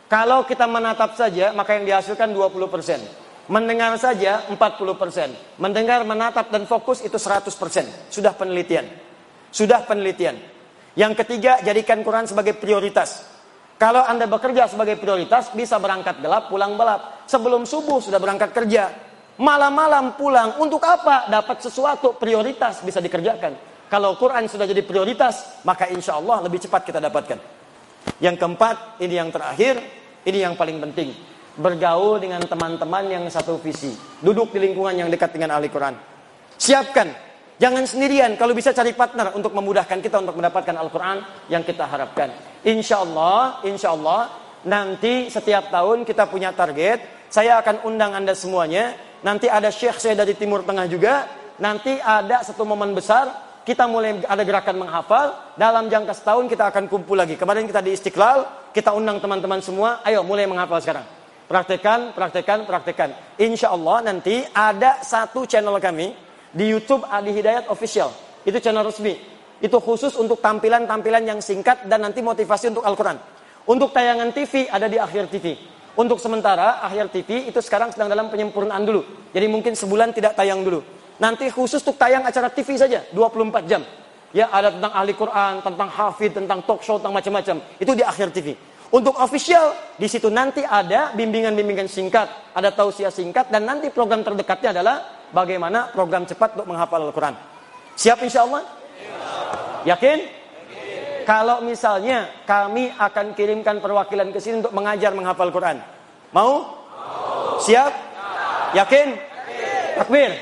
Speaker 1: Kalau kita menatap saja, maka yang dihasilkan 20%. Mendengar saja 40%. Mendengar, menatap, dan fokus itu 100%. Sudah penelitian. Sudah penelitian. Yang ketiga, jadikan Quran sebagai prioritas. Kalau Anda bekerja sebagai prioritas, bisa berangkat gelap, pulang gelap. Sebelum subuh sudah berangkat kerja. Malam-malam pulang, untuk apa? Dapat sesuatu, prioritas bisa dikerjakan. Kalau Quran sudah jadi prioritas, maka insya Allah lebih cepat kita dapatkan. Yang keempat, ini yang terakhir, ini yang paling penting. Bergaul dengan teman-teman yang satu visi. Duduk di lingkungan yang dekat dengan ahli Quran. Siapkan. Jangan sendirian. Kalau bisa cari partner untuk memudahkan kita untuk mendapatkan Al-Quran yang kita harapkan. Insya Allah, insya Allah, nanti setiap tahun kita punya target. Saya akan undang Anda semuanya. Nanti ada syekh saya dari Timur Tengah juga. Nanti ada satu momen besar. Kita mulai ada gerakan menghafal. Dalam jangka setahun kita akan kumpul lagi. Kemarin kita di Istiqlal. Kita undang teman-teman semua. Ayo mulai menghafal sekarang. Praktekan, praktekan, praktekan. Insya Allah nanti ada satu channel kami di YouTube Adi Hidayat Official. Itu channel resmi. Itu khusus untuk tampilan-tampilan yang singkat dan nanti motivasi untuk Al-Quran. Untuk tayangan TV ada di akhir TV. Untuk sementara akhir TV itu sekarang sedang dalam penyempurnaan dulu. Jadi mungkin sebulan tidak tayang dulu. Nanti khusus untuk tayang acara TV saja 24 jam. Ya ada tentang ahli Quran, tentang hafid, tentang talk show, tentang macam-macam. Itu di akhir TV. Untuk official, di situ nanti ada bimbingan-bimbingan singkat, ada tausiah singkat, dan nanti program terdekatnya adalah bagaimana program cepat untuk menghafal Al-Quran. Siap insya Allah? Yakin? Kalau misalnya kami akan kirimkan perwakilan ke sini untuk mengajar menghafal Quran. Mau? Siap? Yakin? Takbir?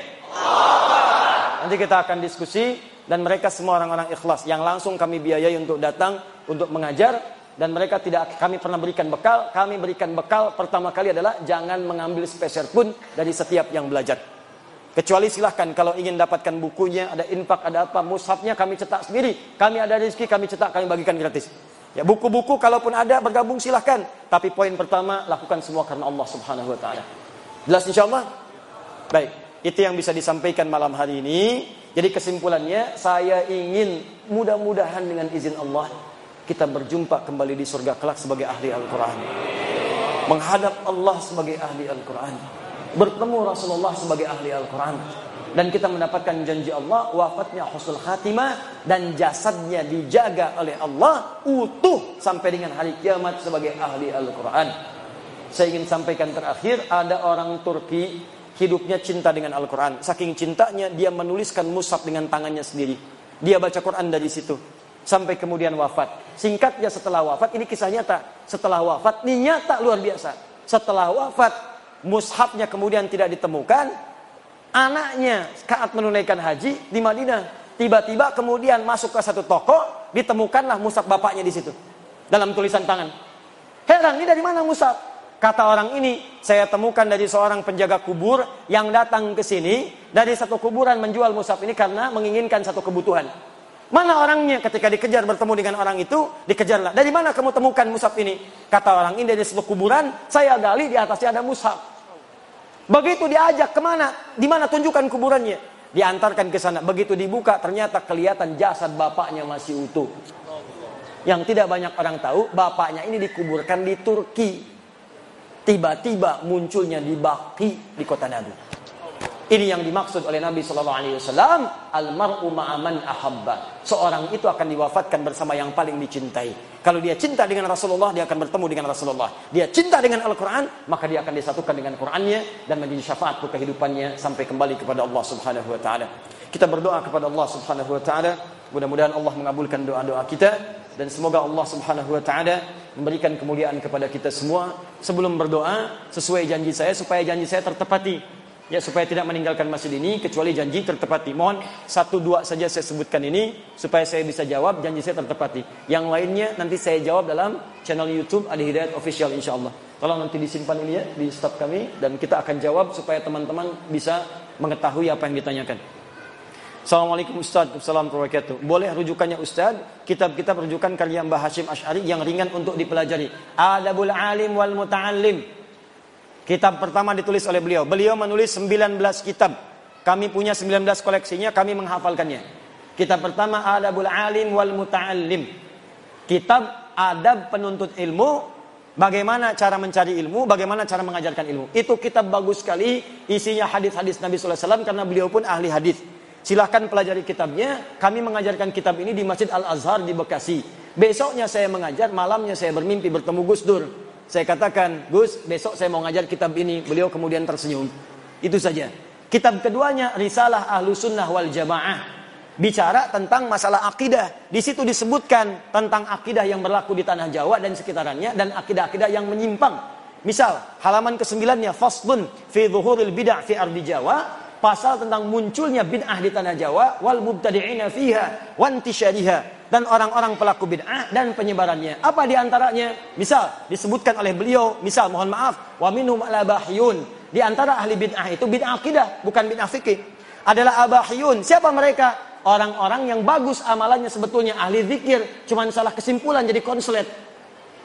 Speaker 1: Nanti kita akan diskusi dan mereka semua orang-orang ikhlas yang langsung kami biayai untuk datang untuk mengajar dan mereka tidak kami pernah berikan bekal. Kami berikan bekal pertama kali adalah jangan mengambil spesial pun dari setiap yang belajar. Kecuali silahkan kalau ingin dapatkan bukunya, ada infak, ada apa, mushafnya kami cetak sendiri. Kami ada rezeki, kami cetak, kami bagikan gratis. Ya buku-buku kalaupun ada bergabung silahkan. Tapi poin pertama lakukan semua karena Allah Subhanahu Wa Taala. Jelas insya Allah. Baik, itu yang bisa disampaikan malam hari ini. Jadi kesimpulannya saya ingin mudah-mudahan dengan izin Allah kita berjumpa kembali di surga kelak sebagai ahli Al-Quran. Menghadap Allah sebagai ahli Al-Quran. Bertemu Rasulullah sebagai ahli Al-Quran. Dan kita mendapatkan janji Allah wafatnya husnul khatimah dan jasadnya dijaga oleh Allah utuh sampai dengan hari kiamat sebagai ahli Al-Quran. Saya ingin sampaikan terakhir ada orang Turki hidupnya cinta dengan Al-Quran. Saking cintanya dia menuliskan musab dengan tangannya sendiri. Dia baca Quran dari situ sampai kemudian wafat singkatnya setelah wafat ini kisah nyata setelah wafat ini nyata luar biasa setelah wafat mushafnya kemudian tidak ditemukan, anaknya saat menunaikan haji di Madinah, tiba-tiba kemudian masuk ke satu toko, ditemukanlah mushaf bapaknya di situ dalam tulisan tangan. Heran, ini dari mana mushaf? Kata orang ini, saya temukan dari seorang penjaga kubur yang datang ke sini dari satu kuburan menjual mushaf ini karena menginginkan satu kebutuhan. Mana orangnya ketika dikejar bertemu dengan orang itu, dikejarlah. Dari mana kamu temukan mushaf ini? Kata orang ini dari sebuah kuburan, saya gali di atasnya ada mushaf. Begitu diajak ke mana? Di mana tunjukkan kuburannya? Diantarkan ke sana. Begitu dibuka ternyata kelihatan jasad bapaknya masih utuh. Yang tidak banyak orang tahu, bapaknya ini dikuburkan di Turki. Tiba-tiba munculnya di Baki di kota Nabi. Ini yang dimaksud oleh Nabi Shallallahu Alaihi Wasallam, almaru ma'aman ahabba. Seorang itu akan diwafatkan bersama yang paling dicintai. Kalau dia cinta dengan Rasulullah, dia akan bertemu dengan Rasulullah. Dia cinta dengan Al-Quran, maka dia akan disatukan dengan Qurannya dan menjadi syafaat untuk kehidupannya sampai kembali kepada Allah Subhanahu Wa Taala. Kita berdoa kepada Allah Subhanahu Wa Taala. Mudah-mudahan Allah mengabulkan doa-doa kita dan semoga Allah Subhanahu Wa Taala memberikan kemuliaan kepada kita semua. Sebelum berdoa, sesuai janji saya supaya janji saya tertepati Ya supaya tidak meninggalkan masjid ini kecuali janji tertepati. Mohon satu dua saja saya sebutkan ini supaya saya bisa jawab janji saya tertepati. Yang lainnya nanti saya jawab dalam channel YouTube Adi Hidayat Official insya Allah. Tolong nanti disimpan ini ya di staf kami dan kita akan jawab supaya teman-teman bisa mengetahui apa yang ditanyakan. Assalamualaikum Ustaz, Assalamualaikum warahmatullahi Boleh rujukannya Ustaz? Kitab-kitab rujukan karya Mbah Hashim Ash'ari yang ringan untuk dipelajari. Adabul alim wal muta'allim. Kitab pertama ditulis oleh beliau. Beliau menulis 19 kitab. Kami punya 19 koleksinya, kami menghafalkannya. Kitab pertama Adabul Alim wal Muta'allim. Kitab adab penuntut ilmu, bagaimana cara mencari ilmu, bagaimana cara mengajarkan ilmu. Itu kitab bagus sekali, isinya hadis-hadis Nabi sallallahu alaihi wasallam karena beliau pun ahli hadis. Silahkan pelajari kitabnya. Kami mengajarkan kitab ini di Masjid Al Azhar di Bekasi. Besoknya saya mengajar, malamnya saya bermimpi bertemu Gus Dur. Saya katakan, Gus, besok saya mau ngajar kitab ini. Beliau kemudian tersenyum. Itu saja. Kitab keduanya, Risalah Ahlu Sunnah wal Jamaah. Bicara tentang masalah akidah. Di situ disebutkan tentang akidah yang berlaku di tanah Jawa dan sekitarnya. Dan akidah-akidah yang menyimpang. Misal, halaman kesembilannya, Faslun fi zuhuril bid'ah fi ardi Jawa. Pasal tentang munculnya bid'ah di tanah Jawa wal mubtadi'ina fiha wa intisyariha dan orang-orang pelaku bid'ah dan penyebarannya. Apa di antaranya? Misal disebutkan oleh beliau, misal mohon maaf, wa minhum ala. Di antara ahli bid'ah itu bid'ah akidah, bukan bid'ah fikih. Adalah abahyun. Siapa mereka? Orang-orang yang bagus amalannya sebetulnya ahli zikir, cuman salah kesimpulan jadi konslet.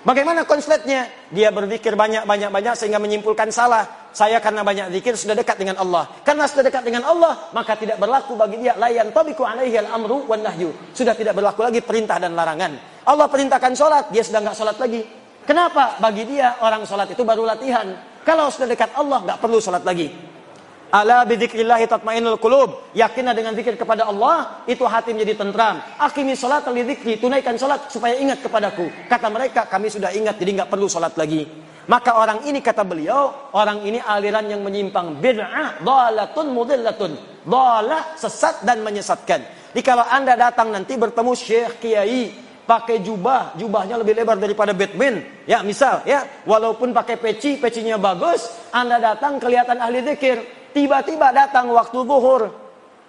Speaker 1: Bagaimana konsletnya? Dia berzikir banyak-banyak-banyak sehingga menyimpulkan salah. Saya karena banyak zikir sudah dekat dengan Allah. Karena sudah dekat dengan Allah, maka tidak berlaku bagi dia layan tabiku alaihi al-amru wan nahyu. Sudah tidak berlaku lagi perintah dan larangan. Allah perintahkan sholat, dia sudah nggak sholat lagi. Kenapa? Bagi dia orang sholat itu baru latihan. Kalau sudah dekat Allah, nggak perlu sholat lagi. Ala bidzikrillahi tatmainnul qulub. Yakinlah dengan zikir kepada Allah, itu hati menjadi tentram. Akimi salat li dzikri, tunaikan salat supaya ingat kepadaku. Kata mereka, kami sudah ingat jadi nggak perlu salat lagi. Maka orang ini kata beliau, orang ini aliran yang menyimpang bid'ah, dhalatun mudillatun. Dhalah sesat dan menyesatkan. Jadi kalau Anda datang nanti bertemu Syekh Kiai pakai jubah, jubahnya lebih lebar daripada Batman. Ya, misal ya, walaupun pakai peci, pecinya bagus, Anda datang kelihatan ahli zikir Tiba-tiba datang waktu zuhur.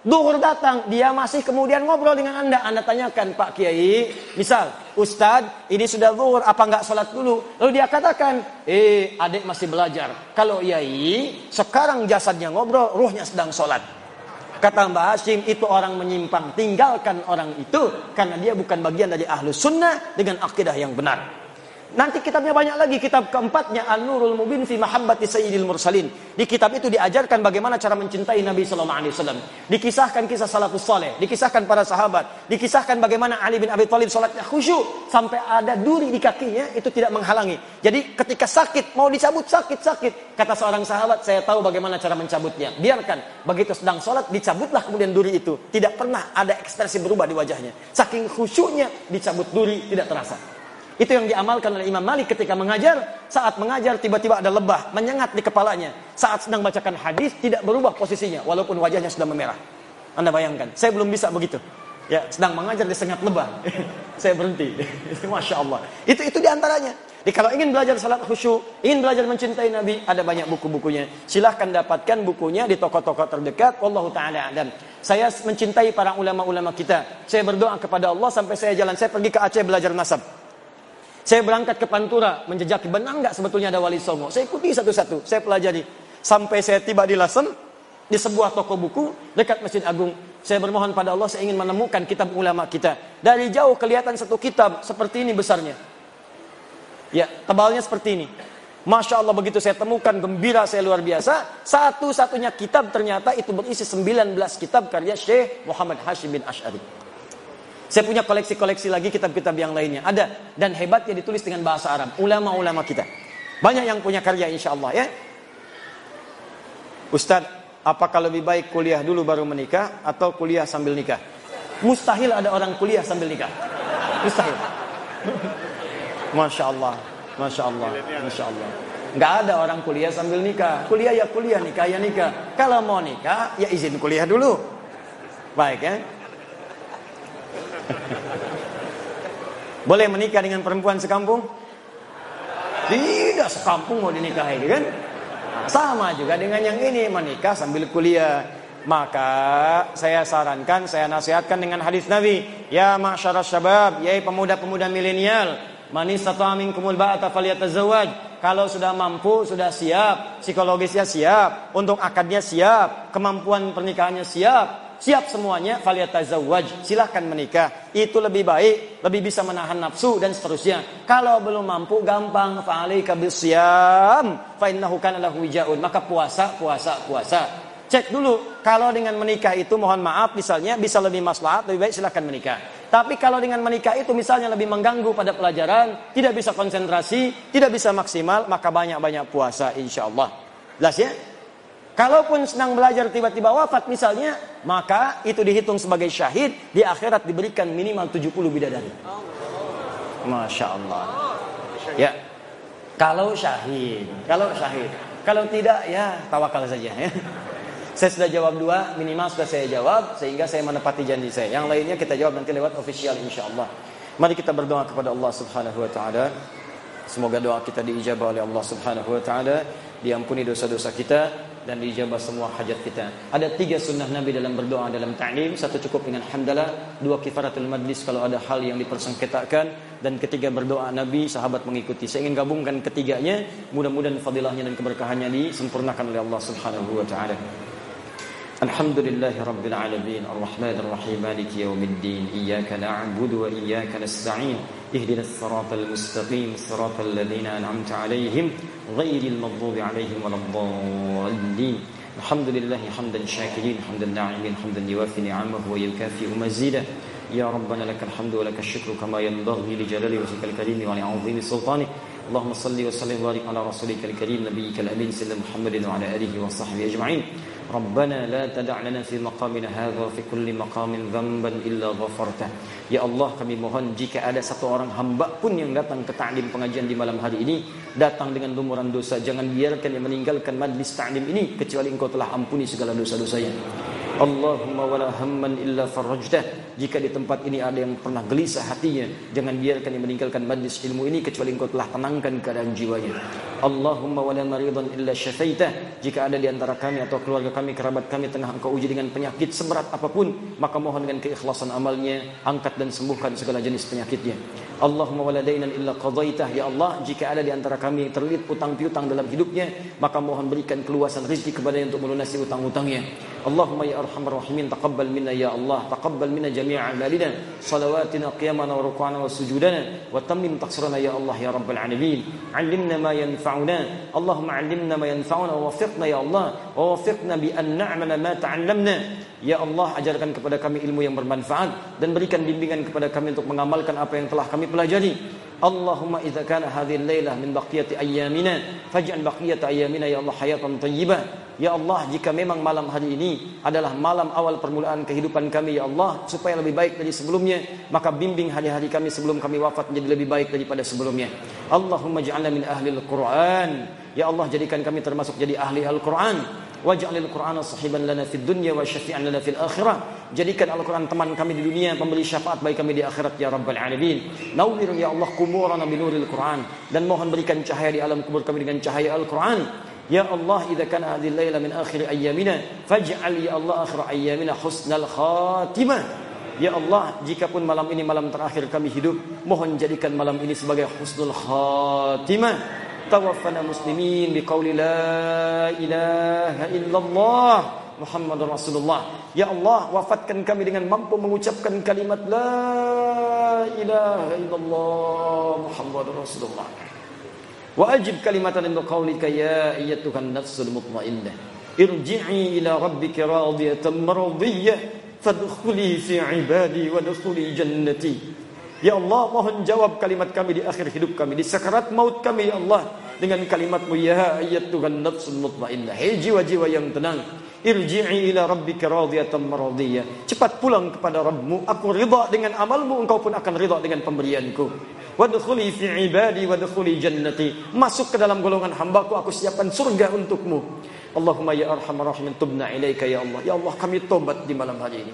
Speaker 1: Zuhur datang, dia masih kemudian ngobrol dengan Anda. Anda tanyakan, Pak Kiai, misal, Ustadz, ini sudah zuhur, apa nggak sholat dulu? Lalu dia katakan, eh, adik masih belajar. Kalau Yai, sekarang jasadnya ngobrol, ruhnya sedang sholat. Kata Mbak Hashim, itu orang menyimpang. Tinggalkan orang itu, karena dia bukan bagian dari ahlu sunnah dengan akidah yang benar. Nanti kitabnya banyak lagi. Kitab keempatnya An-Nurul Mubin fi Mahabbati Sayyidil Mursalin. Di kitab itu diajarkan bagaimana cara mencintai Nabi sallallahu alaihi wasallam. Dikisahkan kisah salafus saleh, dikisahkan para sahabat, dikisahkan bagaimana Ali bin Abi Thalib salatnya khusyuk sampai ada duri di kakinya itu tidak menghalangi. Jadi ketika sakit mau dicabut sakit-sakit, kata seorang sahabat, saya tahu bagaimana cara mencabutnya. Biarkan begitu sedang salat dicabutlah kemudian duri itu. Tidak pernah ada ekspresi berubah di wajahnya. Saking khusyuknya dicabut duri tidak terasa. Itu yang diamalkan oleh Imam Malik ketika mengajar. Saat mengajar tiba-tiba ada lebah menyengat di kepalanya. Saat sedang bacakan hadis tidak berubah posisinya walaupun wajahnya sudah memerah. Anda bayangkan, saya belum bisa begitu. Ya, sedang mengajar disengat lebah. <laughs> saya berhenti. <laughs> Masya Allah. Itu itu di antaranya. Jadi kalau ingin belajar salat khusyuk, ingin belajar mencintai Nabi, ada banyak buku-bukunya. Silahkan dapatkan bukunya di toko-toko terdekat. Wallahu taala dan Saya mencintai para ulama-ulama kita. Saya berdoa kepada Allah sampai saya jalan. Saya pergi ke Aceh belajar nasab. Saya berangkat ke Pantura, menjejaki benang nggak sebetulnya ada wali songo. Saya ikuti satu-satu, saya pelajari. Sampai saya tiba di Lasem, di sebuah toko buku dekat Masjid Agung. Saya bermohon pada Allah, saya ingin menemukan kitab ulama kita. Dari jauh kelihatan satu kitab seperti ini besarnya. Ya, tebalnya seperti ini. Masya Allah begitu saya temukan gembira saya luar biasa. Satu-satunya kitab ternyata itu berisi 19 kitab karya Syekh Muhammad Hashim bin Ash'ari. Saya punya koleksi-koleksi lagi kitab-kitab yang lainnya. Ada. Dan hebatnya ditulis dengan bahasa Arab. Ulama-ulama kita. Banyak yang punya karya insya Allah ya. Ustadz, apakah lebih baik kuliah dulu baru menikah atau kuliah sambil nikah? Mustahil ada orang kuliah sambil nikah. Mustahil. <laughs> Masya Allah. Masya Allah. Masya Allah. Nggak ada orang kuliah sambil nikah. Kuliah ya kuliah, nikah ya nikah. Kalau mau nikah, ya izin kuliah dulu. Baik ya. <laughs> Boleh menikah dengan perempuan sekampung? Tidak sekampung mau dinikahi kan? Sama juga dengan yang ini menikah sambil kuliah. Maka saya sarankan, saya nasihatkan dengan hadis Nabi, ya masyarakat syabab, yai pemuda-pemuda milenial, manis satu amin kumul ba'ata faliyatazawaj. Kalau sudah mampu, sudah siap, psikologisnya siap, untuk akadnya siap, kemampuan pernikahannya siap, siap semuanya falyatazawwaj. Silahkan menikah. Itu lebih baik lebih bisa menahan nafsu dan seterusnya. Kalau belum mampu gampang. Fa'alaika bisyam fa innahu kana wijaun. Maka puasa puasa puasa. Cek dulu. Kalau dengan menikah itu mohon maaf misalnya bisa lebih maslahat lebih baik silahkan menikah. Tapi kalau dengan menikah itu misalnya lebih mengganggu pada pelajaran tidak bisa konsentrasi tidak bisa maksimal maka banyak-banyak puasa insyaallah jelas ya Kalaupun sedang belajar tiba-tiba wafat misalnya, maka itu dihitung sebagai syahid, di akhirat diberikan minimal 70 bidadari. Masya Allah. Ya. Kalau syahid, kalau syahid. Kalau tidak ya tawakal saja ya. Saya sudah jawab dua, minimal sudah saya jawab sehingga saya menepati janji saya. Yang lainnya kita jawab nanti lewat official insya Allah. Mari kita berdoa kepada Allah Subhanahu wa taala. Semoga doa kita diijabah oleh Allah Subhanahu wa taala, diampuni dosa-dosa kita, dan dijabah semua hajat kita. Ada tiga sunnah Nabi dalam berdoa dalam ta'lim. Satu cukup dengan hamdalah, dua kifaratul majlis kalau ada hal yang dipersengketakan dan ketiga berdoa Nabi sahabat mengikuti. Saya ingin gabungkan ketiganya, mudah-mudahan fadilahnya dan keberkahannya disempurnakan oleh Allah Subhanahu wa taala. الحمد لله رب العالمين الرحمن الرحيم مالك يوم الدين إياك نعبد وإياك نستعين اهدنا الصراط المستقيم صراط الذين أنعمت عليهم غير المغضوب عليهم ولا الضالين. الحمد لله حمدا شاكرين حمدا ناعمين حمدا يوافي نعمه ويكافئ مزيده. يا ربنا لك الحمد ولك الشكر كما ينبغي لجلال وجهك الكريم ولعظيم سلطانك اللهم صل وسلم وبارك على رسولك الكريم نبيك الامين سيدنا محمد وعلى اله وصحبه اجمعين ربنا لا تدع لنا في مقامنا هذا في كل مقام ذنبا إلا غفرته Ya Allah kami mohon jika ada satu orang hamba pun yang datang ke ta'lim pengajian di malam hari ini datang dengan lumuran dosa jangan biarkan yang meninggalkan majlis ta'lim ini kecuali engkau telah ampuni segala dosa-dosanya Allahumma wala hamman illa farajtah jika di tempat ini ada yang pernah gelisah hatinya jangan biarkan yang meninggalkan majlis ilmu ini kecuali engkau telah tenangkan keadaan jiwanya. Allahumma wala maridan illa syafaitah jika ada di antara kami atau keluarga kami kerabat kami tengah engkau uji dengan penyakit seberat apa pun maka mohon dengan keikhlasan amalnya angkat dan sembuhkan segala jenis penyakitnya. Allahumma wala dainan illa qadaitah ya Allah jika ada di antara kami yang terlilit utang piutang dalam hidupnya maka mohon berikan keluasan rezeki kepadanya untuk melunasi utang-utangnya. Allahumma ya arhamar rahimin taqabbal minna ya Allah taqabbal minna jami'a amalina salawatina qiyamana wa ruku'ana wa sujudana wa tammim taqsirana ya Allah ya rabbal alamin allimna ma yanfa'una Allahumma allimna ma yanfa'una wa wafiqna ya Allah wa wafiqna bi an na'mala ma ta'allamna ya Allah ajarkan kepada kami ilmu yang bermanfaat. Dan berikan bimbingan kepada kami untuk mengamalkan apa yang telah kami pelajari Allahumma idza kana hadhihi al-lailah min baqiyati ayyamina faj'al baqiyata ayyamina ya Allah hayatan thayyibah ya Allah jika memang malam hari ini adalah malam awal permulaan kehidupan kami ya Allah supaya lebih baik dari sebelumnya maka bimbing hari-hari kami sebelum kami wafat menjadi lebih baik daripada sebelumnya. Allahumma ja'alna min ahli al-Qur'an. Ya Allah jadikan kami termasuk jadi ahli Al-Qur'an waj'alil Qur'ana sahiban lana fid dunya wa syafi'an lana fil akhirah jadikan Al-Qur'an teman kami di dunia pemberi syafaat bagi kami di akhirat ya rabbal alamin nawwir ya Allah kuburana bi nuril Qur'an dan mohon berikan cahaya di alam kubur kami dengan cahaya Al-Qur'an Ya Allah, idza kana hadhihi al-laila min akhir ayyamina, faj'al ya Allah akhir ayyamina husnal khatimah. Ya Allah, jikapun malam ini malam terakhir kami hidup, mohon jadikan malam ini sebagai husnul khatimah. توفنا مسلمين بقول لا إله إلا الله Muhammad Rasulullah Ya Allah wafatkan kami dengan mampu mengucapkan kalimat La ilaha illallah Muhammad Rasulullah Wa ajib kalimatan inda qawlika ya ayyatuhan nafsul mutmainnah Irji'i ila rabbika radiyatan maradiyah Fadkhuli fi ibadi wa dukhuli jannati Ya Allah mohon jawab kalimat kami di akhir hidup kami Di sakarat maut kami ya Allah dengan kalimatmu ya ayyatuhan nafsul mutmainnah. Hei jiwa-jiwa yang tenang irji'i ila rabbika radiyatan maradiyah. Cepat pulang kepada Rabbmu. Aku ridha dengan amalmu engkau pun akan ridha dengan pemberianku. Wadkhuli fi ibadi wadkhuli jannati. Masuk ke dalam golongan hambaku aku siapkan surga untukmu. Allahumma ya arhamar rahimin tubna ilaika ya Allah. Ya Allah kami tobat di malam hari ini.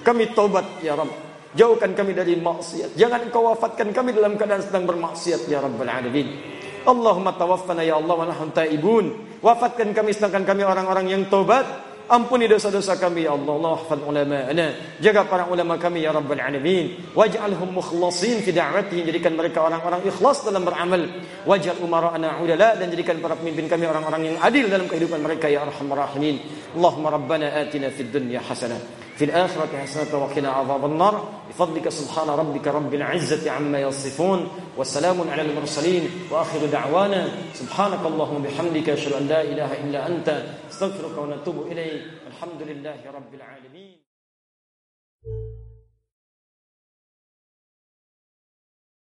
Speaker 1: Kami tobat ya Rabb jauhkan kami dari maksiat jangan engkau wafatkan kami dalam keadaan sedang bermaksiat ya rabbal alamin Allahumma tawaffana ya Allah wa nahnu taibun. Wafatkan kami sedangkan kami orang-orang yang tobat. Ampuni dosa-dosa kami ya Allah. Allah hafal ulama'ana. Jaga para ulama kami ya Rabbal Alamin. Waj'alhum mukhlasin fi da'wati. Jadikan mereka orang-orang ikhlas dalam beramal. Waj'al umara'ana ulala. Dan jadikan para pemimpin kami orang-orang yang adil dalam kehidupan mereka ya Arhamar Rahimin. Allahumma Rabbana atina fid dunya hasanah. في الآخرة حسنة وقنا عذاب النار. بفضلك سبحان ربك رب العزة عما يصفون والسلام على المرسلين وآخر دعوانا. سبحانك اللهم بحمدك أشهد أن لا إله إلا أنت أستغفرك ونتوب إليك. الحمد لله رب العالمين.